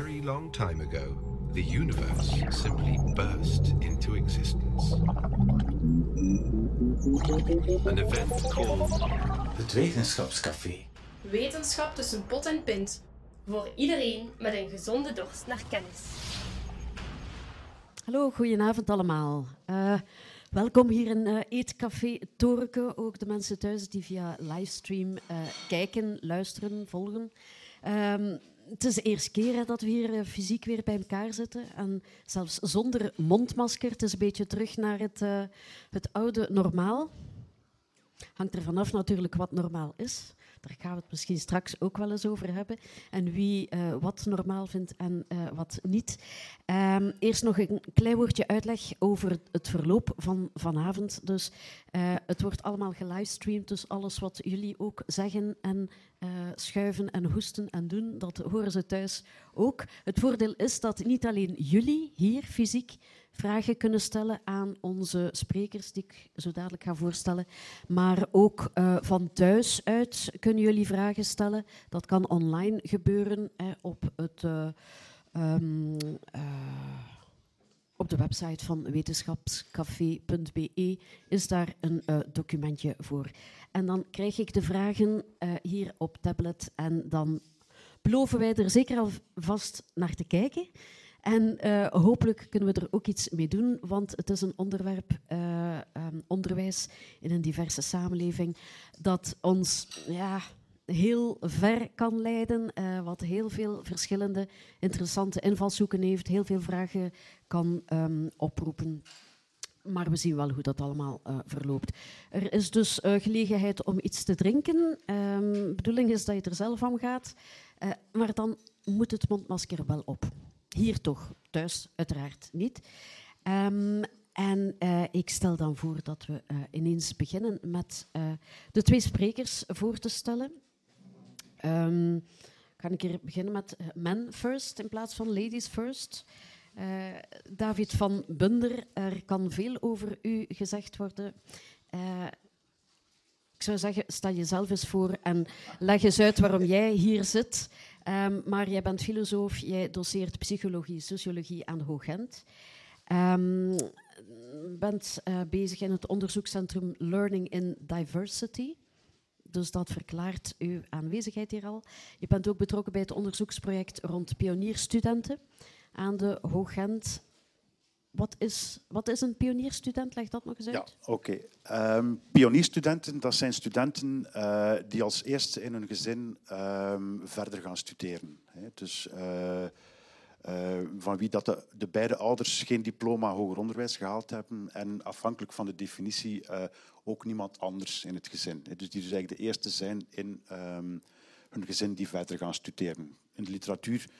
very long time ago, the universe simply burst into existence. An event called Het Wetenschapscafé. Wetenschap tussen pot en pint. Voor iedereen met een gezonde dorst naar kennis. Hallo, goedenavond allemaal. Uh, welkom hier in uh, Eetcafé Torke. Ook de mensen thuis die via livestream uh, kijken, luisteren, volgen. Um, het is de eerste keer dat we hier fysiek weer bij elkaar zitten. En zelfs zonder mondmasker. Het is een beetje terug naar het, het oude normaal. Hangt er vanaf natuurlijk wat normaal is. Daar gaan we het misschien straks ook wel eens over hebben. En wie uh, wat normaal vindt en uh, wat niet. Um, eerst nog een klein woordje uitleg over het verloop van vanavond. Dus uh, het wordt allemaal gelivestreamd. Dus alles wat jullie ook zeggen en schuiven en hoesten en doen, dat horen ze thuis ook. Het voordeel is dat niet alleen jullie hier fysiek vragen kunnen stellen aan onze sprekers, die ik zo dadelijk ga voorstellen. Maar ook uh, van thuis uit kunnen jullie vragen stellen. Dat kan online gebeuren hè, op, het, uh, um, uh, op de website van wetenschapscafé.be is daar een documentje voor. En dan krijg ik de vragen hier op tablet en dan beloven wij er zeker alvast naar te kijken. En uh, hopelijk kunnen we er ook iets mee doen, want het is een onderwerp, uh, um, onderwijs in een diverse samenleving, dat ons ja, heel ver kan leiden, uh, wat heel veel verschillende interessante invalshoeken heeft, heel veel vragen kan um, oproepen. Maar we zien wel hoe dat allemaal verloopt. Er is dus gelegenheid om iets te drinken. De bedoeling is dat je er zelf aan gaat. Maar dan moet het mondmasker wel op. Hier toch, thuis uiteraard niet. Um, en uh, ik stel dan voor dat we uh, ineens beginnen met uh, de twee sprekers voor te stellen. Um, ga ik hier beginnen met men first in plaats van ladies first. David van Bunder, er kan veel over u gezegd worden. ik zou zeggen, sta jezelf eens voor en leg eens uit waarom jij hier zit. Um, maar jij bent filosoof, jij doseert psychologie, sociologie aan Hoogent. Um, bent uh, bezig in het onderzoekscentrum Learning in Diversity. Dus dat verklaart uw aanwezigheid hier al. Je bent ook betrokken bij het onderzoeksproject rond pionierstudenten aan de Hoogent. Wat is, wat is een pionierstudent? Leg dat nog eens uit. Ja, oké. Okay. Um, pionierstudenten, dat zijn studenten uh, die als eerste in hun gezin um, verder gaan studeren. Hè. Dus uh, uh, van wie dat de, de, beide ouders geen diploma hoger onderwijs gehaald hebben en afhankelijk van de definitie ook niemand anders in het gezin. Hè. Dus die dus eigenlijk de eerste zijn in um, hun gezin die verder gaan studeren. In de literatuur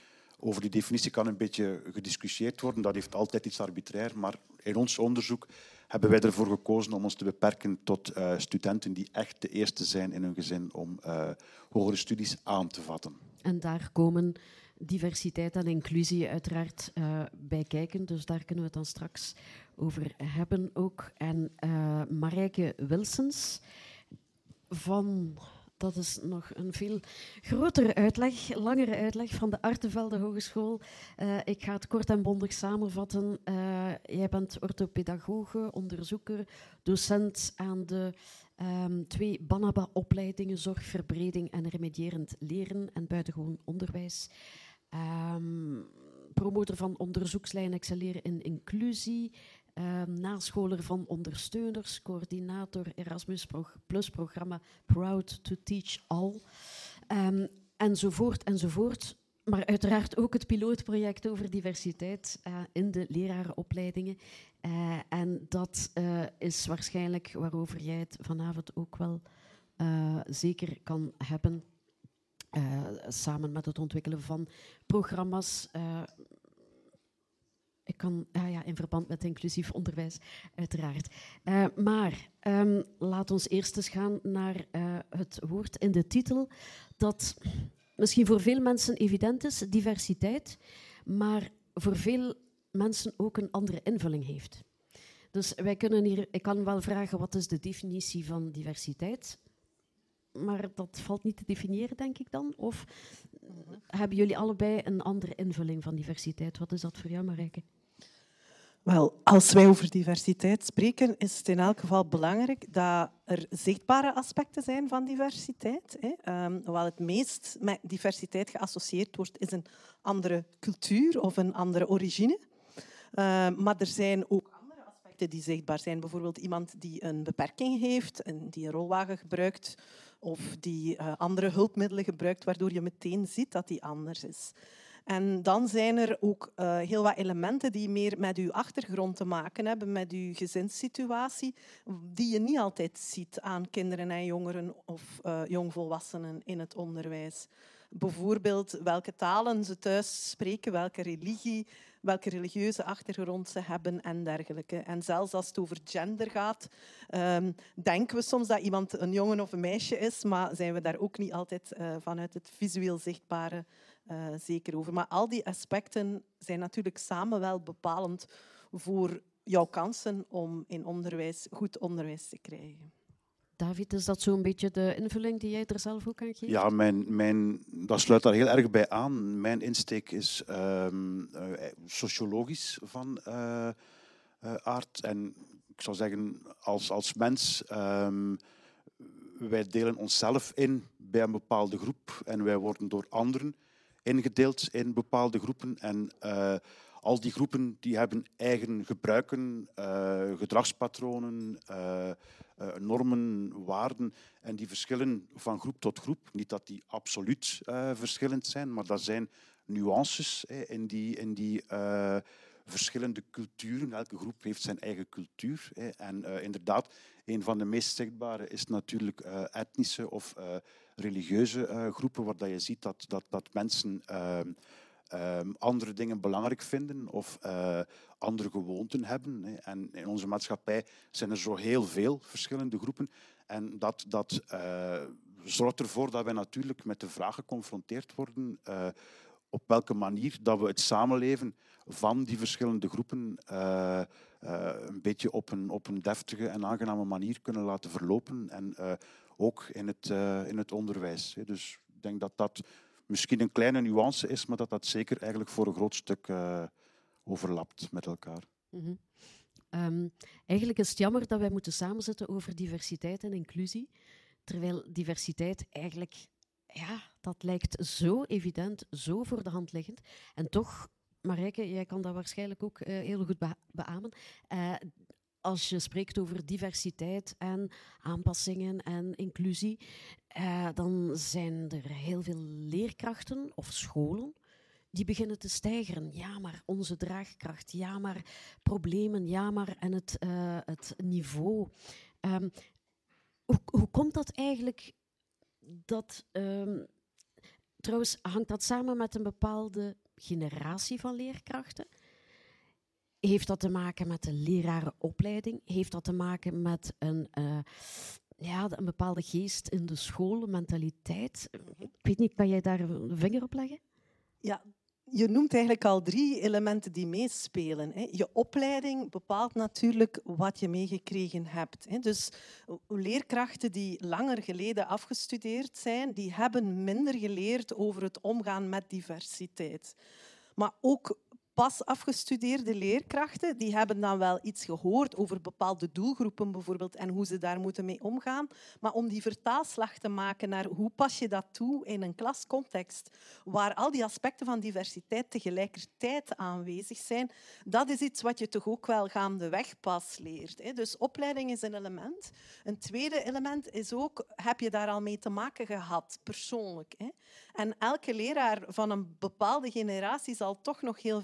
over die definitie kan een beetje gediscussieerd worden. Dat heeft altijd iets arbitrair. Maar in ons onderzoek hebben wij ervoor gekozen om ons te beperken tot uh, studenten die echt de eerste zijn in hun gezin om uh, hogere studies aan te vatten. En daar komen diversiteit en inclusie uiteraard uh, bij kijken. Dus daar kunnen we het dan straks over hebben ook. En Marijke Wilsens van dat is nog een veel grotere uitleg, langere uitleg van de Artevelde Hogeschool. Uh, ik ga het kort en bondig samenvatten. Uh, jij bent orthopedagoge, onderzoeker, docent aan de um, twee Banaba-opleidingen Zorgverbreding en Remedierend Leren en Buitengewoon Onderwijs. Um, promotor van onderzoekslijn Excelleren in Inclusie, uh, nascholer van ondersteuners, coördinator Erasmus Plus programma Proud to Teach All, um, enzovoort, enzovoort. Maar uiteraard ook het pilootproject over diversiteit uh, in de lerarenopleidingen. Uh, en dat uh, is waarschijnlijk waarover jij het vanavond ook wel zeker kan hebben. samen met het ontwikkelen van programma's ik kan, ah ja, in verband met inclusief onderwijs, uiteraard. Uh, maar um, laat ons eerst eens gaan naar uh, het woord in de titel, dat misschien voor veel mensen evident is, diversiteit, maar voor veel mensen ook een andere invulling heeft. Dus wij kunnen hier, ik kan wel vragen, wat is de definitie van diversiteit? Maar dat valt niet te definiëren, denk ik dan? Of hebben jullie allebei een andere invulling van diversiteit? Wat is dat voor jou, Marijke? Wel, als wij over diversiteit spreken, is het in elk geval belangrijk dat er zichtbare aspecten zijn van diversiteit. Hè. Um, wat het meest met diversiteit geassocieerd wordt, is een andere cultuur of een andere origine. Uh, maar er zijn ook die zichtbaar zijn. Bijvoorbeeld iemand die een beperking heeft en die een rolwagen gebruikt of die uh, andere hulpmiddelen gebruikt, waardoor je meteen ziet dat die anders is. En dan zijn er ook uh, heel wat elementen die meer met uw achtergrond te maken hebben, met uw gezinssituatie, die je niet altijd ziet aan kinderen en jongeren of uh, jongvolwassenen in het onderwijs. Bijvoorbeeld welke talen ze thuis spreken, welke religie, welke religieuze achtergrond ze hebben en dergelijke. En zelfs als het over gender gaat, um, denken we soms dat iemand een jongen of een meisje is, maar zijn we daar ook niet altijd uh, vanuit het visueel zichtbare uh, zeker over. Maar al die aspecten zijn natuurlijk samen wel bepalend voor jouw kansen om in onderwijs goed onderwijs te krijgen. David, is dat zo'n beetje de invulling die jij er zelf ook aan geeft? Ja, mijn, mijn, dat sluit daar heel erg bij aan. Mijn insteek is um, uh, sociologisch van uh, uh, aard. En ik zou zeggen, als, als mens, um, wij delen onszelf in bij een bepaalde groep en wij worden door anderen ingedeeld in bepaalde groepen. En al die groepen die hebben eigen gebruiken, uh, gedragspatronen, uh, normen, waarden. En die verschillen van groep tot groep. Niet dat die absoluut verschillend zijn, maar dat zijn nuances in die, in die verschillende culturen. Elke groep heeft zijn eigen cultuur. En inderdaad, een van de meest zichtbare is natuurlijk etnische of religieuze groepen, waar dat je ziet dat, dat, dat mensen uh, andere dingen belangrijk vinden of eh, andere gewoonten hebben. Hè. En in onze maatschappij zijn er zo heel veel verschillende groepen. En dat, dat eh, zorgt ervoor dat wij natuurlijk met de vraag geconfronteerd worden op welke manier dat we het samenleven van die verschillende groepen een beetje op een, op een deftige en aangename manier kunnen laten verlopen. En ook in het, in het onderwijs. Dus ik denk dat dat misschien een kleine nuance is, maar dat dat zeker eigenlijk voor een groot stuk uh, overlapt met elkaar. -hmm. um, eigenlijk is het jammer dat wij moeten samenzitten over diversiteit en inclusie, terwijl diversiteit eigenlijk, ja, dat lijkt zo evident, zo voor de hand liggend. En toch Marijke, jij kan dat waarschijnlijk ook uh, heel goed be beamen. Uh, als je spreekt over diversiteit en aanpassingen en inclusie, eh, dan zijn er heel veel leerkrachten of scholen die beginnen te stijgen. Ja, maar onze draagkracht, ja, maar problemen, ja, maar en het, uh, het niveau. Um, hoe, hoe komt dat eigenlijk dat. Um, trouwens, hangt dat samen met een bepaalde generatie van leerkrachten? Heeft dat te maken met de lerarenopleiding? Heeft dat te maken met een, uh, ja, een bepaalde geest in de school, mentaliteit? Ik weet niet, kan jij daar een vinger op leggen? Ja, je noemt eigenlijk al drie elementen die meespelen. Je opleiding bepaalt natuurlijk wat je meegekregen hebt. Dus leerkrachten die langer geleden afgestudeerd zijn, die hebben minder geleerd over het omgaan met diversiteit. Maar ook pas afgestudeerde leerkrachten die hebben dan wel iets gehoord over bepaalde doelgroepen bijvoorbeeld en hoe ze daar moeten mee omgaan. Maar om die vertaalslag te maken naar hoe pas je dat toe in een klascontext waar al die aspecten van diversiteit tegelijkertijd aanwezig zijn, dat is iets wat je toch ook wel gaandeweg pas leert. Dus opleiding is een element. Een tweede element is ook, heb je daar al mee te maken gehad, persoonlijk? En elke leraar van een bepaalde generatie zal toch nog heel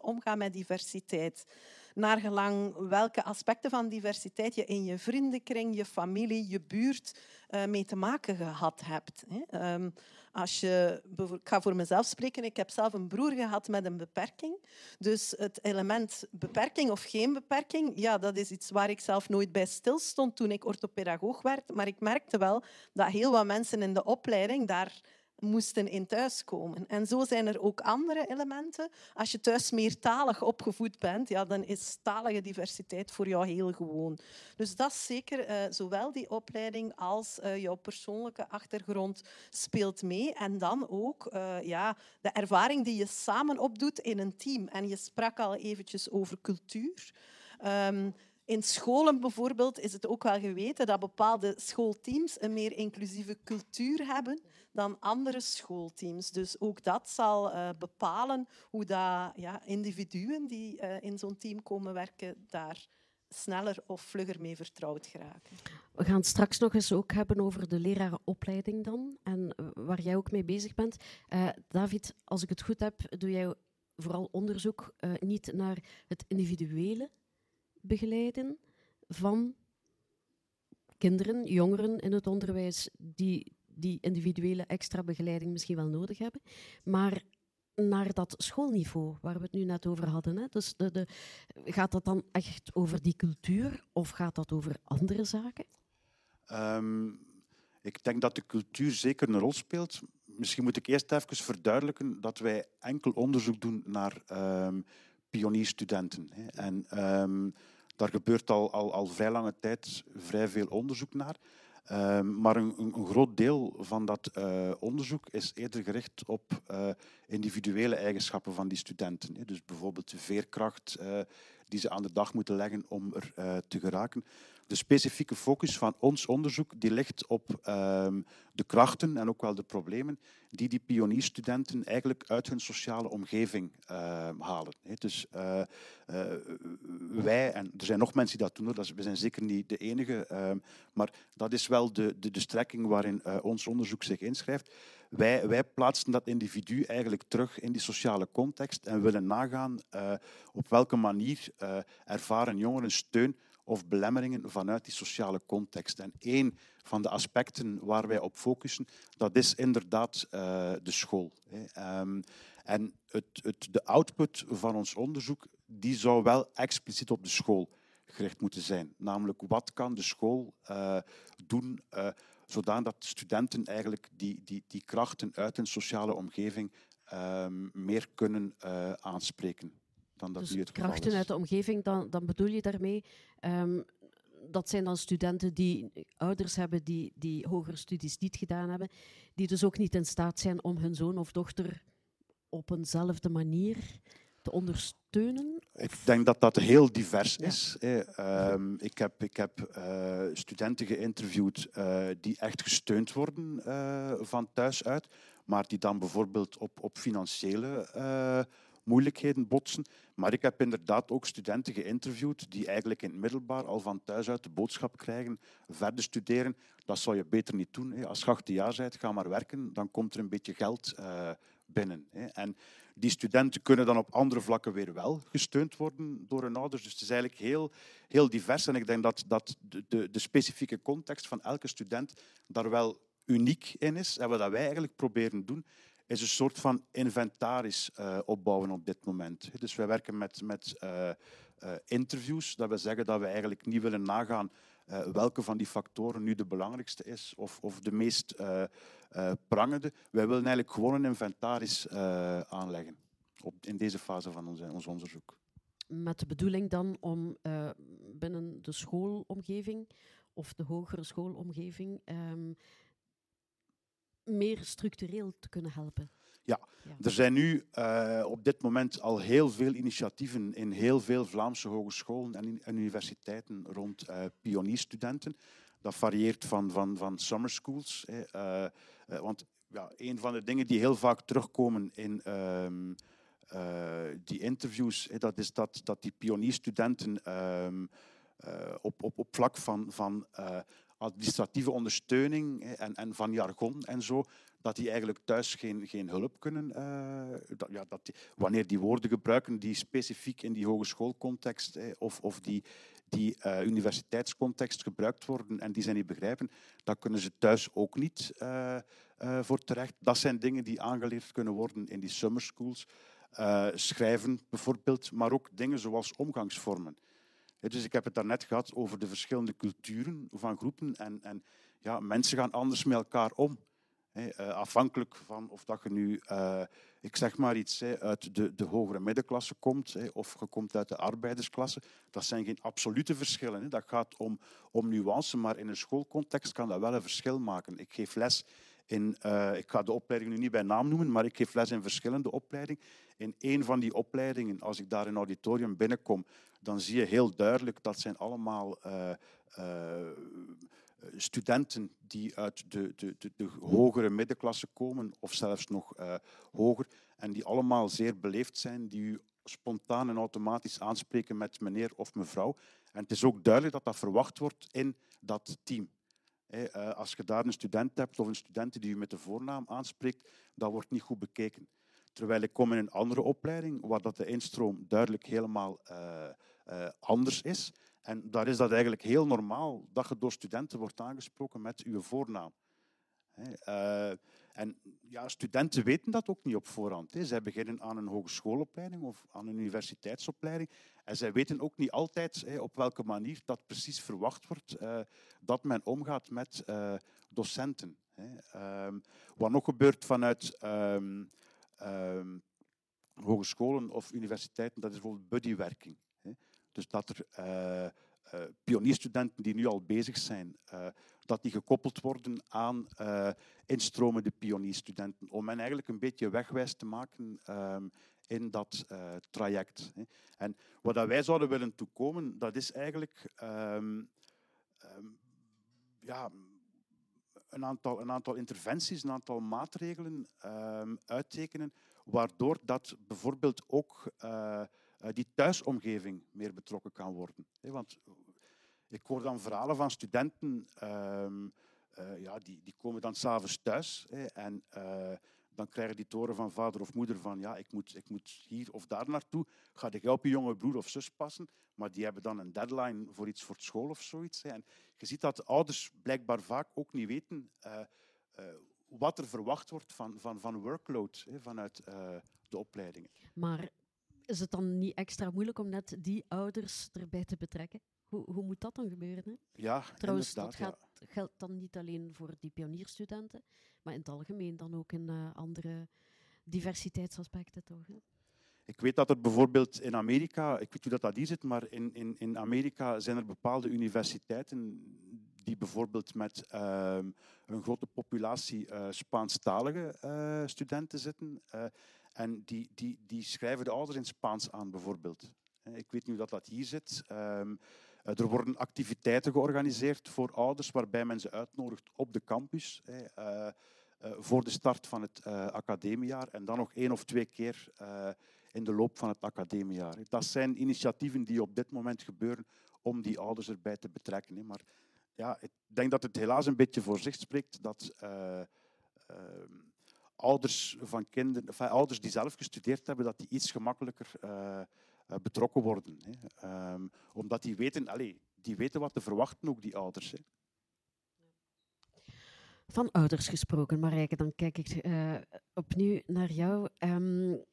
omgaan met diversiteit. Naar gelang welke aspecten van diversiteit je in je vriendenkring, je familie, je buurt uh, mee te maken gehad hebt. Um, als je, ik ga voor mezelf spreken. Ik heb zelf een broer gehad met een beperking. Dus het element beperking of geen beperking, ja, dat is iets waar ik zelf nooit bij stilstond toen ik orthopedagoog werd. Maar ik merkte wel dat heel wat mensen in de opleiding daar moesten in thuiskomen. En zo zijn er ook andere elementen. Als je thuis meertalig opgevoed bent, ja, dan is talige diversiteit voor jou heel gewoon. Dus dat is zeker, uh, zowel die opleiding als uh, jouw persoonlijke achtergrond speelt mee. En dan ook uh, ja, de ervaring die je samen opdoet in een team. En je sprak al eventjes over cultuur. Um, in scholen bijvoorbeeld is het ook wel geweten dat bepaalde schoolteams een meer inclusieve cultuur hebben dan andere schoolteams. Dus ook dat zal uh, bepalen hoe dat, ja, individuen die uh, in zo'n team komen werken daar sneller of vlugger mee vertrouwd geraken. We gaan straks nog eens ook hebben over de lerarenopleiding dan en eh, waar jij ook mee bezig bent. David, als ik het goed heb, doe jij vooral onderzoek niet naar het individuele begeleiden van kinderen, jongeren in het onderwijs die die individuele extra begeleiding misschien wel nodig hebben, maar naar dat schoolniveau waar we het nu net over hadden. Hè? Dus de, de, gaat dat dan echt over die cultuur of gaat dat over andere zaken? Um, ik denk dat de cultuur zeker een rol speelt. Misschien moet ik eerst even verduidelijken dat wij enkel onderzoek doen naar um, pionierstudenten. Hè. En um, daar gebeurt al, al, al vrij lange tijd vrij veel onderzoek naar. Uh, maar een, een, groot deel van dat uh, onderzoek is eerder gericht op uh, individuele eigenschappen van die studenten. Dus bijvoorbeeld de veerkracht eh, die ze aan de dag moeten leggen om er te geraken. De specifieke focus van ons onderzoek die ligt op ehm, de krachten en ook wel de problemen die die pionierstudenten eigenlijk uit hun sociale omgeving ehm, halen. Dus uh, uh, wij, en er zijn nog mensen die dat doen, dat we zijn zeker niet de enige, ehm, maar dat is wel de, de, de strekking waarin uh, ons onderzoek zich inschrijft. Wij, wij, plaatsen dat individu eigenlijk terug in die sociale context en willen nagaan op welke manier ervaren jongeren steun of belemmeringen vanuit die sociale context. En één van de aspecten waar wij op focussen, dat is inderdaad uh, de school. Um, en het, het, de output van ons onderzoek die zou wel expliciet op de school gericht moeten zijn. Namelijk, wat kan de school uh, doen uh, zodat studenten eigenlijk die, die, die krachten uit hun sociale omgeving um, meer kunnen aanspreken dan dat dus nu het krachten uit de omgeving, dan, dan bedoel je daarmee... Um, dat zijn dan studenten die ouders hebben die, die hogere studies niet gedaan hebben, die dus ook niet in staat zijn om hun zoon of dochter op eenzelfde manier te ondersteunen? Ik denk dat dat heel divers is. Ja. Um, ik heb, ik heb uh, studenten geïnterviewd uh, die echt gesteund worden uh, van thuis uit, maar die dan bijvoorbeeld op, op financiële moeilijkheden botsen. Maar ik heb inderdaad ook studenten geïnterviewd die eigenlijk in het middelbaar al van thuis uit de boodschap krijgen, verder studeren, dat zou je beter niet doen. Als je 18 jaar bent, ga maar werken, dan komt er een beetje geld uh, binnen. En die studenten kunnen dan op andere vlakken weer wel gesteund worden door hun ouders. Dus het is eigenlijk heel, heel divers. En ik denk dat, dat de, de, de specifieke context van elke student daar wel uniek in is. En wat wij eigenlijk proberen doen, is een soort van inventaris uh, opbouwen op dit moment. Dus wij werken met, met uh, uh, interviews. Dat we zeggen dat we eigenlijk niet willen nagaan welke van die factoren nu de belangrijkste is of, of de meest prangende. Wij willen eigenlijk gewoon een inventaris aanleggen op, in deze fase van ons, ons onderzoek. Met de bedoeling dan om binnen de schoolomgeving of de hogere schoolomgeving um, meer structureel te kunnen helpen. Ja, ja. er zijn nu uh, op dit moment al heel veel initiatieven in heel veel Vlaamse hogescholen en, en universiteiten rond uh, pionierstudenten. Dat varieert van, van, van summer schools. Hè, uh, want ja, een van de dingen die heel vaak terugkomen in ehm, die interviews, hè, dat is dat, dat die pionierstudenten um, op, op, op vlak van, van administratieve ondersteuning en, en van jargon en zo, dat die eigenlijk thuis geen, geen hulp kunnen. Dat, ja, dat wanneer die woorden gebruiken die specifiek in die hogeschoolcontext eh, of, of die, die uh, universiteitscontext gebruikt worden en die ze niet begrijpen, dat kunnen ze thuis ook niet uh, voor terecht. Dat zijn dingen die aangeleerd kunnen worden in die summer schools. schrijven bijvoorbeeld, maar ook dingen zoals omgangsvormen. Dus ik heb het daarnet gehad over de verschillende culturen van groepen. En, en ja, mensen gaan anders met elkaar om. Eh, afhankelijk van of dat je nu, eh, ik zeg maar iets, uit de, de hogere middenklasse komt of je komt uit de arbeidersklasse. Dat zijn geen absolute verschillen. Dat gaat om, om nuance, maar in een schoolcontext kan dat wel een verschil maken. Ik geef les in, eh, ik ga de opleiding nu niet bij naam noemen, maar ik geef les in verschillende opleidingen. In één van die opleidingen, als ik daar in een auditorium binnenkom, dan zie je heel duidelijk dat zijn allemaal uh, uh, studenten die uit de, de, de, de, hogere middenklasse komen, of zelfs nog hoger, en die allemaal zeer beleefd zijn, die u spontaan en automatisch aanspreken met meneer of mevrouw. En het is ook duidelijk dat dat verwacht wordt in dat team. Als je daar een student hebt of een student die je met de voornaam aanspreekt, dat wordt niet goed bekeken. Terwijl ik kom in een andere opleiding waar dat de instroom duidelijk helemaal uh, anders is. En daar is dat eigenlijk heel normaal dat je door studenten wordt aangesproken met uw voornaam. Uh, en ja, studenten weten dat ook niet op voorhand. Hè. Zij beginnen aan een hogeschoolopleiding of aan een universiteitsopleiding. En zij weten ook niet altijd hè, op welke manier dat precies verwacht wordt uh, dat men omgaat met docenten. Hè. Um, wat nog gebeurt vanuit um, um, hogescholen of universiteiten, dat is bijvoorbeeld buddywerking. Dus dat er uh, pionierstudenten die nu al bezig zijn, uh, dat die gekoppeld worden aan instromende pionierstudenten, om hen eigenlijk een beetje wegwijs te maken um, in dat traject. En wat wij zouden willen toekomen, dat is eigenlijk um, um, ja, een, aantal, een aantal interventies, een aantal maatregelen uittekenen, waardoor dat bijvoorbeeld ook die thuisomgeving meer betrokken kan worden. Want ik hoor dan verhalen van studenten, um, uh, ja, die, die komen dan s'avonds thuis hè, en dan krijgen die toren van vader of moeder van ja, ik moet, ik moet hier of daar naartoe. Ga jij op je jonge broer of zus passen? Maar die hebben dan een deadline voor iets voor school of zoiets. Hè. En je ziet dat ouders blijkbaar vaak ook niet weten wat er verwacht wordt van, van, van workload hè, vanuit de opleidingen. Maar is het dan niet extra moeilijk om net die ouders erbij te betrekken? Hoe, hoe moet dat dan gebeuren? Hè? Ja, Trouwens, dat gaat, ja. geldt dan niet alleen voor die pionierstudenten, maar in het algemeen dan ook in uh, andere diversiteitsaspecten, toch? Hè? Ik weet dat er bijvoorbeeld in Amerika, ik weet hoe dat, dat hier zit, maar in, in, in Amerika zijn er bepaalde universiteiten die bijvoorbeeld met uh, een grote populatie uh, Spaanstalige uh, studenten zitten. En die, die, die schrijven de ouders in Spaans aan, bijvoorbeeld. Ik weet niet hoe dat, hier zit. Um, er worden activiteiten georganiseerd voor ouders waarbij men ze uitnodigt op de campus uh, uh, voor de start van het uh, academiejaar en dan nog één of twee keer in de loop van het academiejaar. Dat zijn initiatieven die op dit moment gebeuren om die ouders erbij te betrekken. Maar ja, ik denk dat het helaas een beetje voor zich spreekt dat ehm, ouders van kinderen, enfin, ouders die zelf gestudeerd hebben, dat die iets gemakkelijker uh, betrokken worden. Hè. Um, omdat die weten, allez, die weten wat te verwachten, ook die ouders. Van ouders gesproken, Marijke, dan kijk ik uh, opnieuw naar jou. Um,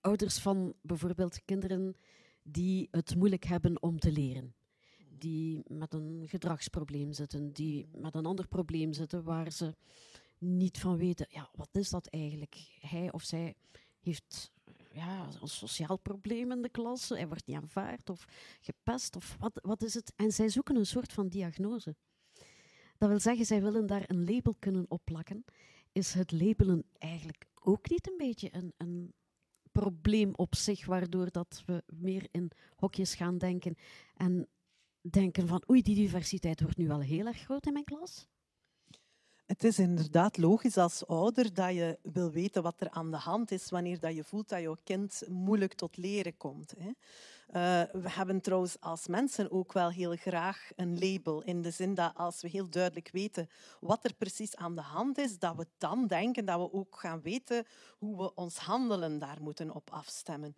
ouders van bijvoorbeeld kinderen die het moeilijk hebben om te leren. Die met een gedragsprobleem zitten, die met een ander probleem zitten waar ze niet van weten, ja, wat is dat eigenlijk? Hij of zij heeft ja, een sociaal probleem in de klas, hij wordt niet aanvaard of gepest, of wat, wat is het? En zij zoeken een soort van diagnose. Dat wil zeggen, zij willen daar een label kunnen opplakken. Is het labelen eigenlijk ook niet een beetje een, een probleem op zich, waardoor dat we meer in hokjes gaan denken en denken van oei, die diversiteit wordt nu wel heel erg groot in mijn klas? Het is inderdaad logisch als ouder dat je wil weten wat er aan de hand is wanneer dat je voelt dat je kind moeilijk tot leren komt. Uh, we hebben trouwens als mensen ook wel heel graag een label. In de zin dat als we heel duidelijk weten wat er precies aan de hand is, dat we dan denken dat we ook gaan weten hoe we ons handelen daar moeten op afstemmen.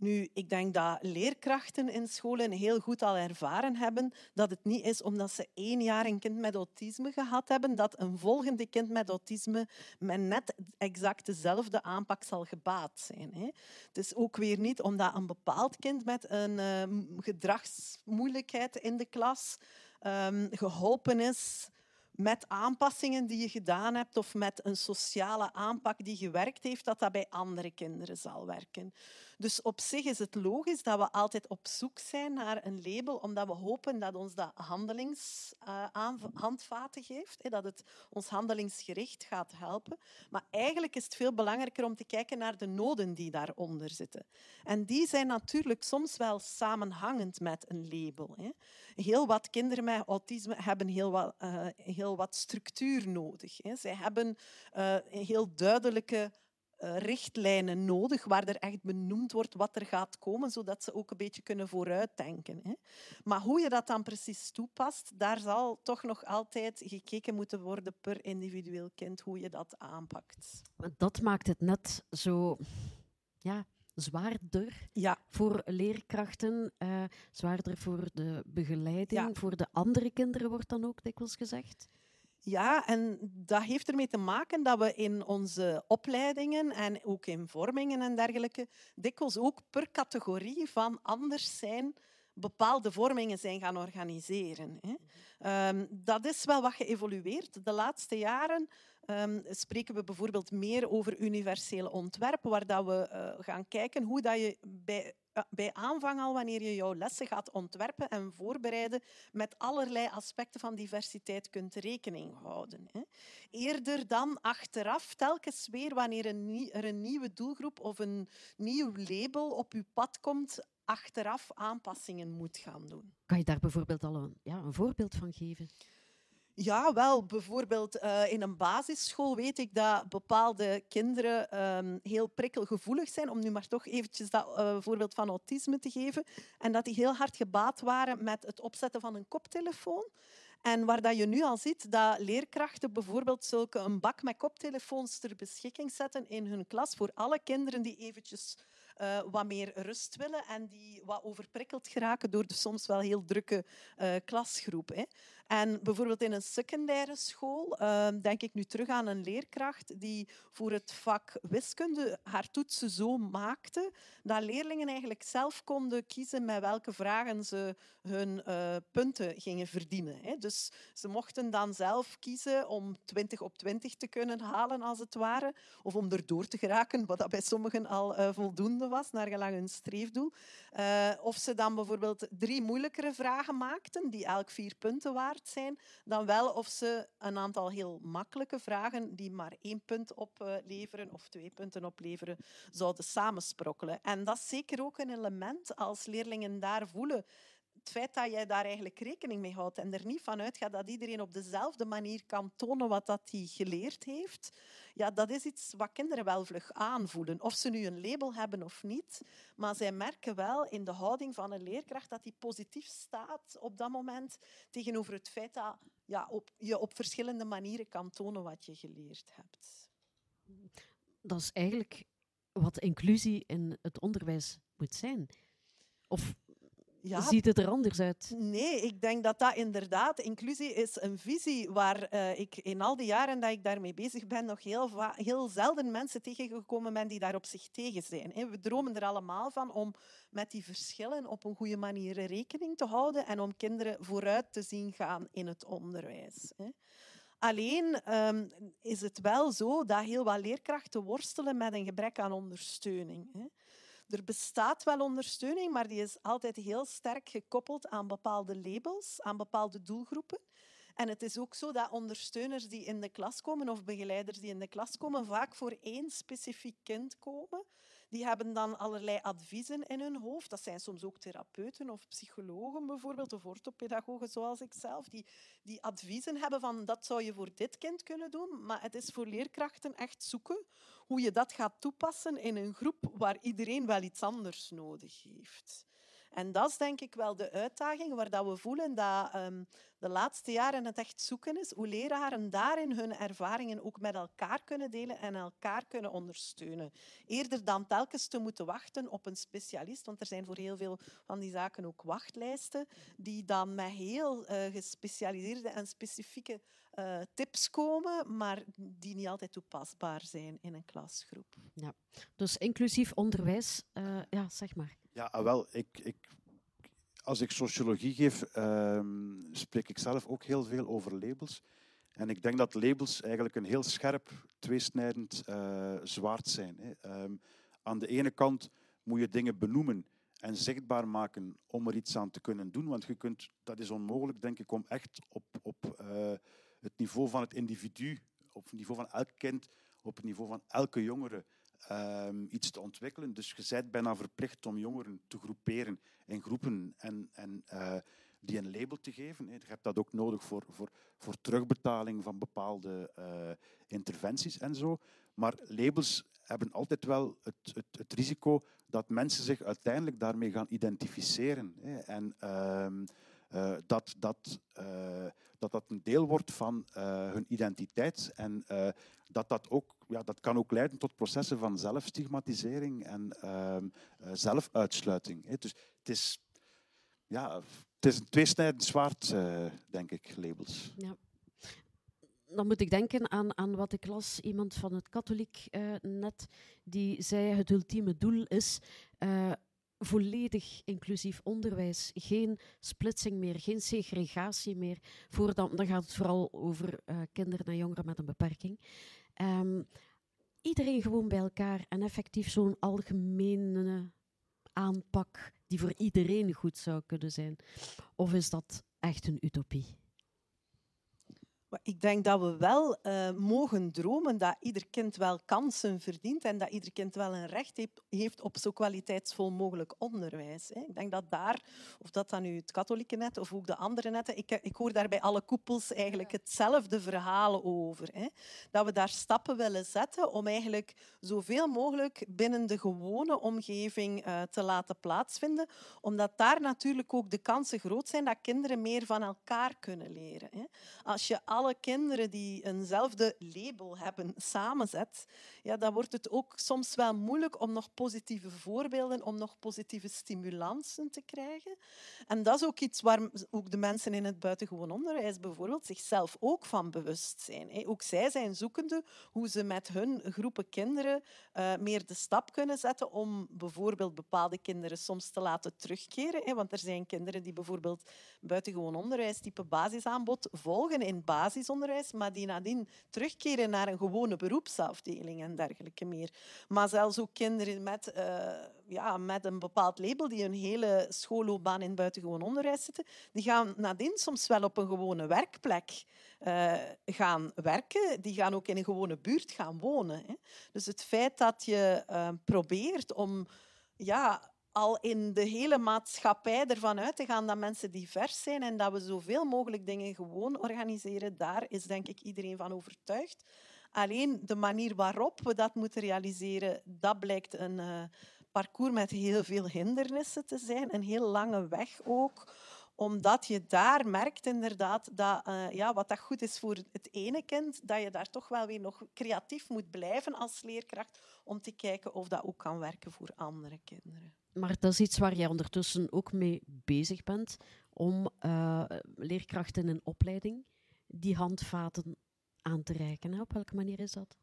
Nu, ik denk dat leerkrachten in scholen heel goed al ervaren hebben dat het niet is omdat ze één jaar een kind met autisme gehad hebben, dat een volgende kind met autisme met net exact dezelfde aanpak zal gebaat zijn. Het is ook weer niet omdat een bepaald kind met een uh, gedragsmoeilijkheid in de klas um, geholpen is met aanpassingen die je gedaan hebt of met een sociale aanpak die gewerkt heeft, dat dat bij andere kinderen zal werken. Dus op zich is het logisch dat we altijd op zoek zijn naar een label, omdat we hopen dat ons dat handelingshandvaten geeft, dat het ons handelingsgericht gaat helpen. Maar eigenlijk is het veel belangrijker om te kijken naar de noden die daaronder zitten. En die zijn natuurlijk soms wel samenhangend met een label. Heel wat kinderen met autisme hebben heel wat, uh, heel wat structuur nodig. Zij hebben uh, heel duidelijke richtlijnen nodig waar er echt benoemd wordt wat er gaat komen, zodat ze ook een beetje kunnen vooruitdenken. Hè. Maar hoe je dat dan precies toepast, daar zal toch nog altijd gekeken moeten worden per individueel kind hoe je dat aanpakt. Dat maakt het net zo ja, zwaarder ja. voor leerkrachten, uh, zwaarder voor de begeleiding, Ja. voor de andere kinderen wordt dan ook dikwijls gezegd. Ja, en dat heeft ermee te maken dat we in onze opleidingen en ook in vormingen en dergelijke dikwijls ook per categorie van anders zijn bepaalde vormingen zijn gaan organiseren. Hè. Ehm, dat is wel wat geëvolueerd. De laatste jaren ehm, spreken we bijvoorbeeld meer over universele ontwerpen, waar dat we eh, gaan kijken hoe dat je bij bij aanvang al, wanneer je jouw lessen gaat ontwerpen en voorbereiden, met allerlei aspecten van diversiteit kunt rekening houden. Eerder dan achteraf, telkens weer wanneer er een nieuwe doelgroep of een nieuw label op je pad komt, achteraf aanpassingen moet gaan doen. Kan je daar bijvoorbeeld al een, ja, een voorbeeld van geven? Ja, wel. Bijvoorbeeld eh, in een basisschool weet ik dat bepaalde kinderen ehm, heel prikkelgevoelig zijn, om nu maar toch eventjes dat eh, voorbeeld van autisme te geven. En dat die heel hard gebaat waren met het opzetten van een koptelefoon. En waar dat je nu al ziet dat leerkrachten bijvoorbeeld zulke een bak met koptelefoons ter beschikking zetten in hun klas voor alle kinderen die eventjes eh, wat meer rust willen en die wat overprikkeld geraken door de soms wel heel drukke klasgroep. Hè. En bijvoorbeeld in een secundaire school eh, denk ik nu terug aan een leerkracht die voor het vak wiskunde haar toetsen zo maakte dat leerlingen eigenlijk zelf konden kiezen met welke vragen ze hun eh, punten gingen verdienen. Hè. Dus ze mochten dan zelf kiezen om 20 op 20 te kunnen halen, als het ware, of om erdoor te geraken, wat dat bij sommigen al eh, voldoende was, naar gelang hun streefdoel. Eh, of ze dan bijvoorbeeld drie moeilijkere vragen maakten, die elk vier punten waard zijn, dan wel of ze een aantal heel makkelijke vragen, die maar één punt opleveren of twee punten opleveren, zouden samensprokkelen. En dat is zeker ook een element als leerlingen daar voelen het feit dat jij daar eigenlijk rekening mee houdt en er niet van uitgaat dat iedereen op dezelfde manier kan tonen wat dat hij geleerd heeft, ja, dat is iets wat kinderen wel vlug aanvoelen. Of ze nu een label hebben of niet, maar zij merken wel in de houding van een leerkracht dat die positief staat op dat moment tegenover het feit dat ja, op, je op verschillende manieren kan tonen wat je geleerd hebt. Dat is eigenlijk wat inclusie in het onderwijs moet zijn. Of Ja, ziet het er anders uit? Nee, ik denk dat dat inderdaad, inclusie is een visie waar eh, ik in al die jaren dat ik daarmee bezig ben nog heel, heel zelden mensen tegengekomen ben die daar op zich tegen zijn. We dromen er allemaal van om met die verschillen op een goede manier rekening te houden en om kinderen vooruit te zien gaan in het onderwijs. Alleen ehm, is het wel zo dat heel wat leerkrachten worstelen met een gebrek aan ondersteuning. Er bestaat wel ondersteuning, maar die is altijd heel sterk gekoppeld aan bepaalde labels, aan bepaalde doelgroepen. En het is ook zo dat ondersteuners die in de klas komen of begeleiders die in de klas komen, vaak voor één specifiek kind komen. Die hebben dan allerlei adviezen in hun hoofd. Dat zijn soms ook therapeuten of psychologen bijvoorbeeld, of orthopedagogen zoals ik zelf, die, die adviezen hebben van dat zou je voor dit kind kunnen doen. Maar het is voor leerkrachten echt zoeken hoe je dat gaat toepassen in een groep waar iedereen wel iets anders nodig heeft. En dat is denk ik wel de uitdaging waar dat we voelen dat ehm, de laatste jaren het echt zoeken is hoe leraren daarin hun ervaringen ook met elkaar kunnen delen en elkaar kunnen ondersteunen. Eerder dan telkens te moeten wachten op een specialist, want er zijn voor heel veel van die zaken ook wachtlijsten, die dan met heel eh, gespecialiseerde en specifieke eh, tips komen, maar die niet altijd toepasbaar zijn in een klasgroep. Dus inclusief onderwijs, eh, ja, zeg maar. Ja, ah, wel, ik, ik, als ik sociologie geef, ehm, spreek ik zelf ook heel veel over labels. En ik denk dat labels eigenlijk een heel scherp, tweesnijdend uh, zwaard zijn. Hè. Ehm, aan de ene kant moet je dingen benoemen en zichtbaar maken om er iets aan te kunnen doen. Want je kunt, dat is onmogelijk, denk ik, om echt op, op uh, het niveau van het individu, op het niveau van elk kind, op het niveau van elke jongere um, iets te ontwikkelen. Dus je bent bijna verplicht om jongeren te groeperen in groepen en, en uh, die een label te geven. Je hebt dat ook nodig voor, voor, voor terugbetaling van bepaalde uh, interventies en zo. Maar labels hebben altijd wel het, het, het, risico dat mensen zich uiteindelijk daarmee gaan identificeren. En uh, uh, dat, dat, dat dat een deel wordt van uh, hun identiteit. En dat, dat, ook, ja, dat kan ook leiden tot processen van zelfstigmatisering en ehm, zelfuitsluiting. Hè. Dus het is, ja, het is een tweesnijdend zwaard, denk ik, labels. Ja dan moet ik denken aan, aan wat ik las, iemand van het katholiek net, die zei het ultieme doel is volledig inclusief onderwijs. Geen splitsing meer, geen segregatie meer. Voor dan, dan gaat het vooral over uh, kinderen en jongeren met een beperking. Um, iedereen gewoon bij elkaar en effectief zo'n algemene aanpak die voor iedereen goed zou kunnen zijn. Of is dat echt een utopie? Maar ik denk dat we wel uh, mogen dromen dat ieder kind wel kansen verdient en dat ieder kind wel een recht heeft, op zo kwaliteitsvol mogelijk onderwijs. Hè. Ik denk dat daar, of dat dan nu het katholieke net of ook de andere netten, ik, ik hoor daar bij alle koepels eigenlijk hetzelfde verhaal over. Hè. Dat we daar stappen willen zetten om eigenlijk zoveel mogelijk binnen de gewone omgeving uh, te laten plaatsvinden, omdat daar natuurlijk ook de kansen groot zijn dat kinderen meer van elkaar kunnen leren. Hè. Als je alle kinderen die eenzelfde label hebben samenzet, ja, dan wordt het ook soms wel moeilijk om nog positieve voorbeelden, om nog positieve stimulansen te krijgen. En dat is ook iets waar ook de mensen in het buitengewoon onderwijs bijvoorbeeld zichzelf ook van bewust zijn. Ook zij zijn zoekende hoe ze met hun groepen kinderen uh, meer de stap kunnen zetten om bijvoorbeeld bepaalde kinderen soms te laten terugkeren. Want er zijn kinderen die bijvoorbeeld buitengewoon onderwijs type basisaanbod volgen in basis basisonderwijs, maar die nadien terugkeren naar een gewone beroepsafdeling dergelijke meer. Maar zelfs ook kinderen met, uh, ja, met een bepaald label die een hele schoolloopbaan in buitengewoon onderwijs zitten, die gaan nadien soms wel op een gewone werkplek uh, gaan werken. Die gaan ook in een gewone buurt gaan wonen. Hè. Dus het feit dat je uh, probeert om ja, al in de hele maatschappij ervan uit te gaan dat mensen divers zijn en dat we zoveel mogelijk dingen gewoon organiseren, daar is denk ik iedereen van overtuigd. Alleen de manier waarop we dat moeten realiseren, dat blijkt een uh, parcours met heel veel hindernissen te zijn, een heel lange weg ook omdat je daar merkt inderdaad dat uh, ja, wat dat goed is voor het ene kind, dat je daar toch wel weer nog creatief moet blijven als leerkracht om te kijken of dat ook kan werken voor andere kinderen. Maar dat is iets waar jij ondertussen ook mee bezig bent, om uh, leerkrachten in opleiding die handvaten aan te reiken. Op welke manier is dat?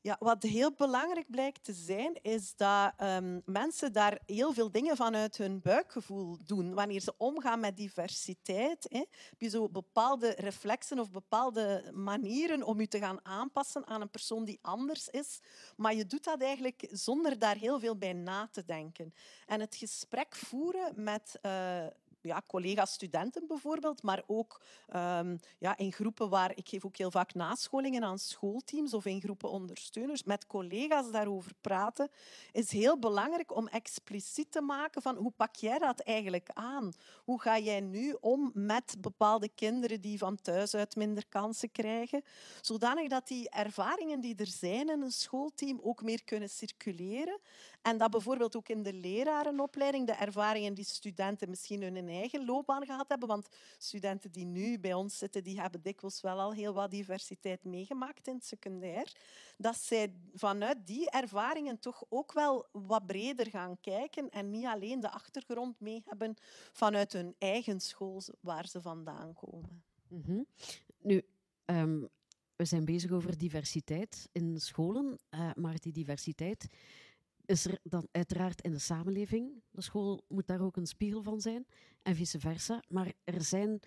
Ja, wat heel belangrijk blijkt te zijn, is dat um, mensen daar heel veel dingen vanuit hun buikgevoel doen. Wanneer ze omgaan met diversiteit, hè, heb je zo bepaalde reflexen of bepaalde manieren om je te gaan aanpassen aan een persoon die anders is. Maar je doet dat eigenlijk zonder daar heel veel bij na te denken. En het gesprek voeren met uh, ja, collega-studenten bijvoorbeeld, maar ook um, ja, in groepen waar ik geef ook heel vaak nascholingen aan schoolteams of in groepen ondersteuners, met collega's daarover praten, is heel belangrijk om expliciet te maken van hoe pak jij dat eigenlijk aan? Hoe ga jij nu om met bepaalde kinderen die van thuis uit minder kansen krijgen, zodanig dat die ervaringen die er zijn in een schoolteam ook meer kunnen circuleren en dat bijvoorbeeld ook in de lerarenopleiding de ervaringen die studenten misschien hun eigen loopbaan gehad hebben. Want studenten die nu bij ons zitten, die hebben dikwijls wel al heel wat diversiteit meegemaakt in het secundair. Dat zij vanuit die ervaringen toch ook wel wat breder gaan kijken en niet alleen de achtergrond mee hebben vanuit hun eigen school waar ze vandaan komen. -hmm. Nu, um, we zijn bezig over diversiteit in scholen, uh, maar die diversiteit is er dan uiteraard in de samenleving. De school moet daar ook een spiegel van zijn en vice versa. Maar er zijn.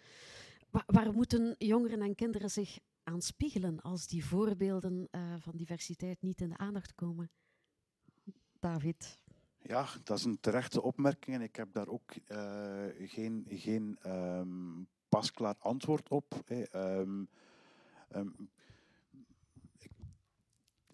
Waar moeten jongeren en kinderen zich aan spiegelen als die voorbeelden uh, van diversiteit niet in de aandacht komen? David. Ja, dat is een terechte opmerking en ik heb daar ook uh, geen, geen um, pasklaar antwoord op. Ik,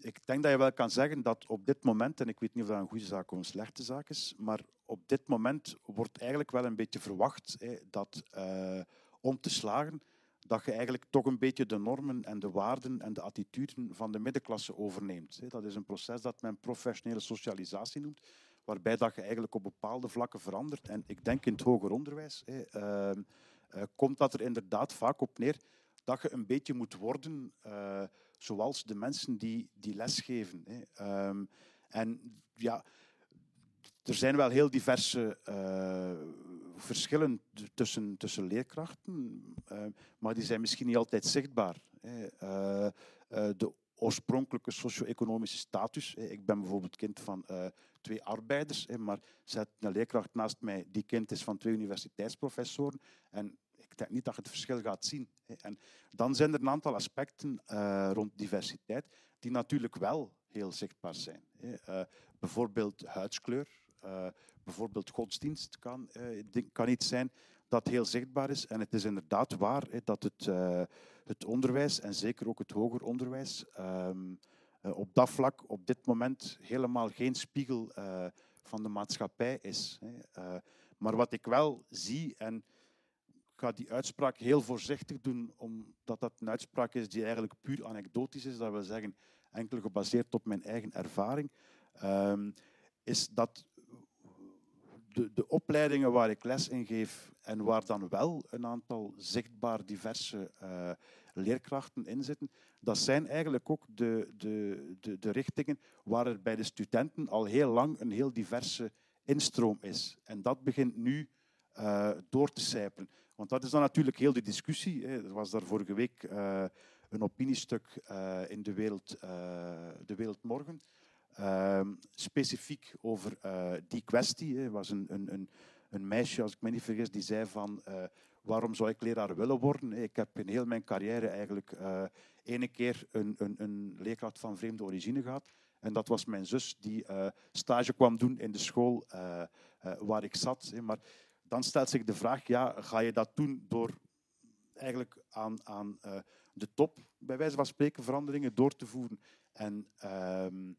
ik, denk dat je wel kan zeggen dat op dit moment, en ik weet niet of dat een goede zaak of een slechte zaak is, maar op dit moment wordt eigenlijk wel een beetje verwacht dat uh, om te slagen, dat je eigenlijk toch een beetje de normen en de waarden en de attituden van de middenklasse overneemt. Dat is een proces dat men professionele socialisatie noemt, waarbij dat je eigenlijk op bepaalde vlakken verandert. En ik denk in het hoger onderwijs uh, uh, komt dat er inderdaad vaak op neer dat je een beetje moet worden uh, zoals de mensen die, die lesgeven. Um, en ja, er zijn wel heel diverse uh, verschillen tussen, tussen leerkrachten, uh, maar die zijn misschien niet altijd zichtbaar. Uh, de oorspronkelijke socio-economische status. Ik ben bijvoorbeeld kind van twee arbeiders, maar zet een leerkracht naast mij die kind is van twee universiteitsprofessoren. En denk niet dat je het verschil gaat zien. En dan zijn er een aantal aspecten rond diversiteit die natuurlijk wel heel zichtbaar zijn. bijvoorbeeld huidskleur. Uh, bijvoorbeeld godsdienst kan, kan iets zijn dat heel zichtbaar is. En het is inderdaad waar dat het, het onderwijs, en zeker ook het hoger onderwijs, um, op dat vlak op dit moment helemaal geen spiegel van de maatschappij is. Maar wat ik wel zie, en ga die uitspraak heel voorzichtig doen, omdat dat een uitspraak is die eigenlijk puur anekdotisch is, dat wil zeggen enkel gebaseerd op mijn eigen ervaring, um, is dat de, de opleidingen waar ik les in geef en waar dan wel een aantal zichtbaar diverse uh, leerkrachten in zitten, dat zijn eigenlijk ook de, de, de, de richtingen waar er bij de studenten al heel lang een heel diverse instroom is. En dat begint nu uh, door te sijpelen. Want dat is dan natuurlijk heel de discussie. Hè. Er was daar vorige week uh, een opiniestuk in de wereld, de wereld Morgen Ehm, specifiek over die kwestie. Er was een, een, een, meisje, als ik me niet vergis, die zei van waarom zou ik leraar willen worden? Ik heb in heel mijn carrière eigenlijk uh, ene keer een, een, een leerkracht van vreemde origine gehad. En dat was mijn zus die stage kwam doen in de school waar ik zat. Maar dan stelt zich de vraag, ja, ga je dat doen door eigenlijk aan, aan de top, bij wijze van spreken, veranderingen door te voeren en... Ehm,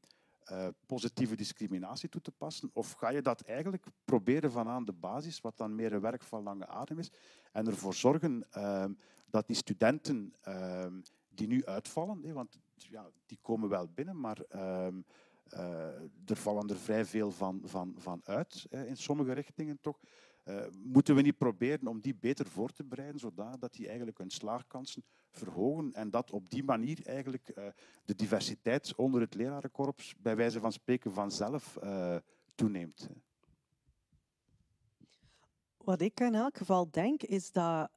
uh, positieve discriminatie toe te passen? Of ga je dat eigenlijk proberen van aan de basis, wat dan meer een werk van lange adem is, en ervoor zorgen uh, dat die studenten uh, die nu uitvallen, want ja, die komen wel binnen, maar ehm, eh, er vallen er vrij veel van, van, van uit, in sommige richtingen toch. Uh, moeten we niet proberen om die beter voor te bereiden, zodat die eigenlijk hun slaagkansen verhogen en dat op die manier eigenlijk uh, de diversiteit onder het lerarenkorps bij wijze van spreken vanzelf uh, toeneemt. Wat ik in elk geval denk, is dat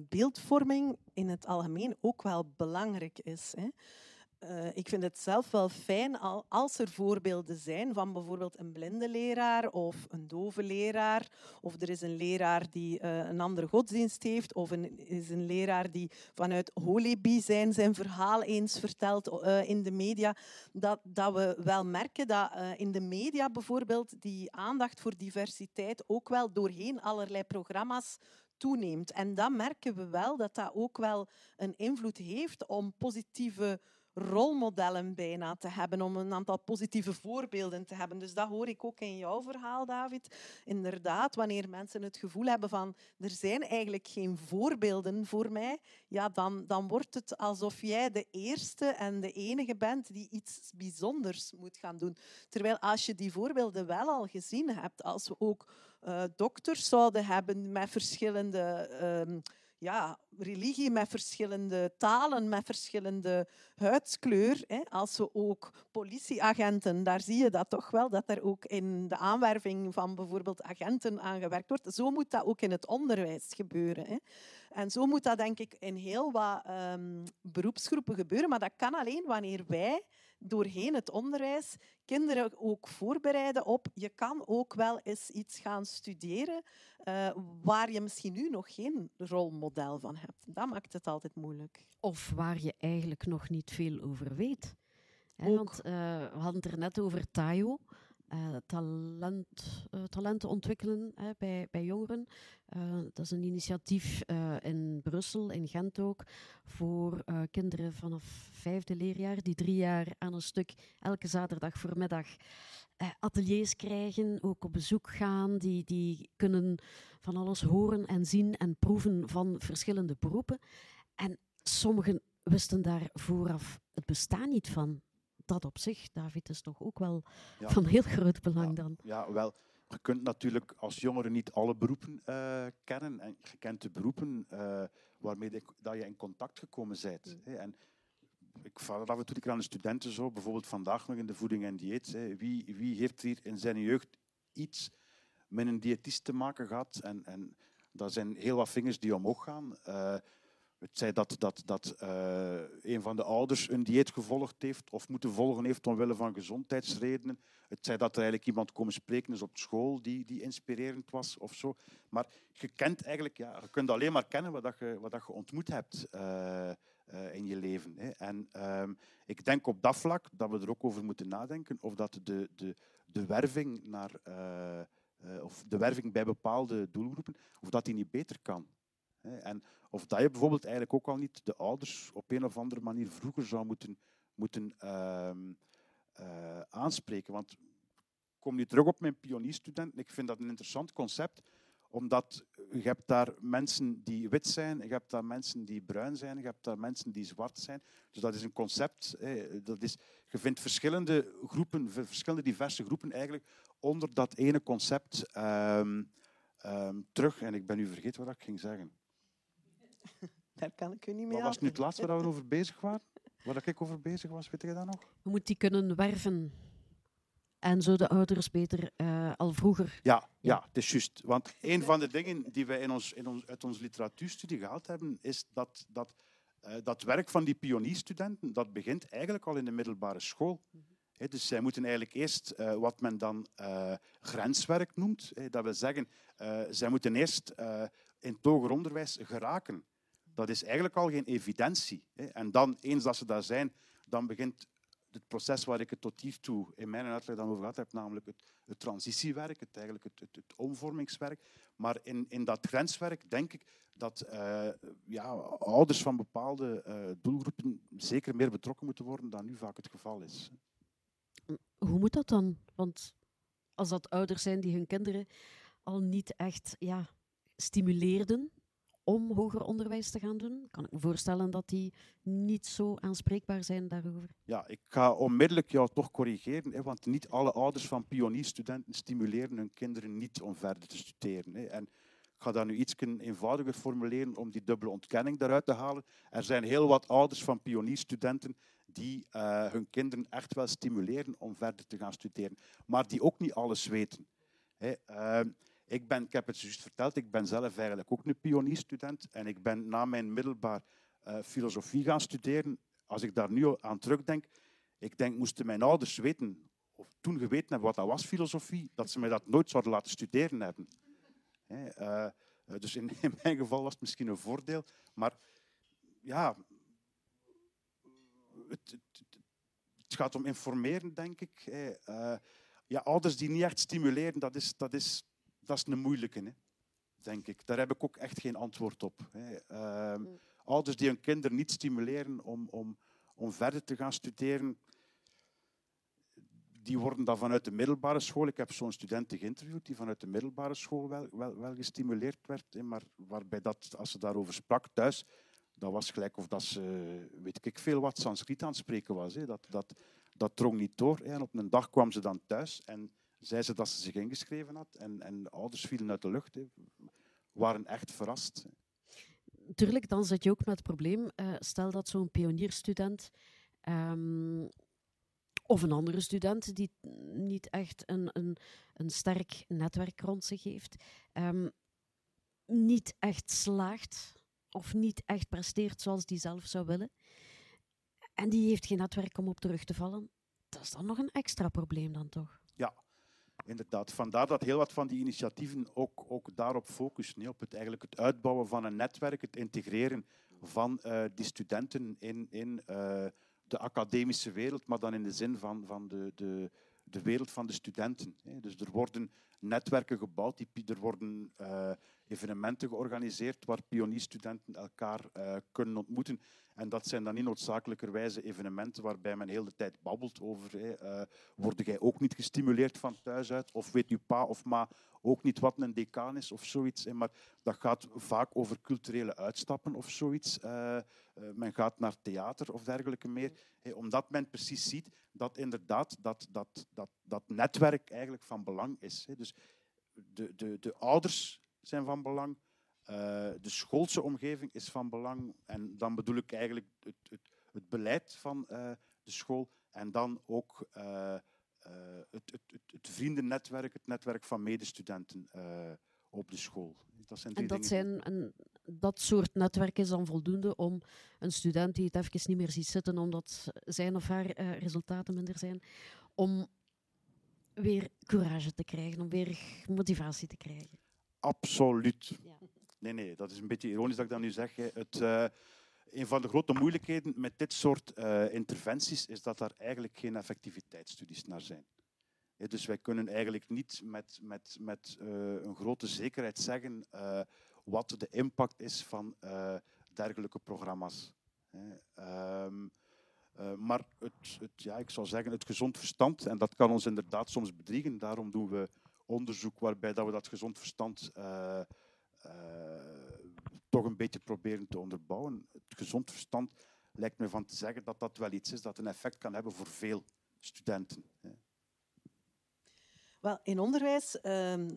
beeldvorming in het algemeen ook wel belangrijk is. Hè. Uh, ik vind het zelf wel fijn als er voorbeelden zijn van bijvoorbeeld een blinde leraar of een dove leraar. Of er is een leraar die uh, een andere godsdienst heeft. Of een, is een leraar die vanuit Holebi zijn, zijn verhaal eens vertelt uh, in de media. Dat, dat we wel merken dat in de media bijvoorbeeld die aandacht voor diversiteit ook wel doorheen allerlei programma's toeneemt. En dan merken we wel dat dat ook wel een invloed heeft om positieve rolmodellen bijna te hebben, om een aantal positieve voorbeelden te hebben. Dus dat hoor ik ook in jouw verhaal, David. Inderdaad, wanneer mensen het gevoel hebben van er zijn eigenlijk geen voorbeelden voor mij, ja, dan, dan wordt het alsof jij de eerste en de enige bent die iets bijzonders moet gaan doen. Terwijl als je die voorbeelden wel al gezien hebt, als we ook uh, dokters zouden hebben met verschillende... Uh, ja, religie met verschillende talen, met verschillende huidskleur. Hè. Als we ook politieagenten, daar zie je dat toch wel, dat er ook in de aanwerving van bijvoorbeeld agenten aan gewerkt wordt. Zo moet dat ook in het onderwijs gebeuren. Hè. En zo moet dat denk ik in heel wat um, beroepsgroepen gebeuren. Maar dat kan alleen wanneer wij doorheen het onderwijs kinderen ook voorbereiden op je kan ook wel eens iets gaan studeren uh, waar je misschien nu nog geen rolmodel van hebt. Dat maakt het altijd moeilijk. Of waar je eigenlijk nog niet veel over weet. Hè, want uh, we hadden het er net over Tayo. Uh, talent, uh, talenten ontwikkelen hè, bij, bij jongeren. Uh, dat is een initiatief in Brussel, in Gent ook, voor kinderen vanaf vijfde leerjaar, die drie jaar aan een stuk elke zaterdag voormiddag ateliers krijgen, ook op bezoek gaan, die, die kunnen van alles horen en zien en proeven van verschillende beroepen. En sommigen wisten daar vooraf het bestaan niet van dat op zich, David, is toch ook wel van heel groot belang dan. Ja, wel. Je kunt natuurlijk als jongere niet alle beroepen uh, kennen. En je kent de beroepen uh, waarmee de, dat je in contact gekomen bent. Mm. En ik vraag dat en toe aan de studenten zo, bijvoorbeeld vandaag nog in de voeding en dieet. Hè. Wie, wie heeft hier in zijn jeugd iets met een diëtist te maken gehad? En, en dat zijn heel wat vingers die omhoog gaan. Uh, het zij dat, dat, dat uh, een van de ouders een dieet gevolgd heeft of moeten volgen heeft omwille van gezondheidsredenen. Het zij dat er eigenlijk iemand komen spreken is op school die, die inspirerend was of zo. Maar je kent eigenlijk, ja, je kunt alleen maar kennen wat, dat je, wat dat je ontmoet hebt uh, uh, in je leven. Hè. En uh, ik denk op dat vlak dat we er ook over moeten nadenken of dat de, de, de werving naar of de werving bij bepaalde doelgroepen, of dat die niet beter kan. En of dat je bijvoorbeeld eigenlijk ook al niet de ouders op een of andere manier vroeger zou moeten, moeten uh, uh, aanspreken. Want ik kom nu terug op mijn pionierstudenten. Ik vind dat een interessant concept, omdat je hebt daar mensen die wit zijn, je hebt daar mensen die bruin zijn, je hebt daar mensen die zwart zijn. Dus dat is een concept. Dat is, je vindt verschillende groepen, verschillende diverse groepen eigenlijk onder dat ene concept um, um, terug. En ik ben nu vergeten wat ik ging zeggen. Daar kan ik u niet mee Wat was nu het laatste waar we over bezig waren? Waar ik over bezig was, weet je dat nog? We moeten die kunnen werven. En zo de ouders beter uh, al vroeger. Ja, ja, het is juist. Want een van de dingen die wij in ons, in ons, uit onze literatuurstudie gehaald hebben, is dat, dat uh, dat werk van die pionierstudenten, dat begint eigenlijk al in de middelbare school. -hmm. dus zij moeten eigenlijk eerst uh, wat men dan grenswerk noemt. dat wil zeggen, zij moeten eerst in het hoger onderwijs geraken. Dat is eigenlijk al geen evidentie. En dan, eens dat ze daar zijn, dan begint het proces waar ik het tot hiertoe in mijn uitleg dan over gehad heb, namelijk het, het transitiewerk, het, eigenlijk het, het, omvormingswerk. Maar in, in dat grenswerk denk ik dat uh, ja, ouders van bepaalde uh, doelgroepen zeker meer betrokken moeten worden dan nu vaak het geval is. Hoe moet dat dan? Want als dat ouders zijn die hun kinderen al niet echt ja, stimuleerden om hoger onderwijs te gaan doen? Kan ik me voorstellen dat die niet zo aanspreekbaar zijn daarover? Ja, ik ga onmiddellijk jou toch corrigeren, hè, want niet alle ouders van pionierstudenten stimuleren hun kinderen niet om verder te studeren. Hè. En ik ga dat nu iets eenvoudiger formuleren om die dubbele ontkenning daaruit te halen. Er zijn heel wat ouders van pionierstudenten die uh, hun kinderen echt wel stimuleren om verder te gaan studeren, maar die ook niet alles weten. Hè. Uh, ik, ben, ik heb het juist verteld, ik ben zelf eigenlijk ook een pionierstudent en ik ben na mijn middelbaar uh, filosofie gaan studeren. Als ik daar nu aan terugdenk, ik denk, moesten mijn ouders weten, of toen geweten hebben wat dat was, filosofie, dat ze mij dat nooit zouden laten studeren hebben. He, uh, dus in, mijn geval was het misschien een voordeel, maar ja, het, gaat om informeren, denk ik. Ja, ouders die niet echt stimuleren, dat is, dat is dat is een moeilijke, hè, denk ik. Daar heb ik ook echt geen antwoord op. Hè. Uh, ouders die hun kinderen niet stimuleren om, om, om verder te gaan studeren, die worden dan vanuit de middelbare school. Ik heb zo'n studenten geïnterviewd die vanuit de middelbare school wel, wel, wel gestimuleerd werd, hè, maar waarbij dat, als ze daarover sprak thuis, dat was gelijk of dat ze, weet ik veel wat, Sanskriet aan het spreken was. Hè. Dat, dat, dat drong niet door. Hè. En op een dag kwam ze dan thuis en zei ze dat ze zich ingeschreven had. En, en de ouders vielen uit de lucht, hè. waren echt verrast. Tuurlijk, dan zit je ook met het probleem. Uh, stel dat zo'n pionierstudent um, of een andere student die niet echt een, een, een sterk netwerk rond zich heeft, um, niet echt slaagt of niet echt presteert zoals die zelf zou willen. en die heeft geen netwerk om op terug te vallen. Dat is dan nog een extra probleem dan toch? Ja, inderdaad. Vandaar dat heel wat van die initiatieven ook, ook daarop focussen. nee, Op het, eigenlijk het uitbouwen van een netwerk, het integreren van eh, die studenten in, in eh, de academische wereld, maar dan in de zin van, van de, de, de wereld van de studenten. Dus er worden netwerken gebouwd, er worden eh, evenementen georganiseerd waar pionierstudenten elkaar eh, kunnen ontmoeten. En dat zijn dan niet noodzakelijkerwijze evenementen waarbij men heel de tijd babbelt over eh, word jij ook niet gestimuleerd van thuis uit? Of weet uw pa of ma ook niet wat een decaan is of zoiets? Maar dat gaat vaak over culturele uitstappen of zoiets. Eh, eh, men gaat naar theater of dergelijke meer. omdat men precies ziet dat inderdaad dat, dat, dat, dat netwerk eigenlijk van belang is. Dus de, de, de ouders zijn van belang. eh, de schoolse omgeving is van belang. En dan bedoel ik eigenlijk het, het, het beleid van de school. En dan ook het, het, het, het vriendennetwerk, het netwerk van medestudenten eh, op de school. Dat zijn En dat, zijn een, dat soort netwerk is dan voldoende om een student die het even niet meer ziet zitten omdat zijn of haar eh, resultaten minder zijn, om weer courage te krijgen, om weer motivatie te krijgen. Absoluut. Ja. Nee, nee, dat is een beetje ironisch dat ik dat nu zeg. Het, eh, een van de grote moeilijkheden met dit soort eh, interventies is dat daar eigenlijk geen effectiviteitsstudies naar zijn. Dus wij kunnen eigenlijk niet met, met, met eh, een grote zekerheid zeggen eh, wat de impact is van dergelijke programma's. Ehm, eh, maar het, het, ja, ik zou zeggen, het gezond verstand, en dat kan ons inderdaad soms bedriegen, daarom doen we onderzoek waarbij dat we dat gezond verstand toch een beetje proberen te onderbouwen. Het gezond verstand lijkt me van te zeggen dat dat wel iets is dat een effect kan hebben voor veel studenten. Wel, in onderwijs ehm,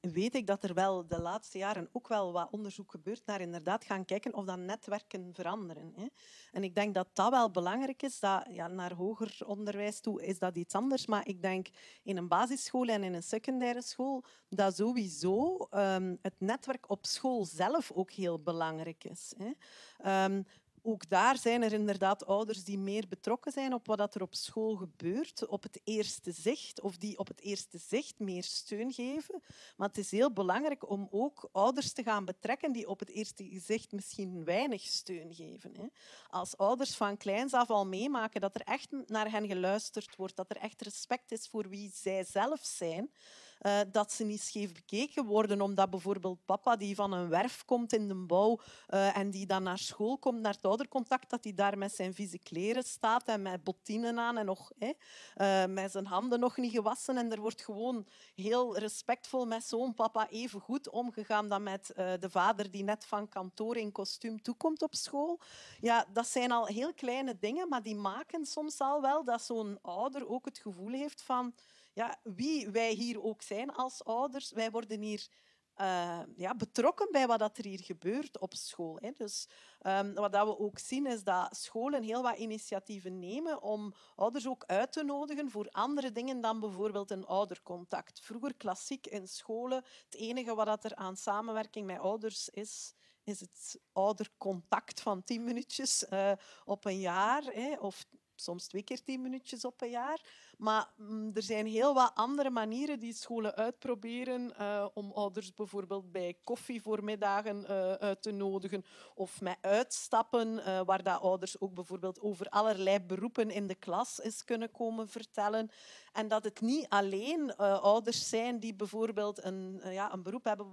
weet ik dat er wel de laatste jaren ook wel wat onderzoek gebeurt naar inderdaad gaan kijken of dat netwerken veranderen. Hè. En ik denk dat dat wel belangrijk is. Dat, ja, naar hoger onderwijs toe is dat iets anders. Maar ik denk in een basisschool en in een secundaire school dat sowieso ehm, het netwerk op school zelf ook heel belangrijk is. Hè. Ehm, ook daar zijn er inderdaad ouders die meer betrokken zijn op wat er op school gebeurt, op het eerste zicht, of die op het eerste zicht meer steun geven. Maar het is heel belangrijk om ook ouders te gaan betrekken die op het eerste gezicht misschien weinig steun geven. Als ouders van kleins af al meemaken dat er echt naar hen geluisterd wordt, dat er echt respect is voor wie zij zelf zijn, eh, dat ze niet scheef bekeken worden, omdat bijvoorbeeld papa die van een werf komt in de bouw eh, en die dan naar school komt, naar het oudercontact, dat hij daar met zijn vieze kleren staat en met bottinen aan en nog hè, eh, met zijn handen nog niet gewassen. En er wordt gewoon heel respectvol met zo'n papa even goed omgegaan dan met de vader die net van kantoor in kostuum toekomt op school. Ja, dat zijn al heel kleine dingen, maar die maken soms al wel dat zo'n ouder ook het gevoel heeft van ja, wie wij hier ook zijn als ouders, wij worden hier eh, ja, betrokken bij wat dat er hier gebeurt op school. Hè. Dus ehm, wat dat we ook zien is dat scholen heel wat initiatieven nemen om ouders ook uit te nodigen voor andere dingen dan bijvoorbeeld een oudercontact. Vroeger klassiek in scholen, het enige wat dat er aan samenwerking met ouders is, is het oudercontact van tien minuutjes eh, op een jaar. Hè, of soms twee keer tien minuutjes op een jaar. Maar mm, er zijn heel wat andere manieren die scholen uitproberen eh, om ouders bijvoorbeeld bij koffievoormiddagen eh uit te nodigen of met uitstappen, eh, waar dat ouders ook bijvoorbeeld over allerlei beroepen in de klas eens kunnen komen vertellen. En dat het niet alleen ouders zijn die bijvoorbeeld een, ja, een beroep hebben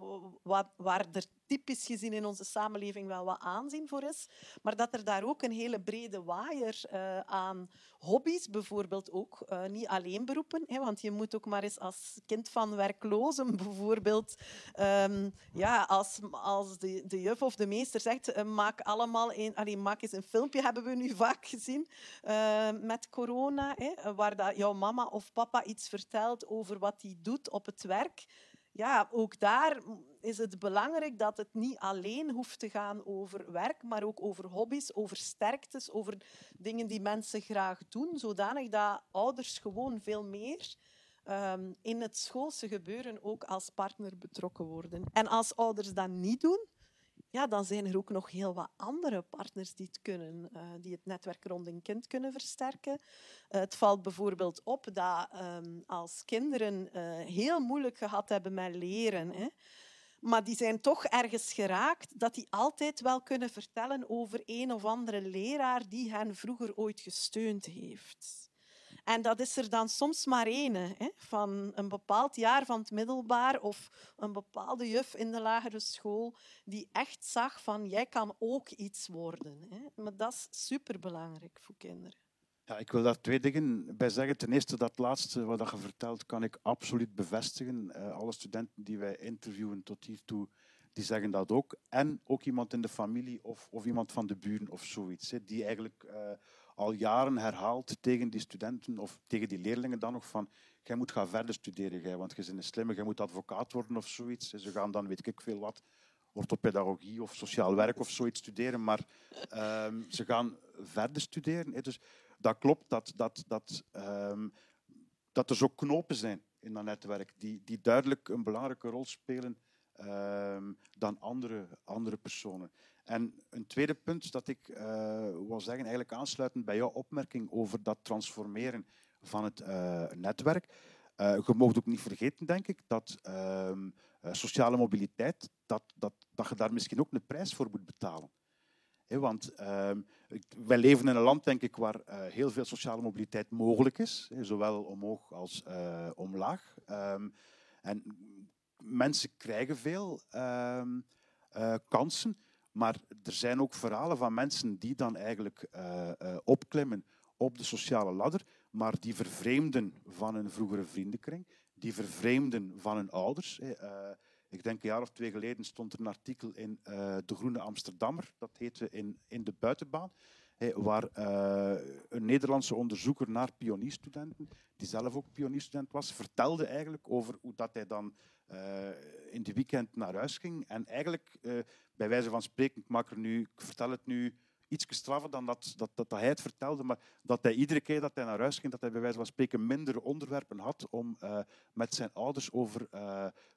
wa- waar er typisch gezien in onze samenleving wel wat aanzien voor is, maar dat er daar ook een hele brede waaier eh, aan hobby's bijvoorbeeld ook, eh, niet alleen beroepen, hè, want je moet ook maar eens als kind van werklozen bijvoorbeeld, ehm, ja, als, als de, de juf of de meester zegt, eh, maak allemaal een, maak eens een filmpje, hebben we nu vaak gezien eh, met corona, hè, waar dat jouw mama of papa iets vertelt over wat hij doet op het werk. Ja, ook daar is het belangrijk dat het niet alleen hoeft te gaan over werk, maar ook over hobby's, over sterktes, over dingen die mensen graag doen, zodanig dat ouders gewoon veel meer ehm, in het schoolse gebeuren ook als partner betrokken worden. En als ouders dat niet doen, ja, dan zijn er ook nog heel wat andere partners die het kunnen, uh, die het netwerk rond een kind kunnen versterken. Uh, het valt bijvoorbeeld op dat um, als kinderen uh, heel moeilijk gehad hebben met leren, hè, maar die zijn toch ergens geraakt, dat die altijd wel kunnen vertellen over een of andere leraar die hen vroeger ooit gesteund heeft. En dat is er dan soms maar één, van een bepaald jaar van het middelbaar of een bepaalde juf in de lagere school die echt zag van jij kan ook iets worden. Hè. Maar dat is superbelangrijk voor kinderen. Ja, ik wil daar twee dingen bij zeggen. Ten eerste, dat laatste wat je vertelt, kan ik absoluut bevestigen. Uh, alle studenten die wij interviewen tot hiertoe, die zeggen dat ook. En ook iemand in de familie of, of iemand van de buren of zoiets, die eigenlijk uh, al jaren herhaalt tegen die studenten of tegen die leerlingen dan nog van jij moet gaan verder studeren, jij, want je bent een slimme, jij moet advocaat worden of zoiets. Ze gaan dan weet ik veel wat, orthopedagogie of sociaal werk of zoiets studeren, maar um, ze gaan verder studeren. Dus dat klopt dat, dat, dat, um, dat er zo knopen zijn in dat netwerk die, die duidelijk een belangrijke rol spelen um, dan andere, andere personen. En een tweede punt dat ik uh, wil zeggen, eigenlijk aansluitend bij jouw opmerking over dat transformeren van het uh, netwerk. Uh, je mag ook niet vergeten, denk ik, dat ehm, sociale mobiliteit, dat, dat, dat je daar misschien ook een prijs voor moet betalen. Want ehm, wij leven in een land, denk ik, waar heel veel sociale mobiliteit mogelijk is, zowel omhoog als omlaag. En mensen krijgen veel kansen, maar er zijn ook verhalen van mensen die dan eigenlijk uh, uh, opklimmen op de sociale ladder, maar die vervreemden van hun vroegere vriendenkring, die vervreemden van hun ouders. Ik denk een jaar of twee geleden stond er een artikel in De Groene Amsterdammer, dat heette In, in de Buitenbaan, waar een Nederlandse onderzoeker naar pionierstudenten, die zelf ook pionierstudent was, vertelde eigenlijk over hoe dat hij dan in de weekend naar huis ging en eigenlijk bij wijze van spreken, ik, maak nu, vertel het nu iets straffer dan dat, dat, dat, hij het vertelde, maar dat hij iedere keer dat hij naar huis ging, dat hij bij wijze van spreken minder onderwerpen had om uh, met zijn ouders over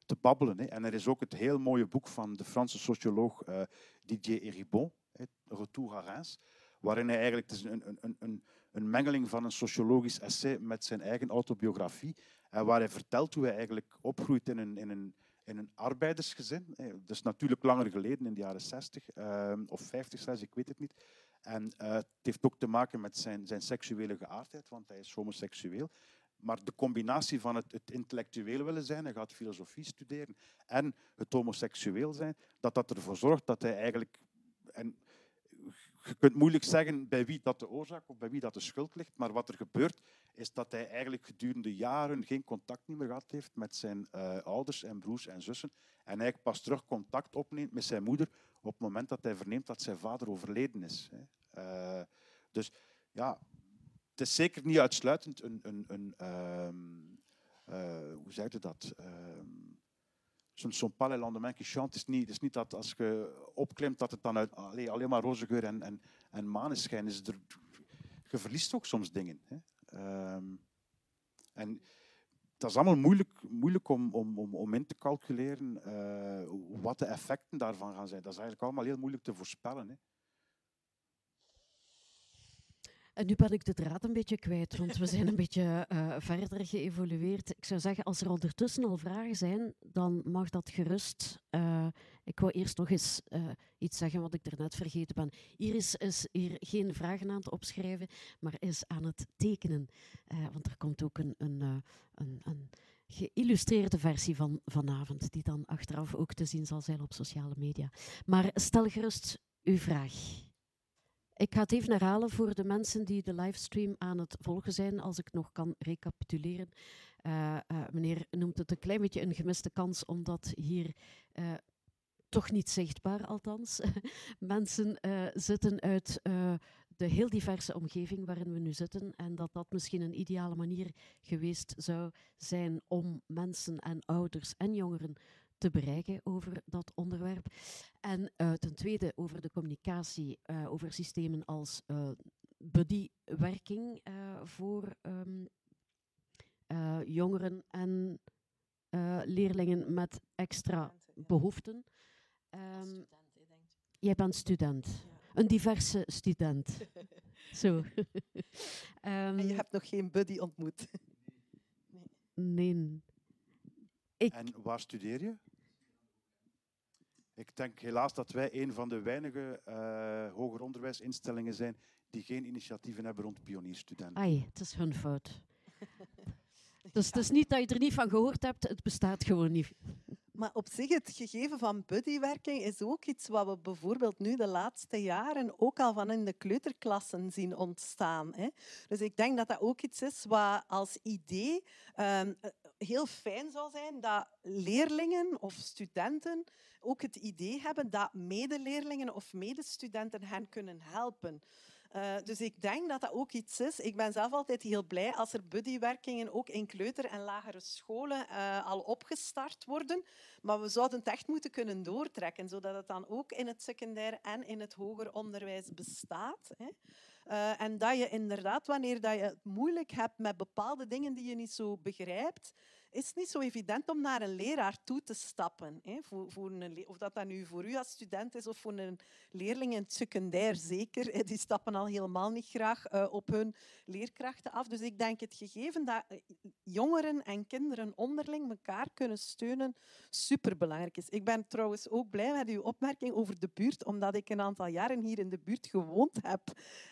te babbelen. Hè. En er is ook het heel mooie boek van de Franse socioloog uh, Didier Eribon, Retour à Reims, waarin hij eigenlijk, het is een, een, een, een mengeling van een sociologisch essay met zijn eigen autobiografie, waar hij vertelt hoe hij eigenlijk opgroeit in een, in een in een arbeidersgezin. Dat is natuurlijk langer geleden, in de jaren 60 ehm, of 50 zelfs, ik weet het niet. En uh, het heeft ook te maken met zijn, zijn seksuele geaardheid, want hij is homoseksueel. Maar de combinatie van het, het intellectueel willen zijn, hij gaat filosofie studeren, en het homoseksueel zijn, dat dat ervoor zorgt dat hij eigenlijk... En je kunt moeilijk zeggen bij wie dat de oorzaak of bij wie dat de schuld ligt, maar wat er gebeurt is dat hij eigenlijk gedurende jaren geen contact meer gehad heeft met zijn uh, ouders en broers en zussen en eigenlijk pas terug contact opneemt met zijn moeder op het moment dat hij verneemt dat zijn vader overleden is. Hè. Uh, dus ja, het is zeker niet uitsluitend een, een, een um, uh, hoe zeg je dat? Zo'n zo pas le lendemain qui chante. Is niet, is niet dat als je opklimt dat het dan uit, alleen, alleen maar roze geur en, en, en maneschijn is. Er, je verliest ook soms dingen. Hè. Um, en dat is allemaal moeilijk, moeilijk om, om, om, om in te calculeren uh, wat de effecten daarvan gaan zijn. Dat is eigenlijk allemaal heel moeilijk te voorspellen. Hè. En nu ben ik de draad een beetje kwijt, want we zijn een beetje uh, verder geëvolueerd. Ik zou zeggen, als er ondertussen al vragen zijn, dan mag dat gerust. Uh, ik wou eerst nog eens iets zeggen wat ik er net vergeten ben. Iris is hier geen vragen aan het opschrijven, maar is aan het tekenen. want er komt ook een, een, een, een geïllustreerde versie van vanavond, die dan achteraf ook te zien zal zijn op sociale media. Maar stel gerust uw vraag. Ik ga het even herhalen voor de mensen die de livestream aan het volgen zijn, als ik nog kan recapituleren. Uh, uh, meneer noemt het een klein beetje een gemiste kans, omdat hier uh, toch niet zichtbaar, althans, mensen zitten uit de heel diverse omgeving waarin we nu zitten en dat dat misschien een ideale manier geweest zou zijn om mensen en ouders en jongeren te bereiken over dat onderwerp. En uh, ten tweede over de communicatie, uh, over systemen als uh, buddywerking voor um, jongeren en leerlingen met extra behoeften. Um, jij bent student. Een diverse student. Zo. En je Ehm, hebt nog geen buddy ontmoet. nee. Ik, En waar studeer je? Ik denk helaas dat wij een van de weinige eh, hoger onderwijsinstellingen zijn die geen initiatieven hebben rond pionierstudenten. ai, het is hun fout. Dus het is niet dat je er niet van gehoord hebt, het bestaat gewoon niet. Maar op zich, het gegeven van buddywerking is ook iets wat we bijvoorbeeld nu de laatste jaren ook al van in de kleuterklassen zien ontstaan. Hè. Dus ik denk dat dat ook iets is wat als idee ehm, eh, heel fijn zou zijn dat leerlingen of studenten ook het idee hebben dat medeleerlingen of medestudenten hen kunnen helpen. Eh, dus ik denk dat dat ook iets is. Ik ben zelf altijd heel blij als er buddywerkingen ook in kleuter- en lagere scholen eh, al opgestart worden. Maar we zouden het echt moeten kunnen doortrekken, zodat het dan ook in het secundair en in het hoger onderwijs bestaat. Hè. Eh, en dat je inderdaad, wanneer dat je het moeilijk hebt met bepaalde dingen die je niet zo begrijpt, is niet zo evident om naar een leraar toe te stappen. Hè. Voor, voor een, of dat dat nu voor u als student is of voor een leerling in het secundair zeker. Die stappen al helemaal niet graag eh, op hun leerkrachten af. Dus ik denk het gegeven dat eh, jongeren en kinderen onderling elkaar kunnen steunen superbelangrijk is. Ik ben trouwens ook blij met uw opmerking over de buurt, omdat ik een aantal jaren hier in de buurt gewoond heb.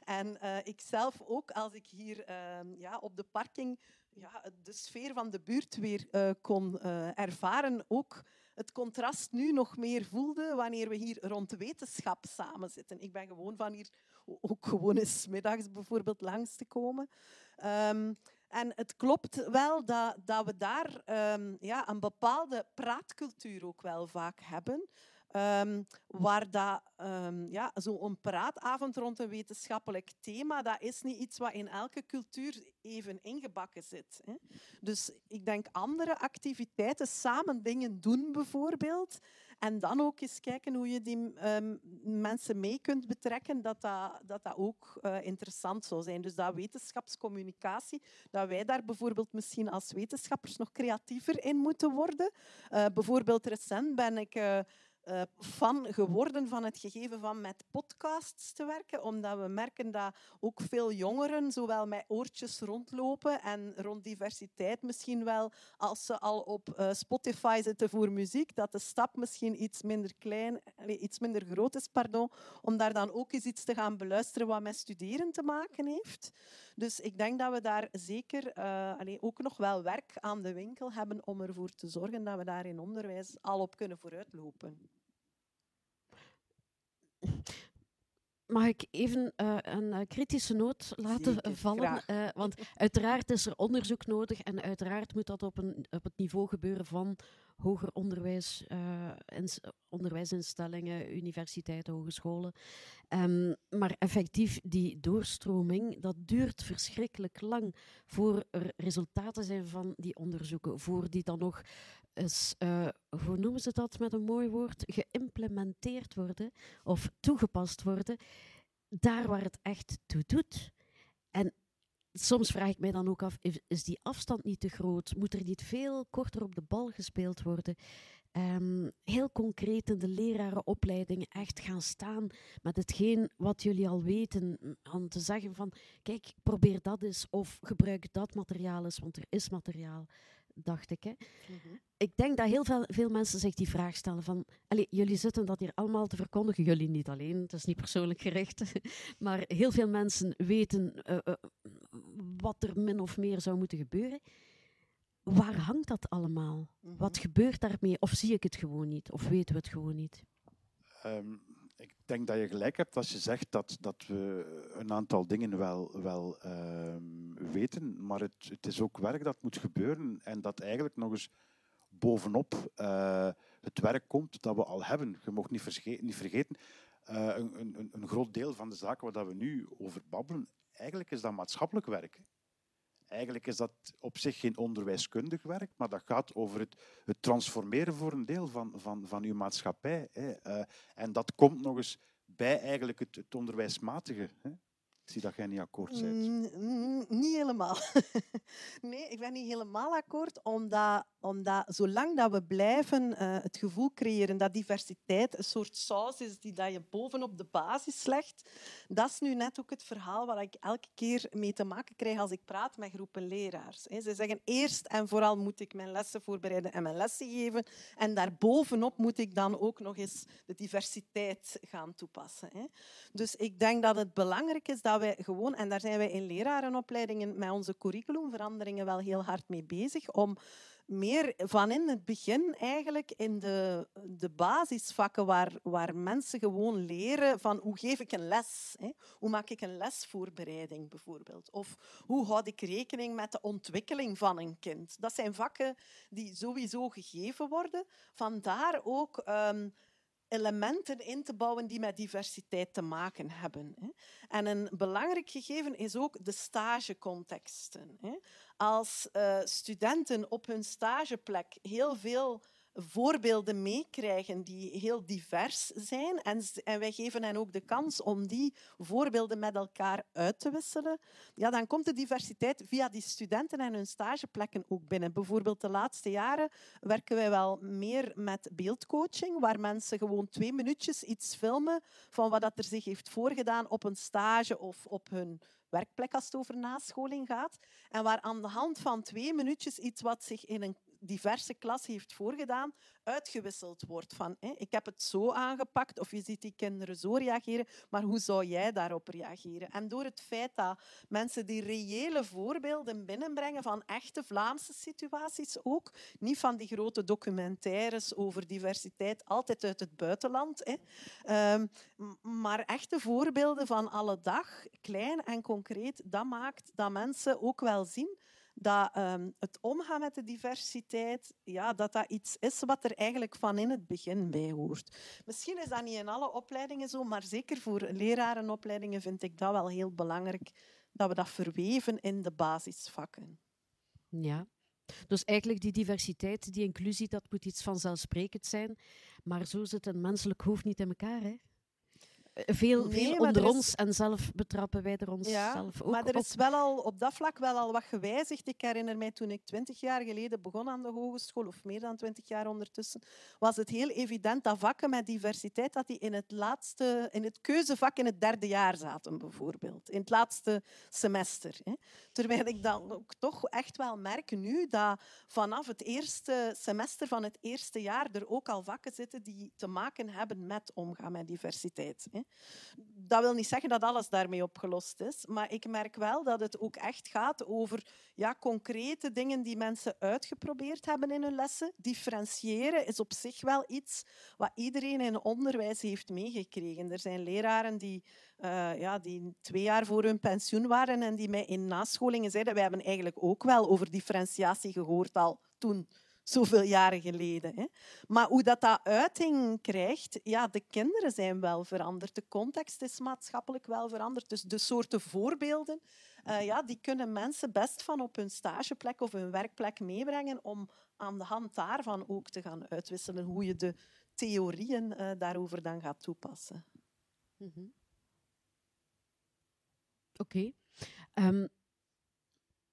En eh, ik zelf ook, als ik hier ehm, ja, op de parking ja, de sfeer van de buurt weer eh, kon eh, ervaren, ook het contrast nu nog meer voelde wanneer we hier rond wetenschap samen zitten. Ik ben gewoon van hier ook gewoon eens middags bijvoorbeeld langs te komen. Ehm, en het klopt wel dat, dat we daar ehm, ja, een bepaalde praatcultuur ook wel vaak hebben. Ehm, waar dat, ehm, ja, zo'n praatavond rond een wetenschappelijk thema, dat is niet iets wat in elke cultuur even ingebakken zit. Hè. Dus ik denk andere activiteiten, samen dingen doen bijvoorbeeld, en dan ook eens kijken hoe je die ehm, mensen mee kunt betrekken, dat dat, dat, dat ook eh, interessant zou zijn. Dus dat wetenschapscommunicatie, dat wij daar bijvoorbeeld misschien als wetenschappers nog creatiever in moeten worden. Eh, bijvoorbeeld recent ben ik... eh, fan geworden van het gegeven van met podcasts te werken, omdat we merken dat ook veel jongeren zowel met oortjes rondlopen en rond diversiteit misschien wel, als ze al op eh, Spotify zitten voor muziek, dat de stap misschien iets minder klein, iets minder groot is, pardon, om daar dan ook eens iets te gaan beluisteren wat met studeren te maken heeft. Dus ik denk dat we daar zeker eh, allee, ook nog wel werk aan de winkel hebben om ervoor te zorgen dat we daar in onderwijs al op kunnen vooruitlopen. Mag ik even eh, een eh, kritische noot laten Zeker, vallen? Eh, want uiteraard is er onderzoek nodig en uiteraard moet dat op, een, op het niveau gebeuren van hoger onderwijs, ins- onderwijsinstellingen, universiteiten, hogescholen. Ehm, maar effectief, die doorstroming, dat duurt verschrikkelijk lang voor er resultaten zijn van die onderzoeken, voor die dan nog eh, hoe noemen ze dat met een mooi woord, geïmplementeerd worden of toegepast worden, daar waar het echt toe doet. En soms vraag ik mij dan ook af, is die afstand niet te groot? Moet er niet veel korter op de bal gespeeld worden? Ehm, heel concreet in de lerarenopleidingen echt gaan staan met hetgeen wat jullie al weten. m, Aan te zeggen van, kijk, probeer dat eens of gebruik dat materiaal eens, want er is materiaal, dacht ik. Hè. Ik denk dat heel veel, veel mensen zich die vraag stellen van, allee, jullie zitten dat hier allemaal te verkondigen, jullie niet alleen, het is niet persoonlijk gericht, maar heel veel mensen weten eh, eh, wat er min of meer zou moeten gebeuren. Waar hangt dat allemaal? Wat gebeurt daarmee? Of zie ik het gewoon niet? Of weten we het gewoon niet? Ehm, ik denk dat je gelijk hebt als je zegt dat, dat we een aantal dingen wel, wel ehm, weten, maar het, het is ook werk dat moet gebeuren en dat eigenlijk nog eens bovenop eh, het werk komt dat we al hebben. Je mag niet, versche- niet vergeten, eh, een, een, een groot deel van de zaken waar we nu over babbelen, eigenlijk is dat maatschappelijk werk. Eigenlijk is dat op zich geen onderwijskundig werk, maar dat gaat over het, het transformeren voor een deel van, van, van uw maatschappij. Hè. Eh, en dat komt nog eens bij eigenlijk het, onderwijsmatige. Hè. Ik zie dat jij niet akkoord bent. Mm, niet helemaal. helemaal. nee, ik ben niet helemaal akkoord, omdat, omdat zolang dat we blijven uh, het gevoel creëren dat diversiteit een soort saus is die dat je bovenop de basis legt, dat is nu net ook het verhaal waar ik elke keer mee te maken krijg als ik praat met groepen leraars. Ze zeggen eerst en vooral moet ik mijn lessen voorbereiden en mijn lessen geven en daarbovenop moet ik dan ook nog eens de diversiteit gaan toepassen. Dus ik denk dat het belangrijk is dat wij gewoon, en daar zijn wij in lerarenopleidingen met onze curriculumveranderingen wel heel hard mee bezig, om meer van in het begin eigenlijk in de, de basisvakken waar, waar mensen gewoon leren van hoe geef ik een les? Hè? Hoe maak ik een lesvoorbereiding bijvoorbeeld? Of hoe houd ik rekening met de ontwikkeling van een kind? Dat zijn vakken die sowieso gegeven worden. Vandaar ook... Um, elementen in te bouwen die met diversiteit te maken hebben. En een belangrijk gegeven is ook de stagecontexten. Als eh, studenten op hun stageplek heel veel voorbeelden meekrijgen die heel divers zijn. En, en wij geven hen ook de kans om die voorbeelden met elkaar uit te wisselen. Ja, dan komt de diversiteit via die studenten en hun stageplekken ook binnen. Bijvoorbeeld de laatste jaren werken wij wel meer met beeldcoaching, waar mensen gewoon twee minuutjes iets filmen van wat er zich heeft voorgedaan op een stage of op hun werkplek als het over nascholing gaat. En waar aan de hand van twee minuutjes iets wat zich in een diverse klas heeft voorgedaan, uitgewisseld wordt. Van, ik heb het zo aangepakt, of je ziet die kinderen zo reageren, maar hoe zou jij daarop reageren? En door het feit dat mensen die reële voorbeelden binnenbrengen van echte Vlaamse situaties ook, niet van die grote documentaires over diversiteit, altijd uit het buitenland, hè, um, maar echte voorbeelden van alle dag, klein en concreet, dat maakt dat mensen ook wel zien dat um, het omgaan met de diversiteit, ja, dat dat iets is wat er eigenlijk van in het begin bij hoort. Misschien is dat niet in alle opleidingen zo, maar zeker voor lerarenopleidingen vind ik dat wel heel belangrijk, dat we dat verweven in de basisvakken. Ja, dus eigenlijk die diversiteit, die inclusie, dat moet iets vanzelfsprekend zijn. Maar zo zit een menselijk hoofd niet in elkaar. Hè? Veel, veel onder ons en zelf betrappen wij er ons zelf ook Maar er is wel al op dat vlak wel al wat gewijzigd. Ik herinner mij toen ik twintig jaar geleden begon aan de hogeschool, of meer dan twintig jaar ondertussen, was het heel evident dat vakken met diversiteit dat die in het, laatste, in het keuzevak in het derde jaar zaten, bijvoorbeeld. In het laatste semester. Hè. Terwijl ik dan ook toch echt wel merk nu dat vanaf het eerste semester van het eerste jaar er ook al vakken zitten die te maken hebben met omgaan met diversiteit. Hè. Dat wil niet zeggen dat alles daarmee opgelost is, maar ik merk wel dat het ook echt gaat over ja, concrete dingen die mensen uitgeprobeerd hebben in hun lessen. Differentiëren is op zich wel iets wat iedereen in onderwijs heeft meegekregen. Er zijn leraren die, uh, ja, die twee jaar voor hun pensioen waren en die mij in nascholingen zeiden wij hebben eigenlijk ook wel over differentiatie gehoord al toen zoveel jaren geleden. Hè. Maar hoe dat, dat uiting krijgt, ja, de kinderen zijn wel veranderd. De context is maatschappelijk wel veranderd. Dus de soorten voorbeelden, uh, ja, die kunnen mensen best van op hun stageplek of hun werkplek meebrengen om aan de hand daarvan ook te gaan uitwisselen hoe je de theorieën uh, daarover dan gaat toepassen. -hmm. Oké. Um,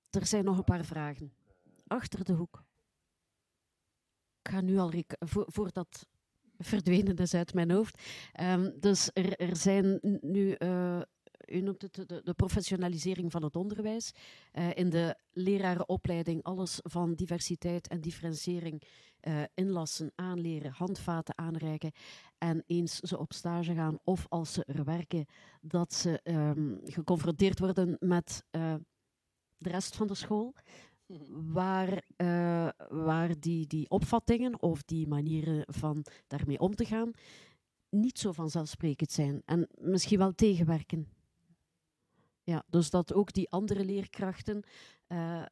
er zijn nog een paar vragen. Achter de hoek ik ga nu al voor, voordat verdwenen is uit mijn hoofd. Um, dus er, zijn nu, uh, u noemt het de, de, professionalisering van het onderwijs. Uh, in de lerarenopleiding alles van diversiteit en differentiëring uh, inlassen, aanleren, handvaten aanreiken. En eens ze op stage gaan of als ze er werken, dat ze um, geconfronteerd worden met de rest van de school waar, uh, waar die, die opvattingen of die manieren van daarmee om te gaan niet zo vanzelfsprekend zijn en misschien wel tegenwerken. Ja, dus dat ook die andere leerkrachten uh,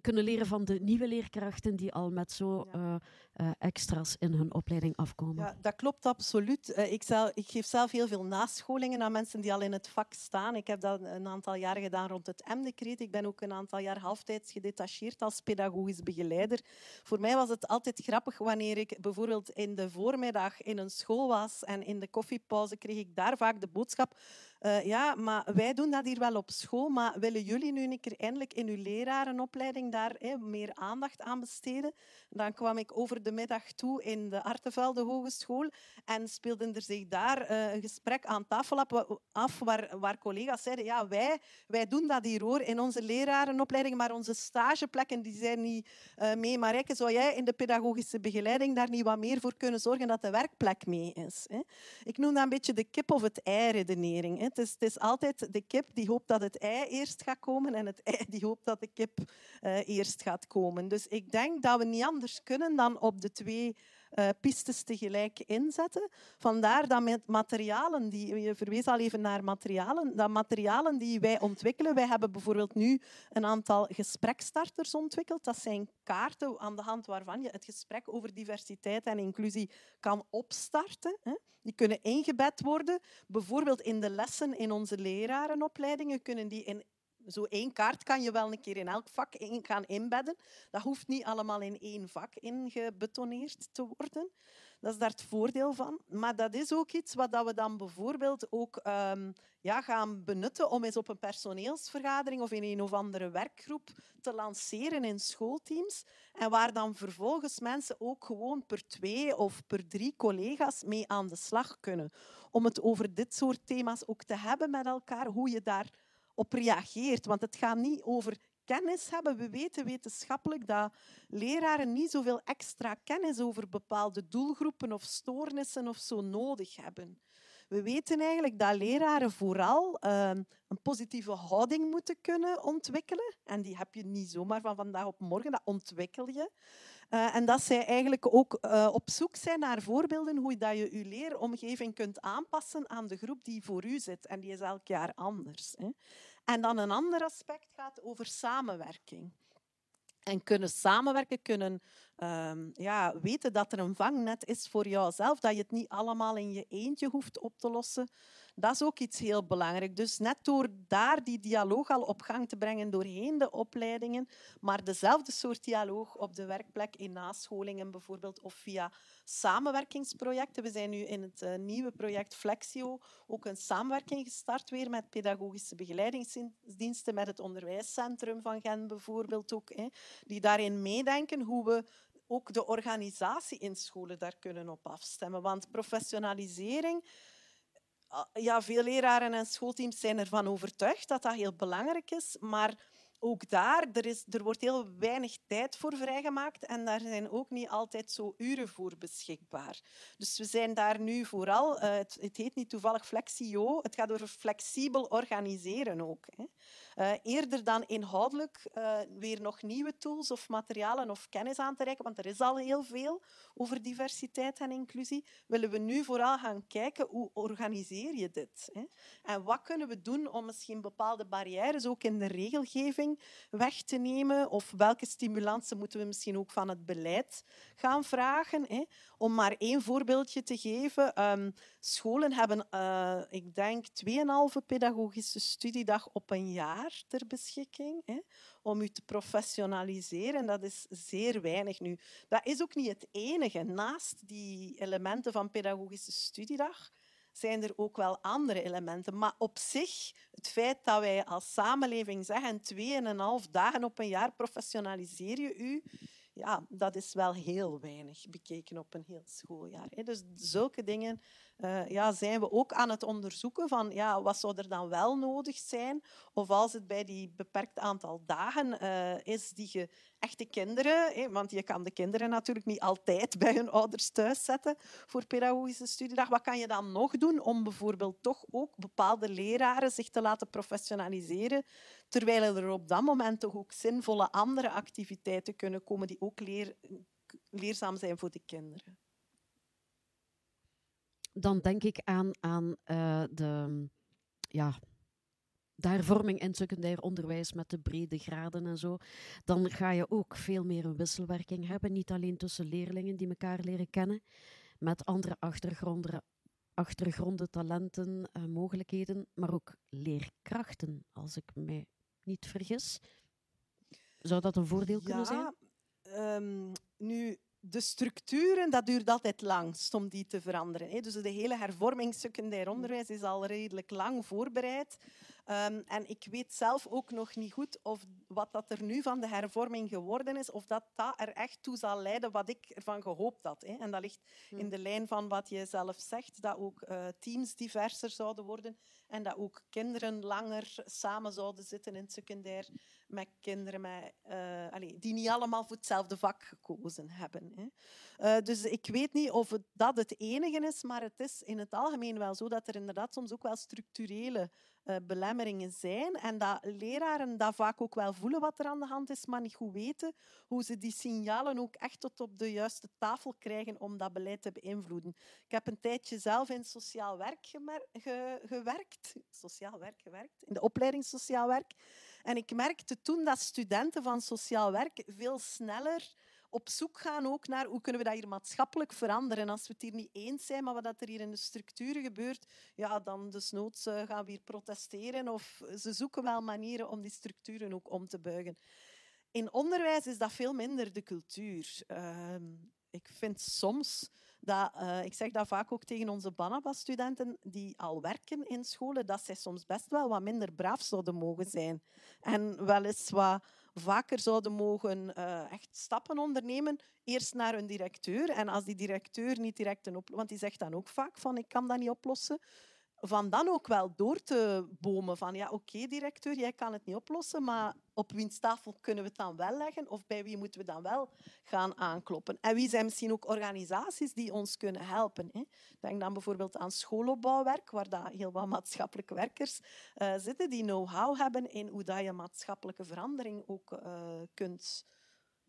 kunnen leren van de nieuwe leerkrachten die al met zo uh, uh, extra's in hun opleiding afkomen. Ja, dat klopt absoluut. Uh, ik, zelf, ik, geef zelf heel veel nascholingen aan mensen die al in het vak staan. Ik heb dat een aantal jaren gedaan rond het M-decreet. Ik ben ook een aantal jaar halftijds gedetacheerd als pedagogisch begeleider. Voor mij was het altijd grappig wanneer ik bijvoorbeeld in de voormiddag in een school was en in de koffiepauze kreeg ik daar vaak de boodschap eh, ja, maar wij doen dat hier wel op school, maar willen jullie nu een keer eindelijk in uw lerarenopleiding daar hè, meer aandacht aan besteden? Dan kwam ik over de middag toe in de Artevelde Hogeschool en speelde er zich daar eh, een gesprek aan tafel af waar, waar collega's zeiden, ja, wij, wij doen dat hier hoor, in onze lerarenopleiding, maar onze stageplekken die zijn niet uh, mee. Maar Rijke, zou jij in de pedagogische begeleiding daar niet wat meer voor kunnen zorgen dat de werkplek mee is? Hè? Ik noem dat een beetje de kip of het ei redenering. Het, is, is altijd de kip die hoopt dat het ei eerst gaat komen en het ei die hoopt dat de kip uh, eerst gaat komen. Dus ik denk dat we niet anders kunnen dan op de twee uh, pistes tegelijk inzetten. Vandaar dat met materialen, die, je verwees al even naar materialen, dat materialen die wij ontwikkelen, wij hebben bijvoorbeeld nu een aantal gesprekstarters ontwikkeld. Dat zijn kaarten aan de hand waarvan je het gesprek over diversiteit en inclusie kan opstarten. Die kunnen ingebed worden, bijvoorbeeld in de lessen in onze lerarenopleidingen, kunnen die in zo één kaart kan je wel een keer in elk vak gaan inbedden. Dat hoeft niet allemaal in één vak ingebetoneerd te worden. Dat is daar het voordeel van. Maar dat is ook iets wat we dan bijvoorbeeld ook um, ja, gaan benutten om eens op een personeelsvergadering of in een of andere werkgroep te lanceren in schoolteams. En waar dan vervolgens mensen ook gewoon per twee of per drie collega's mee aan de slag kunnen. Om het over dit soort thema's ook te hebben met elkaar, hoe je daar op reageert. Want het gaat niet over kennis hebben. We weten wetenschappelijk dat leraren niet zoveel extra kennis over bepaalde doelgroepen of stoornissen of zo nodig hebben. We weten eigenlijk dat leraren vooral uh, een positieve houding moeten kunnen ontwikkelen. En die heb je niet zomaar van vandaag op morgen, dat ontwikkel je. Uh, en dat zij eigenlijk ook uh, op zoek zijn naar voorbeelden hoe dat je je leeromgeving kunt aanpassen aan de groep die voor u zit. En die is elk jaar anders. Hè. En dan een ander aspect gaat over samenwerking. En kunnen samenwerken, kunnen um, ja, weten dat er een vangnet is voor jouzelf, dat je het niet allemaal in je eentje hoeft op te lossen, dat is ook iets heel belangrijk. Dus net door daar die dialoog al op gang te brengen doorheen de opleidingen, maar dezelfde soort dialoog op de werkplek in nascholingen bijvoorbeeld of via samenwerkingsprojecten. We zijn nu in het uh, nieuwe project Flexio ook een samenwerking gestart weer met pedagogische begeleidingsdiensten, met het onderwijscentrum van Gent bijvoorbeeld ook, hè, die daarin meedenken hoe we ook de organisatie in scholen daar kunnen op afstemmen. Want professionalisering ja, veel leraren en schoolteams zijn ervan overtuigd dat dat heel belangrijk is, maar ook daar, er, is, er wordt heel weinig tijd voor vrijgemaakt en daar zijn ook niet altijd zo uren voor beschikbaar. Dus we zijn daar nu vooral, uh, het, het, heet niet toevallig Flexio, het gaat over flexibel organiseren ook. Hè. Uh, eerder dan inhoudelijk uh, weer nog nieuwe tools of materialen of kennis aan te reiken, want er is al heel veel over diversiteit en inclusie, willen we nu vooral gaan kijken hoe organiseer je dit? Hè? En wat kunnen we doen om misschien bepaalde barrières ook in de regelgeving weg te nemen? Of welke stimulansen moeten we misschien ook van het beleid gaan vragen? Hè? Om maar één voorbeeldje te geven. Um, scholen hebben, uh, ik denk, 2,5 pedagogische studiedag op een jaar ter beschikking. Hè? om u te professionaliseren. Dat is zeer weinig nu. Dat is ook niet het enige. Naast die elementen van pedagogische studiedag zijn er ook wel andere elementen. Maar op zich, het feit dat wij als samenleving zeggen tweeënhalf dagen op een jaar professionaliseer je u, ja, dat is wel heel weinig bekeken op een heel schooljaar. Dus zulke dingen uh, ja, zijn we ook aan het onderzoeken van ja, wat zou er dan wel nodig zijn. Of als het bij die beperkt aantal dagen uh, is die je echte kinderen, hè, want je kan de kinderen natuurlijk niet altijd bij hun ouders thuis zetten voor pedagogische studiedag. Wat kan je dan nog doen om bijvoorbeeld toch ook bepaalde leraren zich te laten professionaliseren, terwijl er op dat moment toch ook zinvolle andere activiteiten kunnen komen die ook leer, leerzaam zijn voor de kinderen? Dan denk ik aan, aan uh, de, ja, de hervorming in secundair onderwijs met de brede graden en zo. Dan ga je ook veel meer een wisselwerking hebben. Niet alleen tussen leerlingen die elkaar leren kennen, met andere achtergronden, achtergronden talenten, uh, mogelijkheden, maar ook leerkrachten, als ik mij niet vergis. Zou dat een voordeel kunnen zijn? Um, nu, de structuren, dat duurt altijd langst om die te veranderen. Dus de hele hervorming secundair onderwijs is al redelijk lang voorbereid. Ehm, en ik weet zelf ook nog niet goed of wat dat er nu van de hervorming geworden is, of dat dat er echt toe zal leiden wat ik ervan gehoopt had. Hè. En dat ligt in de lijn van wat je zelf zegt, dat ook eh, teams diverser zouden worden en dat ook kinderen langer samen zouden zitten in het secundair met kinderen met, eh, allee, die niet allemaal voor hetzelfde vak gekozen hebben. Hè. Eh, dus ik weet niet of het, dat het enige is, maar het is in het algemeen wel zo dat er inderdaad soms ook wel structurele eh, belemmeringen zijn en dat leraren dat vaak ook wel voelen wat er aan de hand is, maar niet goed weten hoe ze die signalen ook echt tot op de juiste tafel krijgen om dat beleid te beïnvloeden. Ik heb een tijdje zelf in sociaal werk gewerkt, sociaal werk gewerkt, in de opleiding sociaal werk. En ik merkte toen dat studenten van sociaal werk veel sneller op zoek gaan ook naar hoe kunnen we dat hier maatschappelijk veranderen. En als we het hier niet eens zijn, maar wat er hier in de structuren gebeurt, ja, dan desnoods eh, gaan we hier protesteren. Of ze zoeken wel manieren om die structuren ook om te buigen. In onderwijs is dat veel minder de cultuur. Ehm, ik vind soms dat, eh, ik zeg dat vaak ook tegen onze Banaba-studenten die al werken in scholen, dat zij soms best wel wat minder braaf zouden mogen zijn. En wel eens wat vaker zouden mogen eh, echt stappen ondernemen. Eerst naar hun directeur. En als die directeur niet direct een oplossing... Want die zegt dan ook vaak van, ik kan dat niet oplossen. Van dan ook wel door te bomen van, ja, oké, directeur, jij kan het niet oplossen, maar op wiens tafel kunnen we het dan wel leggen? Of bij wie moeten we dan wel gaan aankloppen? En wie zijn misschien ook organisaties die ons kunnen helpen? Hè? Denk dan bijvoorbeeld aan schoolopbouwwerk, waar daar heel wat maatschappelijke werkers eh, zitten die know-how hebben in hoe dat je maatschappelijke verandering ook eh, kunt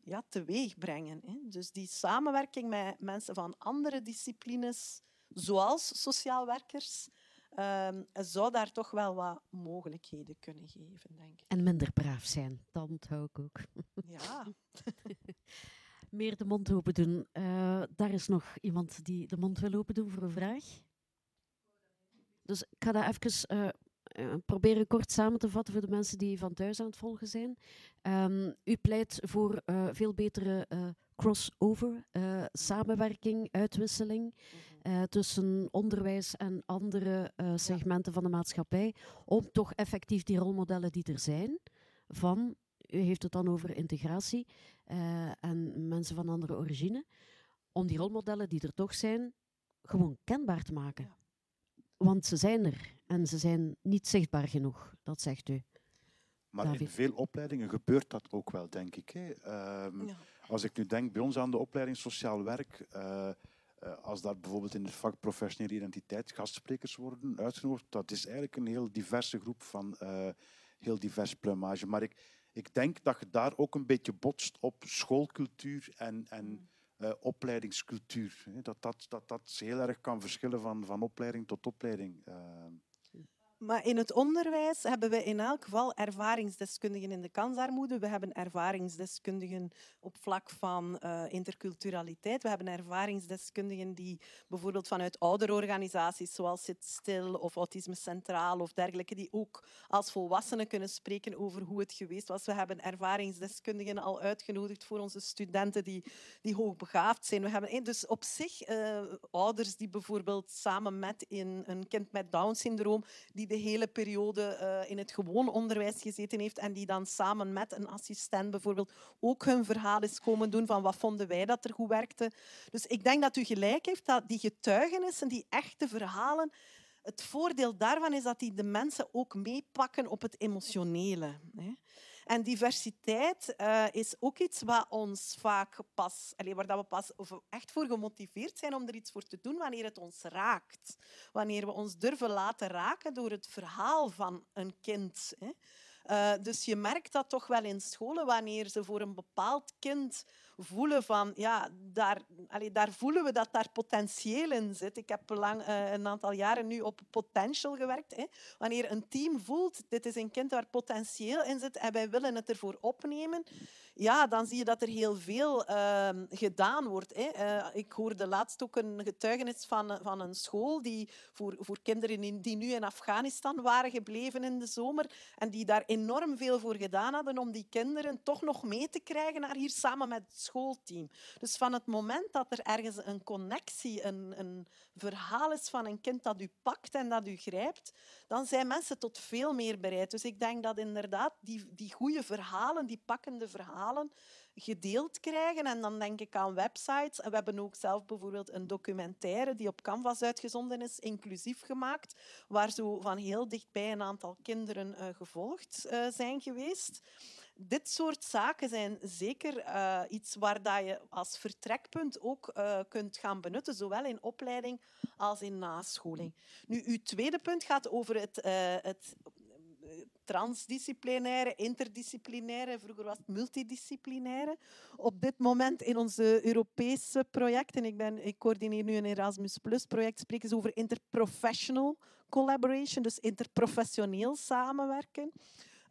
ja, teweeg brengen. Hè? Dus die samenwerking met mensen van andere disciplines, zoals sociaal werkers, ehm, zou daar toch wel wat mogelijkheden kunnen geven, denk ik. En minder braaf zijn, dat onthoud ik ook. Ja. Meer de mond open doen. Eh, daar is nog iemand die de mond wil open doen voor een vraag. Dus ik ga dat even eh, eh, proberen kort samen te vatten voor de mensen die van thuis aan het volgen zijn. Ehm, u pleit voor eh, veel betere crossover, samenwerking, uitwisseling eh, tussen onderwijs en andere eh, segmenten van de maatschappij, om toch effectief die rolmodellen die er zijn, van, u heeft het dan over integratie eh, en mensen van andere origine, om die rolmodellen die er toch zijn, gewoon kenbaar te maken. Ja. Want ze zijn er en ze zijn niet zichtbaar genoeg, dat zegt u. Maar in veel opleidingen gebeurt dat ook wel, denk ik. Hè. Ehm, Ja. Als ik nu denk bij ons aan de opleiding Sociaal Werk, als daar bijvoorbeeld in het vak professionele identiteit gastsprekers worden uitgenodigd, dat is eigenlijk een heel diverse groep van eh, heel divers plumage. Maar ik, ik denk dat je daar ook een beetje botst op schoolcultuur en, en eh, opleidingscultuur. Dat, dat, dat dat heel erg kan verschillen van, van opleiding tot opleiding. Ehm, Maar in het onderwijs hebben we in elk geval ervaringsdeskundigen in de kansarmoede. We hebben ervaringsdeskundigen op vlak van eh, interculturaliteit. We hebben ervaringsdeskundigen die bijvoorbeeld vanuit ouderorganisaties zoals Zit Stil of Autisme Centraal of dergelijke, die ook als volwassenen kunnen spreken over hoe het geweest was. We hebben ervaringsdeskundigen al uitgenodigd voor onze studenten die, die hoogbegaafd zijn. We hebben dus op zich eh, ouders die bijvoorbeeld samen met een, een kind met Down-syndroom die de hele periode eh, in het gewoon onderwijs gezeten heeft en die dan samen met een assistent bijvoorbeeld ook hun verhaal is komen doen van wat vonden wij dat er goed werkte. Dus ik denk dat u gelijk heeft dat die getuigenissen, die echte verhalen, het voordeel daarvan is dat die de mensen ook meepakken op het emotionele. Hè. En diversiteit eh, is ook iets wat ons vaak pas, allee, waar dat we pas echt voor gemotiveerd zijn om er iets voor te doen wanneer het ons raakt. Wanneer we ons durven laten raken door het verhaal van een kind. Hè. Eh, dus je merkt dat toch wel in scholen, wanneer ze voor een bepaald kind voelen van, ja, daar, allee, daar voelen we dat daar potentieel in zit. Ik heb lang, eh, een aantal jaren nu op potential gewerkt. Hè. Wanneer een team voelt, dit is een kind waar potentieel in zit en wij willen het ervoor opnemen, ja, dan zie je dat er heel veel ehm, gedaan wordt. Hè. Eh, ik hoorde laatst ook een getuigenis van, van een school die voor, voor kinderen in- die nu in Afghanistan waren gebleven in de zomer en die daar enorm veel voor gedaan hadden om die kinderen toch nog mee te krijgen naar hier samen met het schoolteam. Dus van het moment dat er ergens een connectie, een, een verhaal is van een kind dat u pakt en dat u grijpt, dan zijn mensen tot veel meer bereid. Dus ik denk dat inderdaad die, die goede verhalen, die pakkende verhalen, gedeeld krijgen. En dan denk ik aan websites. We hebben ook zelf bijvoorbeeld een documentaire die op Canvas uitgezonden is, inclusief gemaakt, waar zo van heel dichtbij een aantal kinderen uh, gevolgd uh, zijn geweest. Dit soort zaken zijn zeker uh, iets waar dat je als vertrekpunt ook kunt gaan benutten, zowel in opleiding als in nascholing. Nu, uw tweede punt gaat over het, het transdisciplinaire, interdisciplinaire, vroeger was het multidisciplinaire. Op dit moment in onze Europese projecten, ik, ben, ik coördineer nu een Erasmus Plus project, spreken ze over interprofessional collaboration, dus interprofessioneel samenwerken.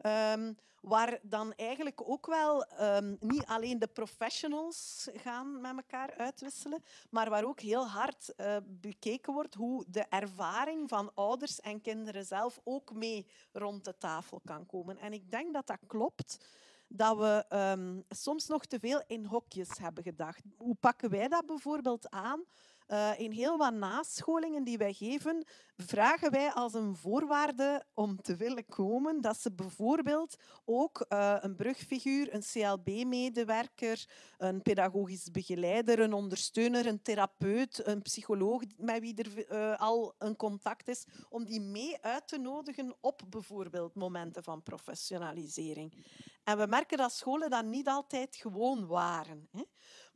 Um, waar dan eigenlijk ook wel um, niet alleen de professionals gaan met elkaar uitwisselen, maar waar ook heel hard uh, bekeken wordt hoe de ervaring van ouders en kinderen zelf ook mee rond de tafel kan komen. En ik denk dat dat klopt dat we um, soms nog te veel in hokjes hebben gedacht. Hoe pakken wij dat bijvoorbeeld aan? Uh, in heel wat nascholingen die wij geven, vragen wij als een voorwaarde om te willen komen dat ze bijvoorbeeld ook uh, een brugfiguur, een CLB-medewerker, een pedagogisch begeleider, een ondersteuner, een therapeut, een psycholoog met wie er uh, al een contact is, om die mee uit te nodigen op bijvoorbeeld momenten van professionalisering. En we merken dat scholen dat niet altijd gewoon waren. Hè.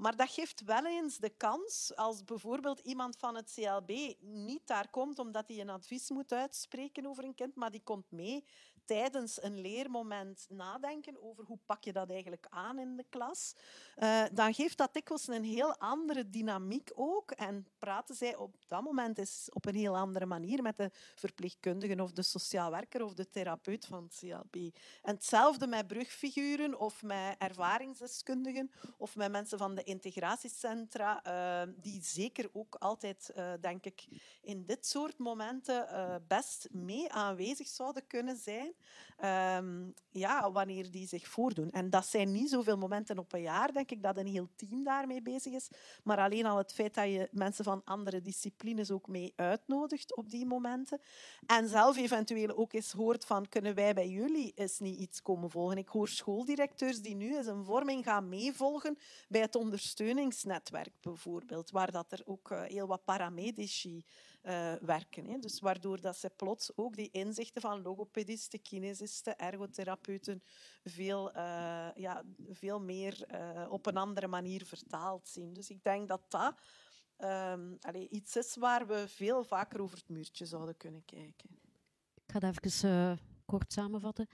Maar dat geeft wel eens de kans, als bijvoorbeeld iemand van het CLB niet daar komt omdat hij een advies moet uitspreken over een kind, maar die komt mee tijdens een leermoment nadenken over hoe pak je dat eigenlijk aan in de klas, uh, dan geeft dat dikwijls een heel andere dynamiek ook. En praten zij op dat moment is op een heel andere manier met de verpleegkundigen of de sociaal werker of de therapeut van het CLB. En hetzelfde met brugfiguren of met ervaringsdeskundigen of met mensen van de integratiecentra, uh, die zeker ook altijd, uh, denk ik, in dit soort momenten best mee aanwezig zouden kunnen zijn. Um, ja, wanneer die zich voordoen. En dat zijn niet zoveel momenten op een jaar, denk ik, dat een heel team daarmee bezig is. Maar alleen al het feit dat je mensen van andere disciplines ook mee uitnodigt op die momenten. En zelf eventueel ook eens hoort van, kunnen wij bij jullie eens niet iets komen volgen? Ik hoor schooldirecteurs die nu eens een vorming gaan meevolgen bij het ondersteuningsnetwerk bijvoorbeeld, waar dat er ook uh, heel wat paramedici uh, werken. Hè. Dus waardoor dat ze plots ook die inzichten van logopedisten, kinesisten, ergotherapeuten veel, uh, ja, veel meer uh, op een andere manier vertaald zien. Dus ik denk dat dat allez, iets is waar we veel vaker over het muurtje zouden kunnen kijken. Ik ga het even kort samenvatten.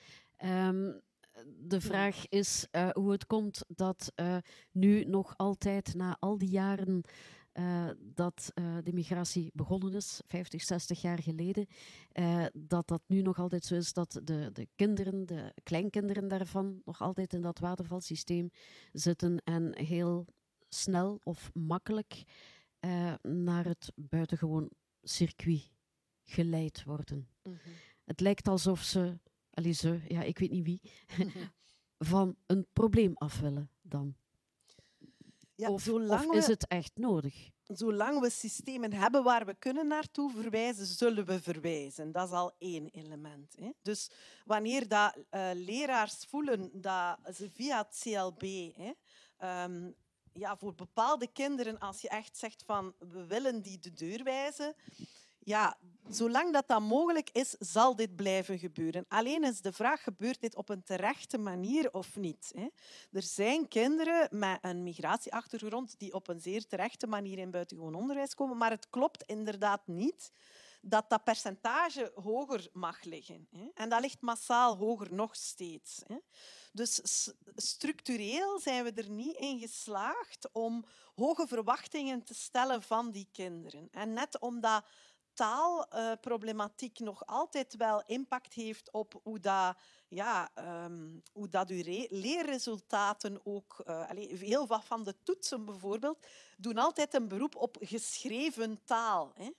Um, de vraag is uh, hoe het komt dat uh, nu nog altijd, na al die jaren uh, dat uh, de migratie begonnen is, 50, 60 jaar geleden, uh, dat dat nu nog altijd zo is dat de, de kinderen, de kleinkinderen daarvan, nog altijd in dat watervalsysteem zitten en heel snel of makkelijk naar het buitengewoon circuit geleid worden. Mm -hmm. Het lijkt alsof ze, allee, ze, ja, ik weet niet wie, van een probleem af willen dan. Ja, of, of is het echt nodig? Zolang we systemen hebben waar we kunnen naartoe verwijzen, zullen we verwijzen. Dat is al één element. Hè. Dus wanneer dat, uh, leraars voelen dat ze via het CLB hè, um, ja, voor bepaalde kinderen, als je echt zegt van we willen die de deur wijzen, ja, zolang dat, dat mogelijk is, zal dit blijven gebeuren. Alleen is de vraag, gebeurt dit op een terechte manier of niet? Er zijn kinderen met een migratieachtergrond die op een zeer terechte manier in buitengewoon onderwijs komen, maar het klopt inderdaad niet dat dat percentage hoger mag liggen. En dat ligt massaal hoger nog steeds. Dus structureel zijn we er niet in geslaagd om hoge verwachtingen te stellen van die kinderen. En net omdat taalproblematiek uh, nog altijd wel impact heeft op hoe dat, ja, um, hoe dat leerresultaten ook... Uh, allez, heel wat van de toetsen bijvoorbeeld doen altijd een beroep op geschreven taal. Hè.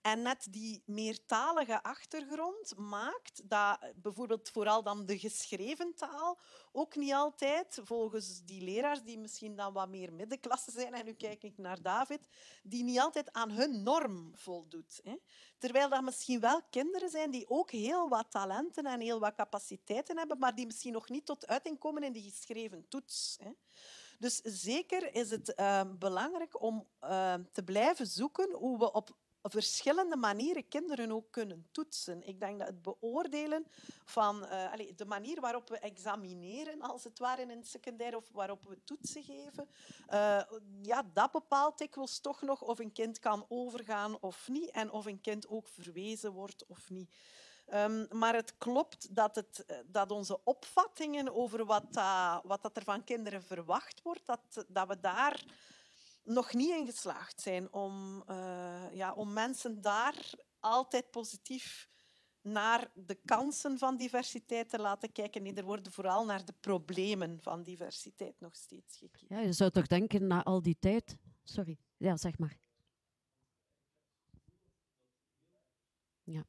En net die meertalige achtergrond maakt dat bijvoorbeeld vooral dan de geschreven taal ook niet altijd, volgens die leraars die misschien dan wat meer middenklasse zijn, en nu kijk ik naar David, die niet altijd aan hun norm voldoet. Hè. Terwijl dat misschien wel kinderen zijn die ook heel wat talenten en heel wat capaciteiten hebben, maar die misschien nog niet tot uiting komen in die geschreven toets. Hè. Dus zeker is het uh, belangrijk om uh, te blijven zoeken hoe we op verschillende manieren kinderen ook kunnen toetsen. Ik denk dat het beoordelen van allez, de manier waarop we examineren, als het ware in het secundair, of waarop we toetsen geven, uh, ja, dat bepaalt dikwijls toch nog of een kind kan overgaan of niet en of een kind ook verwezen wordt of niet. Um, maar het klopt dat, het, dat onze opvattingen over wat, wat dat er van kinderen verwacht wordt, dat, dat we daar nog niet in geslaagd zijn om, uh, ja, om mensen daar altijd positief naar de kansen van diversiteit te laten kijken. Nee, er worden vooral naar de problemen van diversiteit nog steeds gekeken. Ja, je zou toch denken, na al die tijd... Sorry, ja, zeg maar. Ja.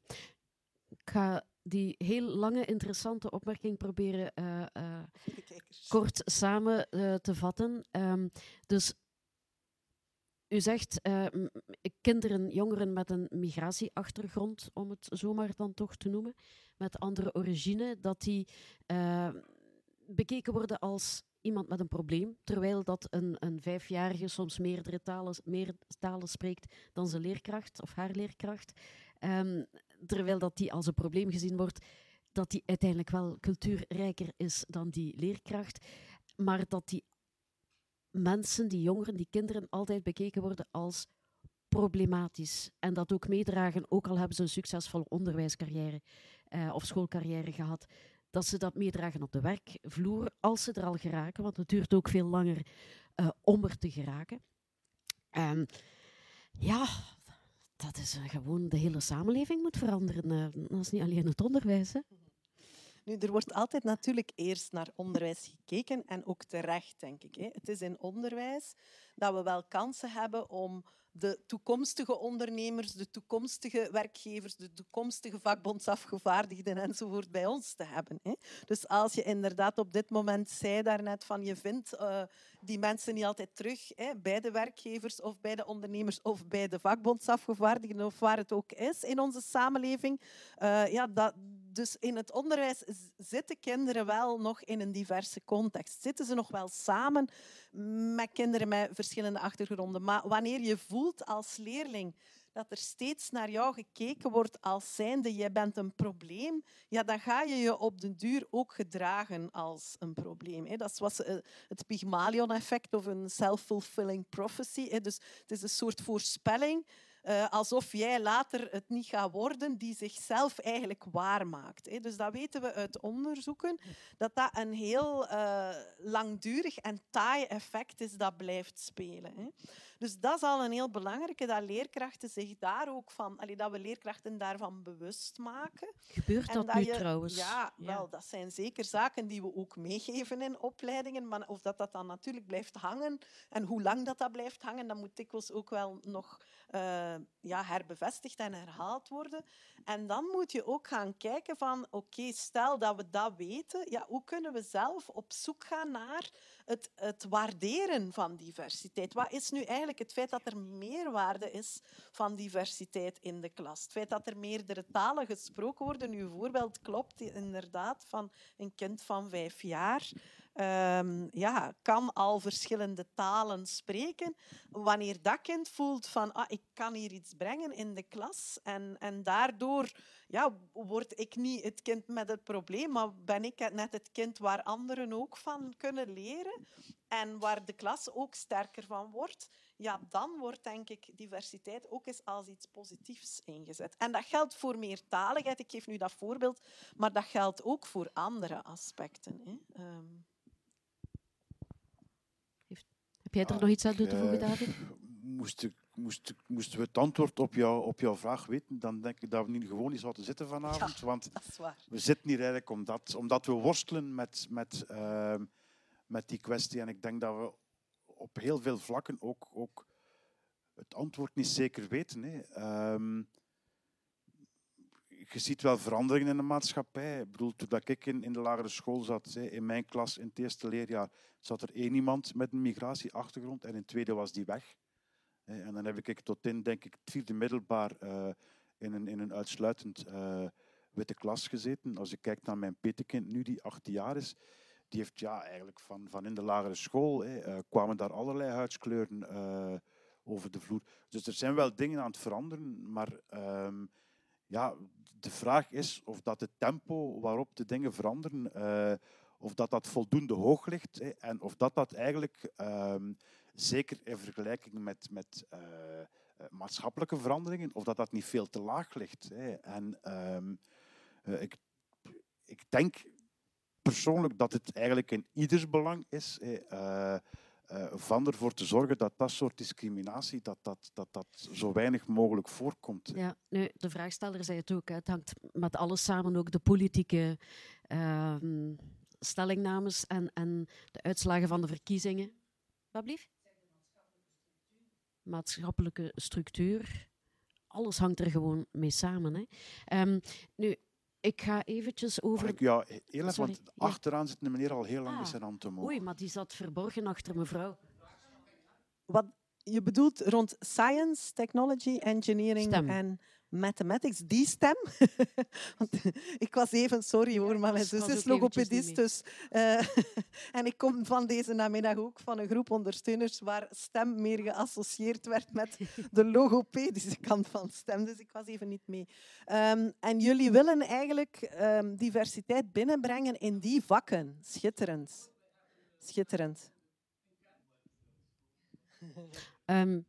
Ik ga die heel lange, interessante opmerking proberen uh, uh, kort samen uh, te vatten. Um, dus u zegt uh, kinderen, jongeren met een migratieachtergrond, om het zomaar dan toch te noemen, met andere origine, dat die uh, bekeken worden als iemand met een probleem, terwijl dat een, een vijfjarige soms meerdere talen, meer talen spreekt dan zijn leerkracht of haar leerkracht. Um, terwijl dat die als een probleem gezien wordt, dat die uiteindelijk wel cultuurrijker is dan die leerkracht, maar dat die mensen, die jongeren, die kinderen altijd bekeken worden als problematisch. En dat ook meedragen, ook al hebben ze een succesvolle onderwijscarrière uh, of schoolcarrière gehad, dat ze dat meedragen op de werkvloer, als ze er al geraken, want het duurt ook veel langer uh, om er te geraken. En ja, dat is gewoon, de hele samenleving moet veranderen. dat is niet alleen het onderwijs. Hè. Er wordt altijd natuurlijk eerst naar onderwijs gekeken en ook terecht, denk ik. Het is in onderwijs dat we wel kansen hebben om de toekomstige ondernemers, de toekomstige werkgevers, de toekomstige vakbondsafgevaardigden enzovoort bij ons te hebben. Dus als je inderdaad op dit moment zei daarnet van je vindt uh, die mensen niet altijd terug bij de werkgevers of bij de ondernemers of bij de vakbondsafgevaardigden of waar het ook is in onze samenleving, uh, ja, dat, dus in het onderwijs zitten kinderen wel nog in een diverse context. Zitten ze nog wel samen met kinderen met verschillende achtergronden. Maar wanneer je voelt als leerling dat er steeds naar jou gekeken wordt als zijnde je bent een probleem, ja, dan ga je je op den duur ook gedragen als een probleem. Dat was eh, het Pygmalion-effect of een self-fulfilling prophecy. Dus het is een soort voorspelling uh, alsof jij later het niet gaat worden, die zichzelf eigenlijk waarmaakt. Hè. Dus dat weten we uit onderzoeken, dat dat een heel uh, langdurig en taai effect is dat blijft spelen. Hè. Dus dat is al een heel belangrijke, dat leerkrachten zich daar ook van, allee, dat we leerkrachten daarvan bewust maken. Gebeurt en dat, dat nu je, trouwens? Ja, ja, wel, dat zijn zeker zaken die we ook meegeven in opleidingen, maar of dat, dat dan natuurlijk blijft hangen en hoe lang dat, dat blijft hangen, dat moet dikwijls ook wel nog uh, ja, herbevestigd en herhaald worden. En dan moet je ook gaan kijken van, oké, stel dat we dat weten, ja, hoe kunnen we zelf op zoek gaan naar het, het waarderen van diversiteit? Wat is nu eigenlijk het feit dat er meerwaarde is van diversiteit in de klas? Het feit dat er meerdere talen gesproken worden. Uw voorbeeld klopt inderdaad van een kind van vijf jaar um, ja, kan al verschillende talen spreken. Wanneer dat kind voelt van ah, ik kan hier iets brengen in de klas en, en daardoor ja, word ik niet het kind met het probleem, maar ben ik net het kind waar anderen ook van kunnen leren en waar de klas ook sterker van wordt, ja, dan wordt denk ik diversiteit ook eens als iets positiefs ingezet. En dat geldt voor meertaligheid. Ik geef nu dat voorbeeld, maar dat geldt ook voor andere aspecten. Hè. Um, heb jij er ah, nog iets aan toe te voegen, David? Moest ik, moest, moesten we het antwoord op, jou, op jouw vraag weten, dan denk ik dat we niet gewoon niet zouden zitten vanavond. Ja, want dat is waar. we zitten hier eigenlijk omdat, omdat we worstelen met, met, uh, met die kwestie. En ik denk dat we op heel veel vlakken ook, ook het antwoord niet zeker weten. Hè. Um, je ziet wel veranderingen in de maatschappij. Ik bedoel, toen ik in, in de lagere school zat, in mijn klas in het eerste leerjaar, zat er één iemand met een migratieachtergrond en in het tweede was die weg. En dan heb ik tot in, denk ik, het vierde middelbaar uh, in, een, in een uitsluitend uh, witte klas gezeten. Als ik kijk naar mijn petekind nu, die acht jaar is, die heeft ja, eigenlijk van, van in de lagere school, uh, kwamen daar allerlei huidskleuren over de vloer. Dus er zijn wel dingen aan het veranderen, maar um, ja, de vraag is of dat het tempo waarop de dingen veranderen, uh, of dat dat voldoende hoog ligt en of dat dat eigenlijk, um, zeker in vergelijking met, met maatschappelijke veranderingen, of dat dat niet veel te laag ligt. En uh, ik, ik denk persoonlijk dat het eigenlijk in ieders belang is hè, uh, van ervoor te zorgen dat dat soort discriminatie dat dat, dat, dat zo weinig mogelijk voorkomt. Ja, nu, de vraagsteller zei het ook, hè, het hangt met alles samen, ook de politieke uh, stellingnames en, en de uitslagen van de verkiezingen. Wat blief? Maatschappelijke structuur. Alles hangt er gewoon mee samen. Hè. Um, nu, ik ga eventjes over... Ik, ja, heel even, want achteraan zit de meneer al heel lang ah. met zijn hand omhoog. Oei, maar die zat verborgen achter mevrouw. Wat je bedoelt rond science, technology, engineering en mathematics, die stem. Want, ik was even, sorry hoor, maar mijn zus is logopedist. Dus, uh, en ik kom van deze namiddag ook van een groep ondersteuners waar stem meer geassocieerd werd met de logopedische kant van stem. Dus ik was even niet mee. Um, en jullie willen eigenlijk um, diversiteit binnenbrengen in die vakken. Schitterend. Schitterend. Um,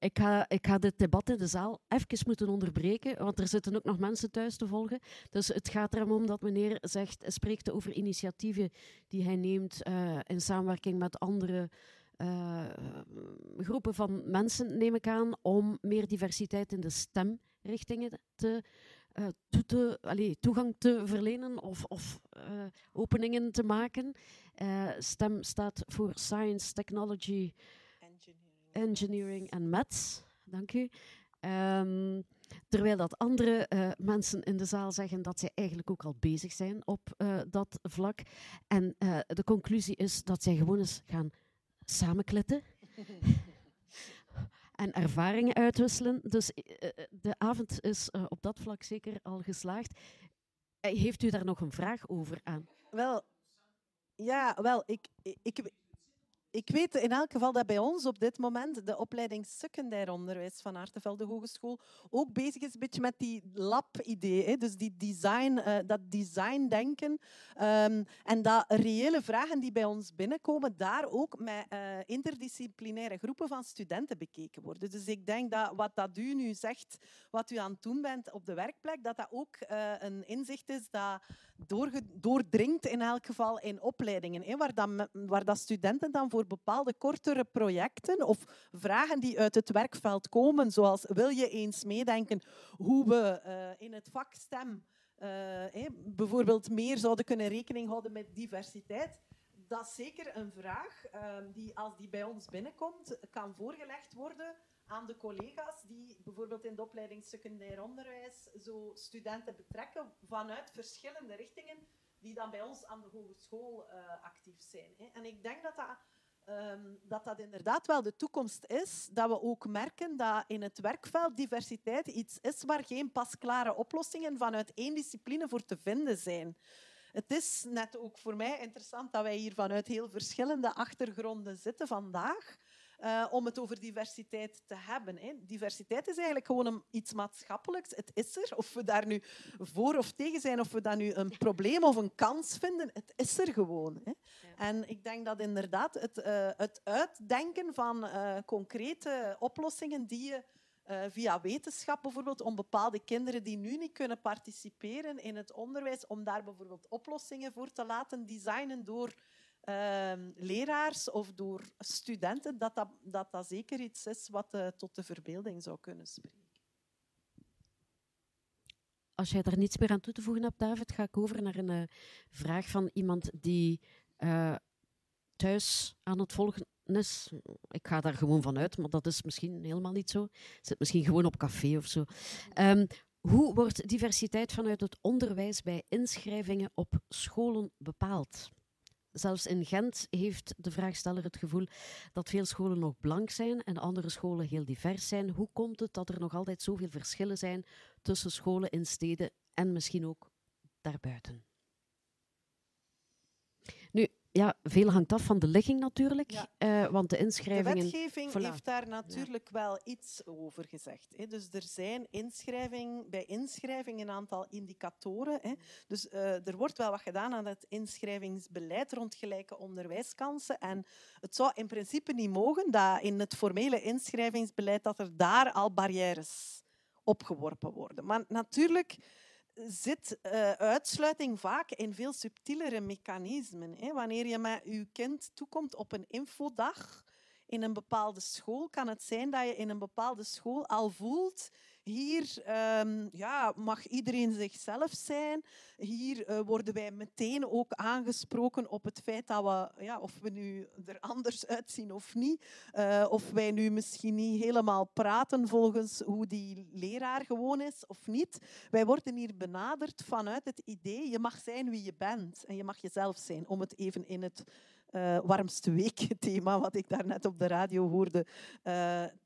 ik ga, ik ga dit debat in de zaal even moeten onderbreken, want er zitten ook nog mensen thuis te volgen. Dus het gaat erom om dat meneer zegt, spreekt over initiatieven die hij neemt uh, in samenwerking met andere uh, groepen van mensen, neem ik aan, om meer diversiteit in de stemrichtingen te, uh, toe te, toegang te verlenen of, of openingen te maken. STEM staat voor Science, Technology, engineering en maths. Dank u. Um, terwijl dat andere uh, mensen in de zaal zeggen dat zij eigenlijk ook al bezig zijn op uh, dat vlak. En uh, de conclusie is dat zij gewoon eens gaan samenkletten. en ervaringen uitwisselen. Dus de avond is op dat vlak zeker al geslaagd. heeft u daar nog een vraag over aan? Wel, ja, wel, ik, ik weet in elk geval dat bij ons op dit moment de opleiding secundair onderwijs van Aartevelde Hogeschool ook bezig is een beetje met die lab-idee. Dus die design, uh, dat design-denken. Um, en dat reële vragen die bij ons binnenkomen, daar ook met uh, interdisciplinaire groepen van studenten bekeken worden. Dus ik denk dat wat dat u nu zegt, wat u aan het doen bent op de werkplek, dat dat ook uh, een inzicht is dat doordringt in elk geval in opleidingen. Waar, dat, waar dat studenten dan voor voor bepaalde kortere projecten of vragen die uit het werkveld komen, zoals wil je eens meedenken hoe we uh, in het vak STEM uh, bijvoorbeeld meer zouden kunnen rekening houden met diversiteit. Dat is zeker een vraag uh, die, als die bij ons binnenkomt, kan voorgelegd worden aan de collega's die bijvoorbeeld in de opleiding secundair onderwijs zo studenten betrekken vanuit verschillende richtingen die dan bij ons aan de hogeschool uh, actief zijn. En ik denk dat dat um, dat dat inderdaad wel de toekomst is. Dat we ook merken dat in het werkveld diversiteit iets is waar geen pasklare oplossingen vanuit één discipline voor te vinden zijn. Het is net ook voor mij interessant dat wij hier vanuit heel verschillende achtergronden zitten vandaag. Uh, om het over diversiteit te hebben. Hè. Diversiteit is eigenlijk gewoon een, iets maatschappelijks. Het is er. Of we daar nu voor of tegen zijn, of we dat nu een probleem of een kans vinden, het is er gewoon. Hè. Ja. En ik denk dat inderdaad het, uh, het uitdenken van uh, concrete oplossingen die je via wetenschap bijvoorbeeld, om bepaalde kinderen die nu niet kunnen participeren in het onderwijs, om daar bijvoorbeeld oplossingen voor te laten designen door uh, leraars of door studenten, dat dat, dat, zeker iets is wat uh, tot de verbeelding zou kunnen spreken. Als jij daar niets meer aan toe te voegen hebt, David, ga ik over naar een uh, vraag van iemand die uh, thuis aan het volgen is. Ik ga daar gewoon van uit, maar dat is misschien helemaal niet zo. Zit misschien gewoon op café of zo. Um, Hoe wordt diversiteit vanuit het onderwijs bij inschrijvingen op scholen bepaald? Zelfs in Gent heeft de vraagsteller het gevoel dat veel scholen nog blank zijn en andere scholen heel divers zijn. Hoe komt het dat er nog altijd zoveel verschillen zijn tussen scholen in steden en misschien ook daarbuiten? Ja, veel hangt af van de ligging natuurlijk, Ja. eh, want de De inschrijvingen... wetgeving Voilà. heeft daar natuurlijk wel iets over gezegd. Hè. Dus er zijn inschrijving, bij inschrijving een aantal indicatoren. Hè. Dus eh, er wordt wel wat gedaan aan het inschrijvingsbeleid rond gelijke onderwijskansen. En het zou in principe niet mogen dat in het formele inschrijvingsbeleid dat er daar al barrières opgeworpen worden. Maar natuurlijk zit eh, uitsluiting vaak in veel subtielere mechanismen. Hè. Wanneer je met je kind toekomt op een infodag in een bepaalde school, kan het zijn dat je in een bepaalde school al voelt hier ehm, ja, mag iedereen zichzelf zijn. Hier eh, worden wij meteen ook aangesproken op het feit dat we, ja, of we nu er anders uitzien of niet, eh, of wij nu misschien niet helemaal praten volgens hoe die leraar gewoon is of niet. Wij worden hier benaderd vanuit het idee, je mag zijn wie je bent en je mag jezelf zijn, om het even in het eh, warmste week thema, wat ik daarnet op de radio hoorde,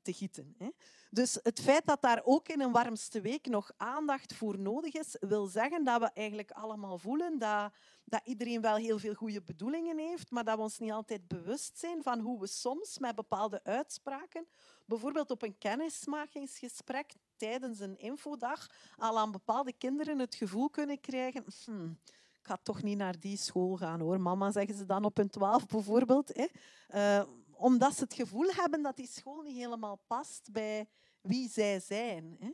te gieten. Hè. Dus het feit dat daar ook in een warmste week nog aandacht voor nodig is, wil zeggen dat we eigenlijk allemaal voelen dat, dat iedereen wel heel veel goede bedoelingen heeft, maar dat we ons niet altijd bewust zijn van hoe we soms met bepaalde uitspraken, bijvoorbeeld op een kennismakingsgesprek tijdens een infodag, al aan bepaalde kinderen het gevoel kunnen krijgen. "Hmm, ik ga toch niet naar die school gaan hoor. Mama, zeggen ze dan op hun twaalf bijvoorbeeld. Hè. Eh, omdat ze het gevoel hebben dat die school niet helemaal past bij wie zij zijn. Hè.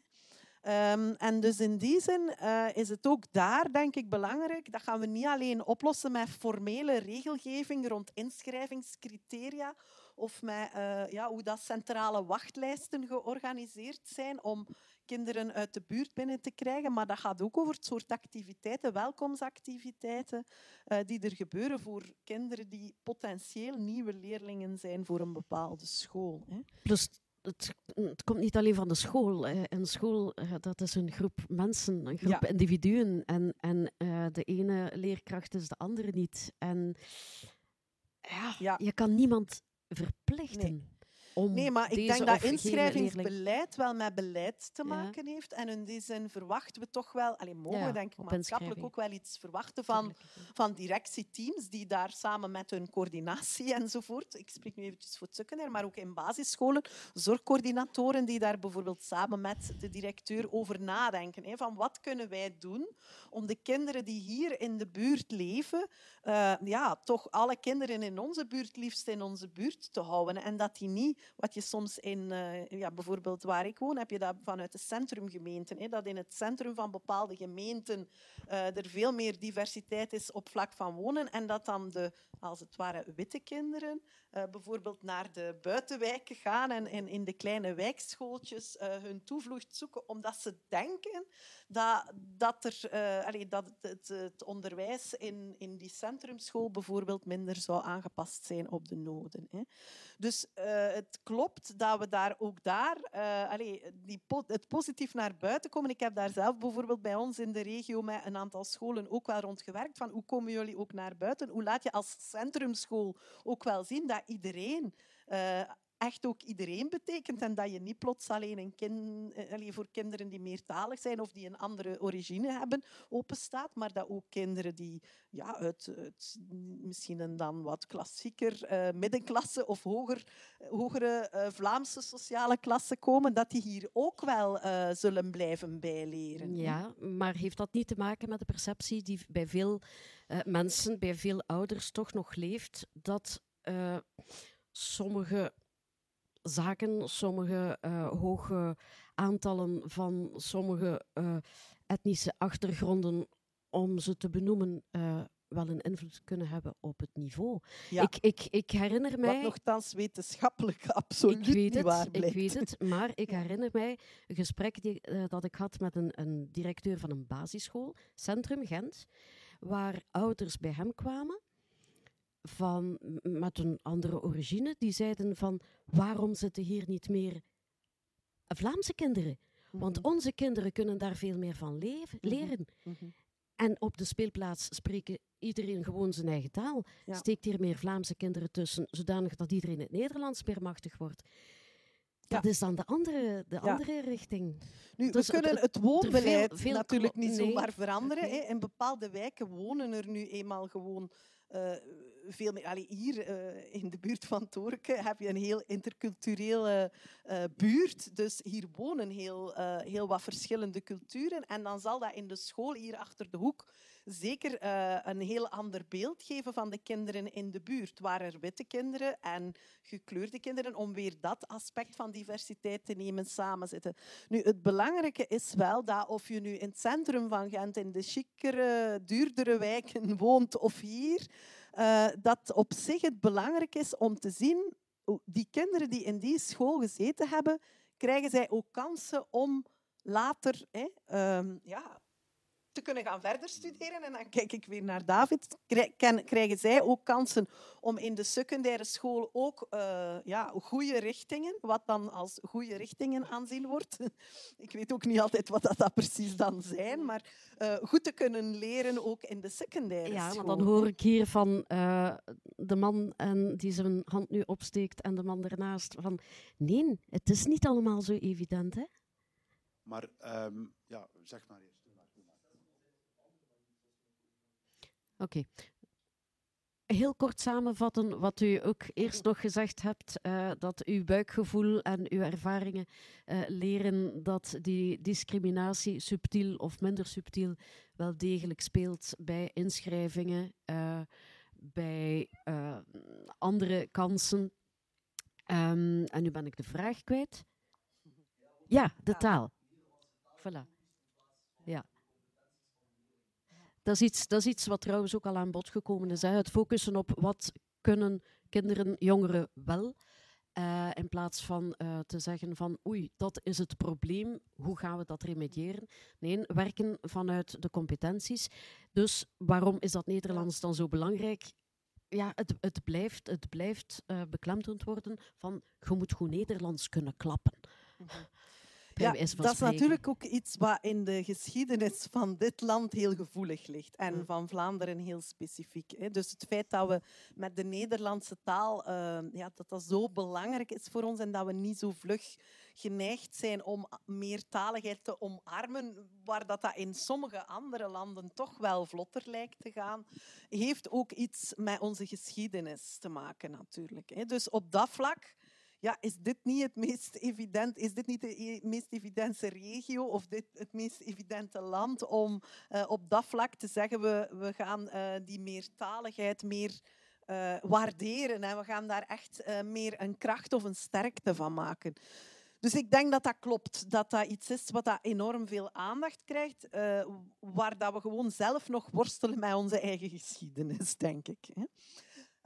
Ehm, en dus in die zin eh, is het ook daar, denk ik, belangrijk. Dat gaan we niet alleen oplossen met formele regelgeving rond inschrijvingscriteria of met eh, ja, hoe dat centrale wachtlijsten georganiseerd zijn om kinderen uit de buurt binnen te krijgen. Maar dat gaat ook over het soort activiteiten, welkomstactiviteiten, eh, die er gebeuren voor kinderen die potentieel nieuwe leerlingen zijn voor een bepaalde school. Plus, het, het komt niet alleen van de school. Een school, eh, dat is een groep mensen, een groep Ja. individuen. En, en eh, de ene leerkracht is de andere niet. En ja, Ja. je kan niemand verplichten om Nee, maar ik denk dat inschrijvingsbeleid wel met beleid te Ja. maken heeft. En in die zin verwachten we toch wel, alleen mogen Ja, we denk ik maatschappelijk ook wel iets verwachten van, van directieteams die daar samen met hun coördinatie enzovoort, ik spreek nu eventjes voor het secundair, maar ook in basisscholen, zorgcoördinatoren die daar bijvoorbeeld samen met de directeur over nadenken. Hè, van wat kunnen wij doen om de kinderen die hier in de buurt leven, eh, ja, toch alle kinderen in onze buurt liefst in onze buurt te houden. En dat die niet, wat je soms in, eh, ja, bijvoorbeeld waar ik woon, heb je dat vanuit de centrumgemeenten, hè, dat in het centrum van bepaalde gemeenten eh, er veel meer diversiteit is op vlak van wonen en dat dan de, als het ware, witte kinderen eh, bijvoorbeeld naar de buitenwijken gaan en, in de kleine wijkschooltjes eh, hun toevlucht zoeken, omdat ze denken dat, dat, er, allee, dat het, het, onderwijs in, in die centrumschool bijvoorbeeld minder zou aangepast zijn op de noden. Hè. Dus het klopt dat we daar ook daar, allee, die het positief naar buiten komen. Ik heb daar zelf bijvoorbeeld bij ons in de regio met een aantal scholen ook wel rond gewerkt. Van hoe komen jullie ook naar buiten? Hoe laat je als centrumschool ook wel zien dat iedereen eh, echt ook iedereen betekent en dat je niet plots alleen een kin, eh, voor kinderen die meertalig zijn of die een andere origine hebben openstaat, maar dat ook kinderen die ja, uit, misschien een dan wat klassieker eh, middenklasse of hoger, hogere Vlaamse sociale klasse komen, dat die hier ook wel zullen blijven bijleren. Ja, maar heeft dat niet te maken met de perceptie die bij veel mensen, bij veel ouders toch nog leeft, dat eh, sommige zaken, sommige eh, hoge aantallen van sommige eh, etnische achtergronden, om ze te benoemen, wel een invloed kunnen hebben op het niveau. Ja. Ik, ik, ik herinner mij... Wat nogthans wetenschappelijk absoluut Ik weet niet het, waar ik blijkt. weet het, maar ik herinner mij een gesprek die, dat ik had met een, een directeur van een basisschool, Centrum Gent, waar ouders bij hem kwamen van, met een andere origine, die zeiden van waarom zitten hier niet meer Vlaamse kinderen? Want Mhm. onze kinderen kunnen daar veel meer van leven, Mhm. leren. Mhm. En op de speelplaats spreken iedereen gewoon zijn eigen taal. Ja. Steekt hier meer Vlaamse kinderen tussen, zodanig dat iedereen het Nederlands meer machtig wordt. Dat is dan de andere, de Ja. andere richting. Nu, Dus we kunnen het- het woonbeleid veel- veel natuurlijk niet nee. zomaar veranderen. Hè. In bepaalde wijken wonen er nu eenmaal gewoon eh, veel hier eh, in de buurt van Torke heb je een heel interculturele eh, buurt. Dus hier wonen heel, eh, heel wat verschillende culturen. En dan zal dat in de school hier achter de hoek zeker een heel ander beeld geven van de kinderen in de buurt. Waar er witte kinderen en gekleurde kinderen, om weer dat aspect van diversiteit te nemen, samenzitten. Nu, het belangrijke is wel dat of je nu in het centrum van Gent, in de chicere, duurdere wijken woont of hier, eh, dat op zich het belangrijk is om te zien, die kinderen die in die school gezeten hebben, krijgen zij ook kansen om later hè, ehm, ja, te kunnen gaan verder studeren. En dan kijk ik weer naar David. Krijgen zij ook kansen om in de secundaire school ook eh, ja, goede richtingen, wat dan als goede richtingen aanzien wordt. Ik weet ook niet altijd wat dat, dat precies dan zijn, maar eh, goed te kunnen leren ook in de secundaire Ja, school. maar dan hoor ik hier van eh, de man en die zijn hand nu opsteekt en de man ernaast van nee, het is niet allemaal zo evident. Hè? Maar ehm, ja, zeg maar eerst. Oké. Heel kort samenvatten wat u ook eerst nog gezegd hebt, eh, dat uw buikgevoel en uw ervaringen eh, leren dat die discriminatie subtiel of minder subtiel wel degelijk speelt bij inschrijvingen, eh, bij andere kansen. Ehm, en nu ben ik de vraag kwijt. Ja, de taal. Voilà. Ja. Dat is, iets, dat is wat trouwens ook al aan bod gekomen is. Hè. Het focussen op wat kunnen kinderen, jongeren wel. eh, in plaats van eh, te zeggen van oei, dat is het probleem, hoe gaan we dat remediëren? Nee, werken vanuit de competenties. Dus waarom is dat Nederlands dan zo belangrijk? Ja, het, het blijft, het blijft eh, beklemtoond worden van je moet goed Nederlands kunnen klappen. Bij Ja, dat is natuurlijk ook iets wat in de geschiedenis van dit land heel gevoelig ligt. En Mm. van Vlaanderen heel specifiek. Hè. Dus het feit dat we met de Nederlandse taal, eh, ja, dat dat zo belangrijk is voor ons en dat we niet zo vlug geneigd zijn om meertaligheid te omarmen, waar dat, dat in sommige andere landen toch wel vlotter lijkt te gaan, heeft ook iets met onze geschiedenis te maken natuurlijk. Hè. Dus op dat vlak ja, is dit niet het meest evident, is dit niet de e- meest evidente regio of dit het meest evidente land om eh, op dat vlak te zeggen we, we gaan eh, die meertaligheid meer eh, waarderen en we gaan daar echt meer een kracht of een sterkte van maken. Dus ik denk dat dat klopt, dat dat iets is wat dat enorm veel aandacht krijgt, waar dat we gewoon zelf nog worstelen met onze eigen geschiedenis, denk ik. Hè.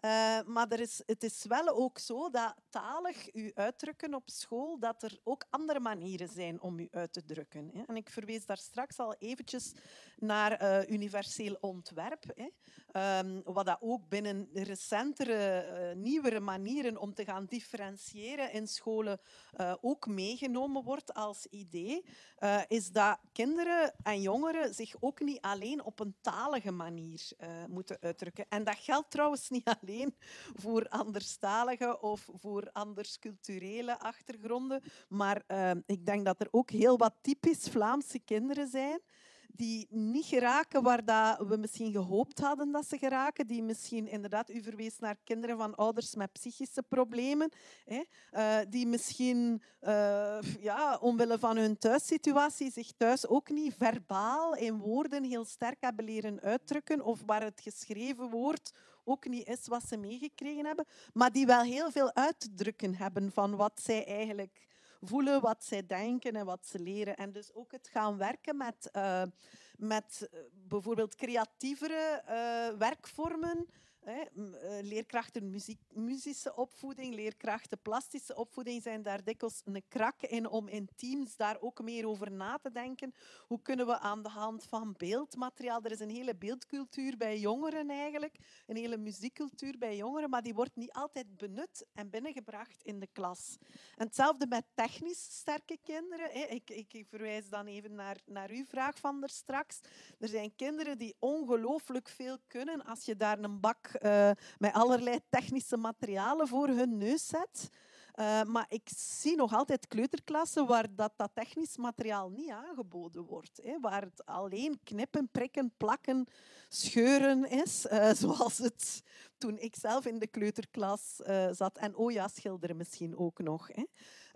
Eh, maar er is, het is wel ook zo dat talig u uitdrukken op school, dat er ook andere manieren zijn om u uit te drukken. Hè. En ik verwees daar straks al eventjes naar eh, universeel ontwerp. Hè. Ehm, wat dat ook binnen recentere, eh, nieuwere manieren om te gaan differentiëren in scholen ook meegenomen wordt als idee, is dat kinderen en jongeren zich ook niet alleen op een talige manier moeten uitdrukken. En dat geldt trouwens niet alleen voor anderstaligen of voor anders culturele achtergronden, maar eh, ik denk dat er ook heel wat typisch Vlaamse kinderen zijn die niet geraken waar dat we misschien gehoopt hadden dat ze geraken, die misschien inderdaad, u verwees naar kinderen van ouders met psychische problemen, hè, eh, die misschien eh, ja, omwille van hun thuissituatie zich thuis ook niet verbaal in woorden heel sterk hebben leren uitdrukken of waar het geschreven woord ook niet is wat ze meegekregen hebben, maar die wel heel veel uit te drukken hebben van wat zij eigenlijk voelen, wat zij denken en wat ze leren. En dus ook het gaan werken met, eh, met eh, bijvoorbeeld creatievere eh, werkvormen Eh, leerkrachten muziek, muzische opvoeding, leerkrachten plastische opvoeding zijn daar dikwijls een krak in om in teams daar ook meer over na te denken. Hoe kunnen we aan de hand van beeldmateriaal... Er is een hele beeldcultuur bij jongeren eigenlijk, een hele muziekcultuur bij jongeren, maar die wordt niet altijd benut en binnengebracht in de klas. En hetzelfde met technisch sterke kinderen. ik, ik verwijs dan even naar, naar uw vraag van er straks. Er zijn kinderen die ongelooflijk veel kunnen als je daar een bak eh, met allerlei technische materialen voor hun neus zet. Eh, maar ik zie nog altijd kleuterklassen waar dat, dat technisch materiaal niet aangeboden wordt. Hè, waar het alleen knippen, prikken, plakken, scheuren is. eh, zoals het toen ik zelf in de kleuterklas zat. En oh ja, schilderen misschien ook nog. Hè.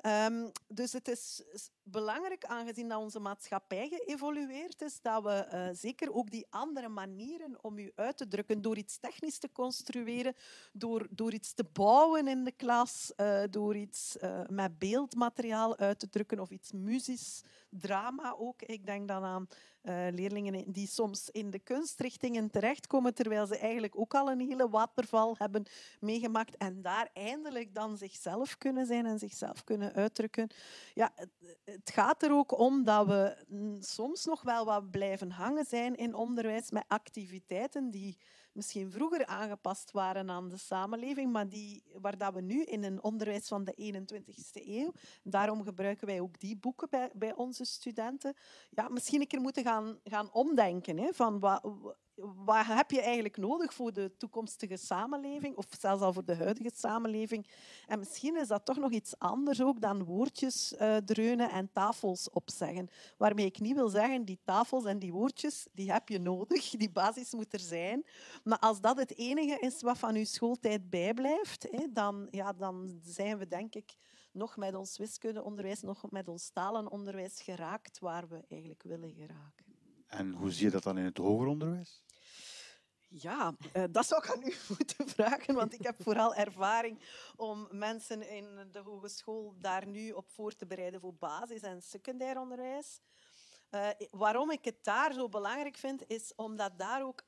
Ehm, dus het is belangrijk, aangezien dat onze maatschappij geëvolueerd is, dat we eh, zeker ook die andere manieren om u uit te drukken, door iets technisch te construeren, door, door iets te bouwen in de klas, eh, door iets eh, met beeldmateriaal uit te drukken of iets muzisch, drama ook. Ik denk dan aan leerlingen die soms in de kunstrichtingen terechtkomen, terwijl ze eigenlijk ook al een hele waterval hebben meegemaakt en daar eindelijk dan zichzelf kunnen zijn en zichzelf kunnen uitdrukken. Ja, het, gaat er ook om dat we soms nog wel wat blijven hangen zijn in onderwijs met activiteiten die misschien vroeger aangepast waren aan de samenleving, maar die, waar dat we nu in een onderwijs van de 21ste eeuw, daarom gebruiken wij ook die boeken bij, bij onze studenten, ja, misschien een keer moeten gaan, gaan omdenken. Hè, van wat, wat heb je eigenlijk nodig voor de toekomstige samenleving, of zelfs al voor de huidige samenleving. En misschien is dat toch nog iets anders ook dan woordjes eh, dreunen en tafels opzeggen. Waarmee ik niet wil zeggen, die tafels en die woordjes, die heb je nodig, die basis moet er zijn. Maar als dat het enige is wat van uw schooltijd bijblijft, hè, dan, ja, dan zijn we denk ik nog met ons wiskundeonderwijs, nog met ons talenonderwijs geraakt waar we eigenlijk willen geraken. En hoe zie je dat dan in het hoger onderwijs? Ja, eh, dat zou ik aan u moeten vragen, want ik heb vooral ervaring om mensen in de hogeschool daar nu op voor te bereiden voor basis- en secundair onderwijs. Eh, waarom ik het daar zo belangrijk vind, is omdat daar ook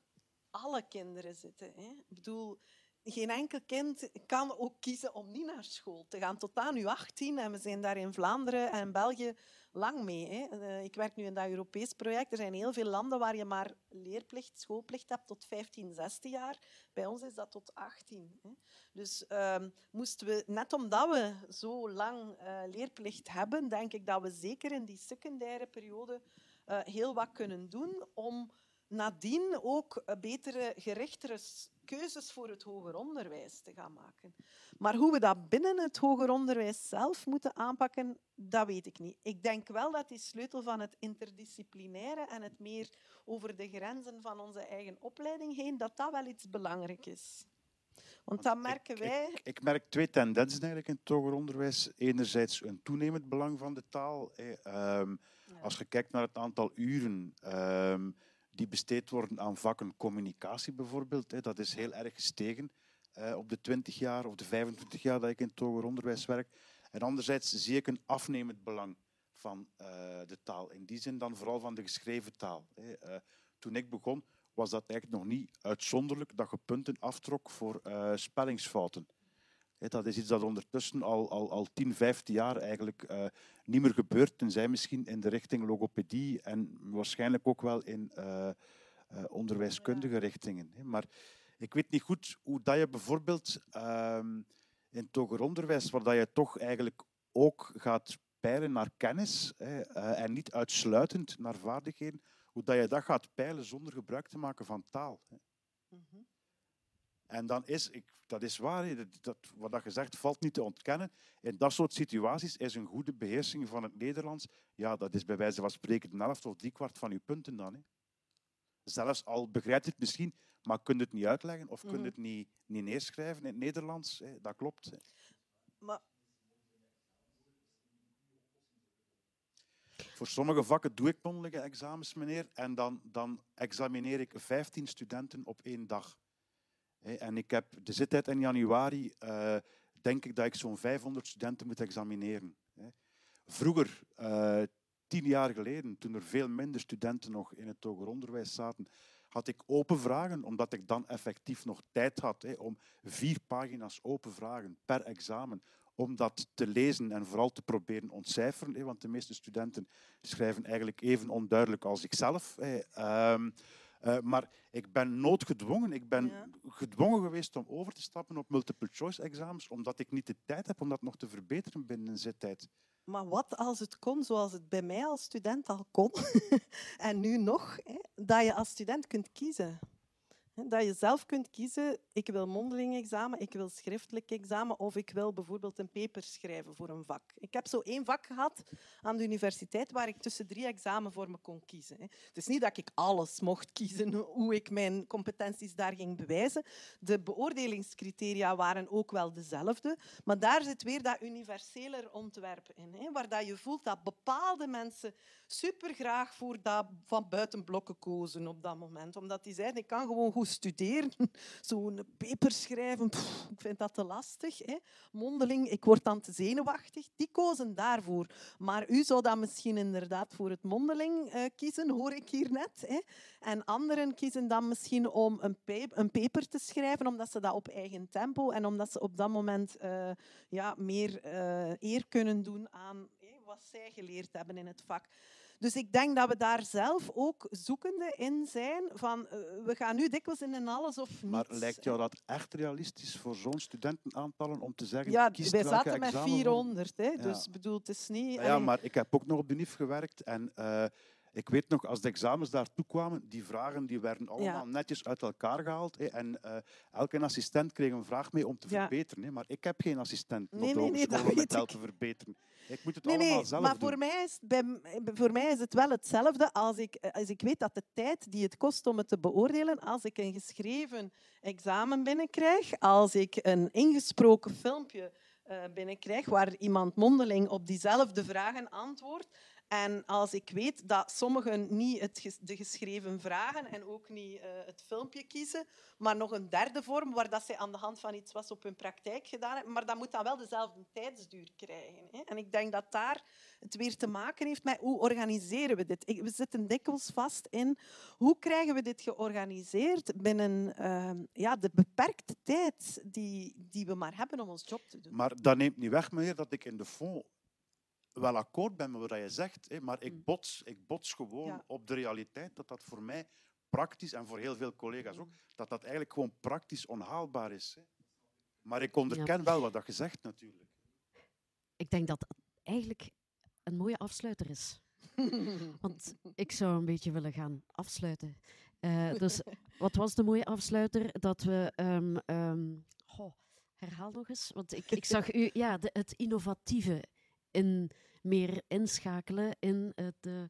alle kinderen zitten. Hè. Ik bedoel, geen enkel kind kan ook kiezen om niet naar school te gaan. Tot aan uw 18. En we zijn daar in Vlaanderen en België lang mee. Hè. Eh, Ik werk nu in dat Europees project. Er zijn heel veel landen waar je maar leerplicht, schoolplicht hebt tot 15, 16 jaar. Bij ons is dat tot 18. Hè. Dus ehm, moesten we, net omdat we zo lang eh, leerplicht hebben, denk ik dat we zeker in die secundaire periode eh, heel wat kunnen doen om nadien ook betere, gerichtere keuzes voor het hoger onderwijs te gaan maken. Maar hoe we dat binnen het hoger onderwijs zelf moeten aanpakken, dat weet ik niet. Ik denk wel dat die sleutel van het interdisciplinaire en het meer over de grenzen van onze eigen opleiding heen, dat dat wel iets belangrijk is. Want dat merken wij... Ik, ik merk twee tendensen eigenlijk in het hoger onderwijs. Enerzijds een toenemend belang van de taal. Ehm, Als je kijkt naar het aantal uren ehm, die besteed worden aan vakken communicatie bijvoorbeeld, dat is heel erg gestegen eh, op de 20 jaar of de 25 jaar dat ik in het hoger onderwijs werk. En anderzijds zie ik een afnemend belang van eh, de taal. In die zin dan vooral van de geschreven taal. Eh, toen ik begon, was dat eigenlijk nog niet uitzonderlijk dat je punten aftrok voor spellingsfouten. Dat is iets dat ondertussen al, al, al 10, 15 jaar eigenlijk eh, niet meer gebeurt, tenzij misschien in de richting logopedie en waarschijnlijk ook wel in eh, eh, onderwijskundige richtingen. Maar ik weet niet goed hoe dat je bijvoorbeeld ehm, in het hoger onderwijs, waar dat je toch eigenlijk ook gaat peilen naar kennis hè, en niet uitsluitend naar vaardigheden, hoe dat je dat gaat peilen zonder gebruik te maken van taal. hè. Mhm. En dan is, ik, dat is waar, dat, wat dat gezegd valt niet te ontkennen. In dat soort situaties is een goede beheersing van het Nederlands, ja, dat is bij wijze van spreken een helft of driekwart van je punten dan. Hè. Zelfs al begrijpt het misschien, maar kun je het niet uitleggen of kun je Mhm. het niet, niet neerschrijven in het Nederlands. Hè. Dat klopt. Hè. Maar Voor sommige vakken doe ik mondelinge examens, meneer, en dan, dan examineer ik 15 studenten op één dag. En ik heb de zittijd in januari, eh, denk ik dat ik zo'n 500 studenten moet examineren. Vroeger, eh, tien jaar geleden, toen er veel minder studenten nog in het hoger onderwijs zaten, had ik open vragen, omdat ik dan effectief nog tijd had hè, om vier pagina's open vragen per examen om dat te lezen en vooral te proberen ontcijferen. Hè, want de meeste studenten schrijven eigenlijk even onduidelijk als ikzelf. Hè. Ehm, uh, maar ik ben noodgedwongen. Ik ben ja. gedwongen geweest om over te stappen op multiple choice examens, omdat ik niet de tijd heb om dat nog te verbeteren binnen een zittijd. Maar wat als het kon zoals het bij mij als student al kon, en nu nog, hè, dat je als student kunt kiezen. Dat je zelf kunt kiezen, ik wil mondeling examen, ik wil schriftelijk examen of ik wil bijvoorbeeld een paper schrijven voor een vak. Ik heb zo één vak gehad aan de universiteit waar ik tussen drie examen voor me kon kiezen. Het is niet dat ik alles mocht kiezen, hoe ik mijn competenties daar ging bewijzen. De beoordelingscriteria waren ook wel dezelfde, maar daar zit weer dat universeler ontwerp in, waar dat je voelt dat bepaalde mensen supergraag voor dat van buiten blokken kozen op dat moment. Omdat die zeiden, ik kan gewoon goed studeren. Zo'n paper schrijven, ik vind dat te lastig. Hè. Mondeling, ik word dan te zenuwachtig. Die kozen daarvoor. Maar u zou dan misschien inderdaad voor het mondeling uh, kiezen, hoor ik hier net. Hè. En anderen kiezen dan misschien om een, een, paper te schrijven, omdat ze dat op eigen tempo en omdat ze op dat moment uh, ja, meer uh, eer kunnen doen aan wat zij geleerd hebben in het vak. Dus ik denk dat we daar zelf ook zoekende in zijn van uh, we gaan nu dikwijls in een alles of niets. Maar lijkt jou dat echt realistisch voor zo'n studentenaantallen om te zeggen Ja, kies wij zaten met 400, hè, ja. dus bedoel, het is niet... Ja, maar ik heb ook nog op de NIF gewerkt en... Uh, ik weet nog, als de examens daartoe kwamen, die vragen die werden allemaal ja. netjes uit elkaar gehaald. En uh, elke assistent kreeg een vraag mee om te ja. verbeteren. Maar ik heb geen assistent nee, nee, nee, om het te verbeteren. Ik moet het nee, allemaal nee, zelf maar doen. Voor mij, is, bij, voor mij is het wel hetzelfde als ik, als ik weet dat de tijd die het kost om het te beoordelen, als ik een geschreven examen binnenkrijg, als ik een ingesproken filmpje uh, binnenkrijg waar iemand mondeling op diezelfde vragen antwoordt, en als ik weet dat sommigen niet het, de geschreven vragen en ook niet uh, het filmpje kiezen, maar nog een derde vorm waar dat zij aan de hand van iets was op hun praktijk gedaan hebben, maar dat moet dan wel dezelfde tijdsduur krijgen. Hè. En ik denk dat daar het weer te maken heeft met hoe organiseren we dit. We zitten dikwijls vast in hoe krijgen we dit georganiseerd binnen uh, ja, de beperkte tijd die, die we maar hebben om ons job te doen. Maar dat neemt niet weg, meneer, dat ik in de fond wel akkoord ben met wat je zegt, hè, maar ik bots, ik bots gewoon ja. op de realiteit dat dat voor mij praktisch, en voor heel veel collega's ook, dat dat eigenlijk gewoon praktisch onhaalbaar is. Hè. Maar ik onderken ja. wel wat dat je zegt, natuurlijk. Ik denk dat het eigenlijk een mooie afsluiter is. Want ik zou een beetje willen gaan afsluiten. Uh, dus wat was de mooie afsluiter? Dat we... Um, um, oh, herhaal nog eens, want ik, ik zag u... Ja, de, het innovatieve in meer inschakelen in het, uh,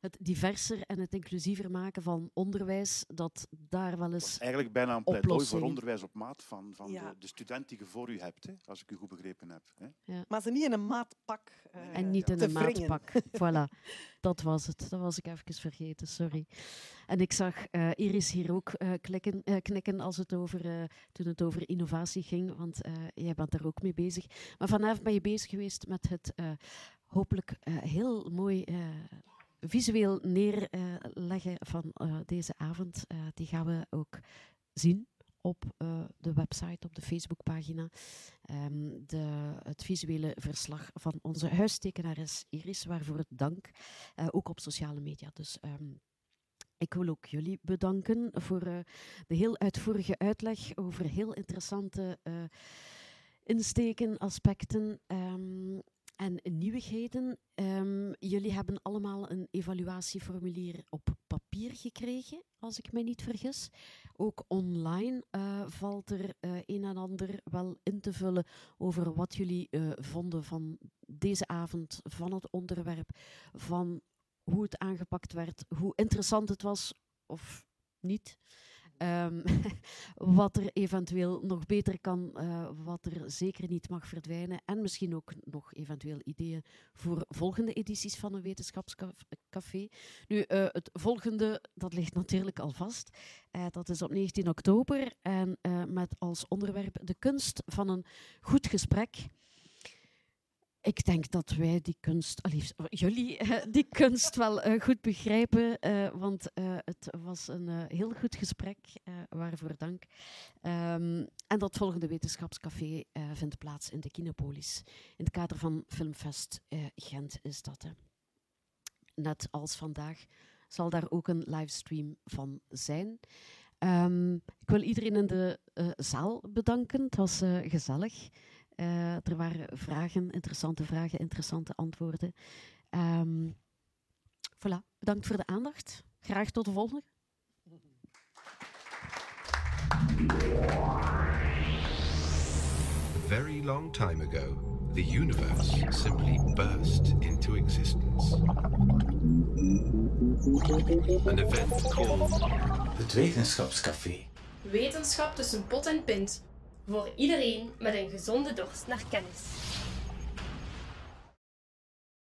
het diverser en het inclusiever maken van onderwijs, dat daar wel eens. Eigenlijk bijna een pleidooi voor onderwijs op maat van, van ja. de, de, student die je voor u hebt, hè, als ik u goed begrepen heb. Hè. Ja. Maar ze niet in een maatpak. Uh, en niet in een wringen. maatpak. voilà, dat was het. Dat was ik even vergeten, sorry. En ik zag uh, Iris hier ook uh, klikken, uh, knikken als het over, toen het over innovatie ging, want jij bent daar ook mee bezig. Maar vanavond ben je bezig geweest met het hopelijk heel mooi visueel neerleggen van deze avond. die gaan we ook zien op uh, de website, op de Facebookpagina. Um, de, het visuele verslag van onze huistekenares Iris, waarvoor dank. Ook op sociale media. Dus um, ik wil ook jullie bedanken voor de heel uitvoerige uitleg over heel interessante insteken, aspecten. Um, en nieuwigheden. Um, jullie hebben allemaal een evaluatieformulier op papier gekregen, als ik me niet vergis. Ook online uh, valt er uh, een en ander wel in te vullen over wat jullie uh, vonden van deze avond, van het onderwerp, van hoe het aangepakt werd, hoe interessant het was of niet. Um, wat er eventueel nog beter kan, uh, wat er zeker niet mag verdwijnen. En misschien ook nog eventueel ideeën voor volgende edities van een wetenschapscafé. Nu, uh, het volgende, dat ligt natuurlijk al vast. Uh, dat is op 19 oktober. En met als onderwerp de kunst van een goed gesprek. Ik denk dat wij die kunst, allee, jullie eh, die kunst wel eh, goed begrijpen, eh, want het was een heel goed gesprek, waarvoor dank. Ehm, en dat volgende wetenschapscafé vindt plaats in de Kinopolis. In het kader van Filmfest Gent is dat. Hè. Net als vandaag zal daar ook een livestream van zijn. Ehm, ik wil iedereen in de zaal bedanken. Het was gezellig. Eh, er waren vragen, interessante vragen, interessante antwoorden. Ehm voilà, bedankt voor de aandacht. Graag tot de volgende. Very long time ago, the universe simply burst into existence. An event called Het Wetenschapscafé. Wetenschap tussen pot en pint. Voor iedereen met een gezonde dorst naar kennis.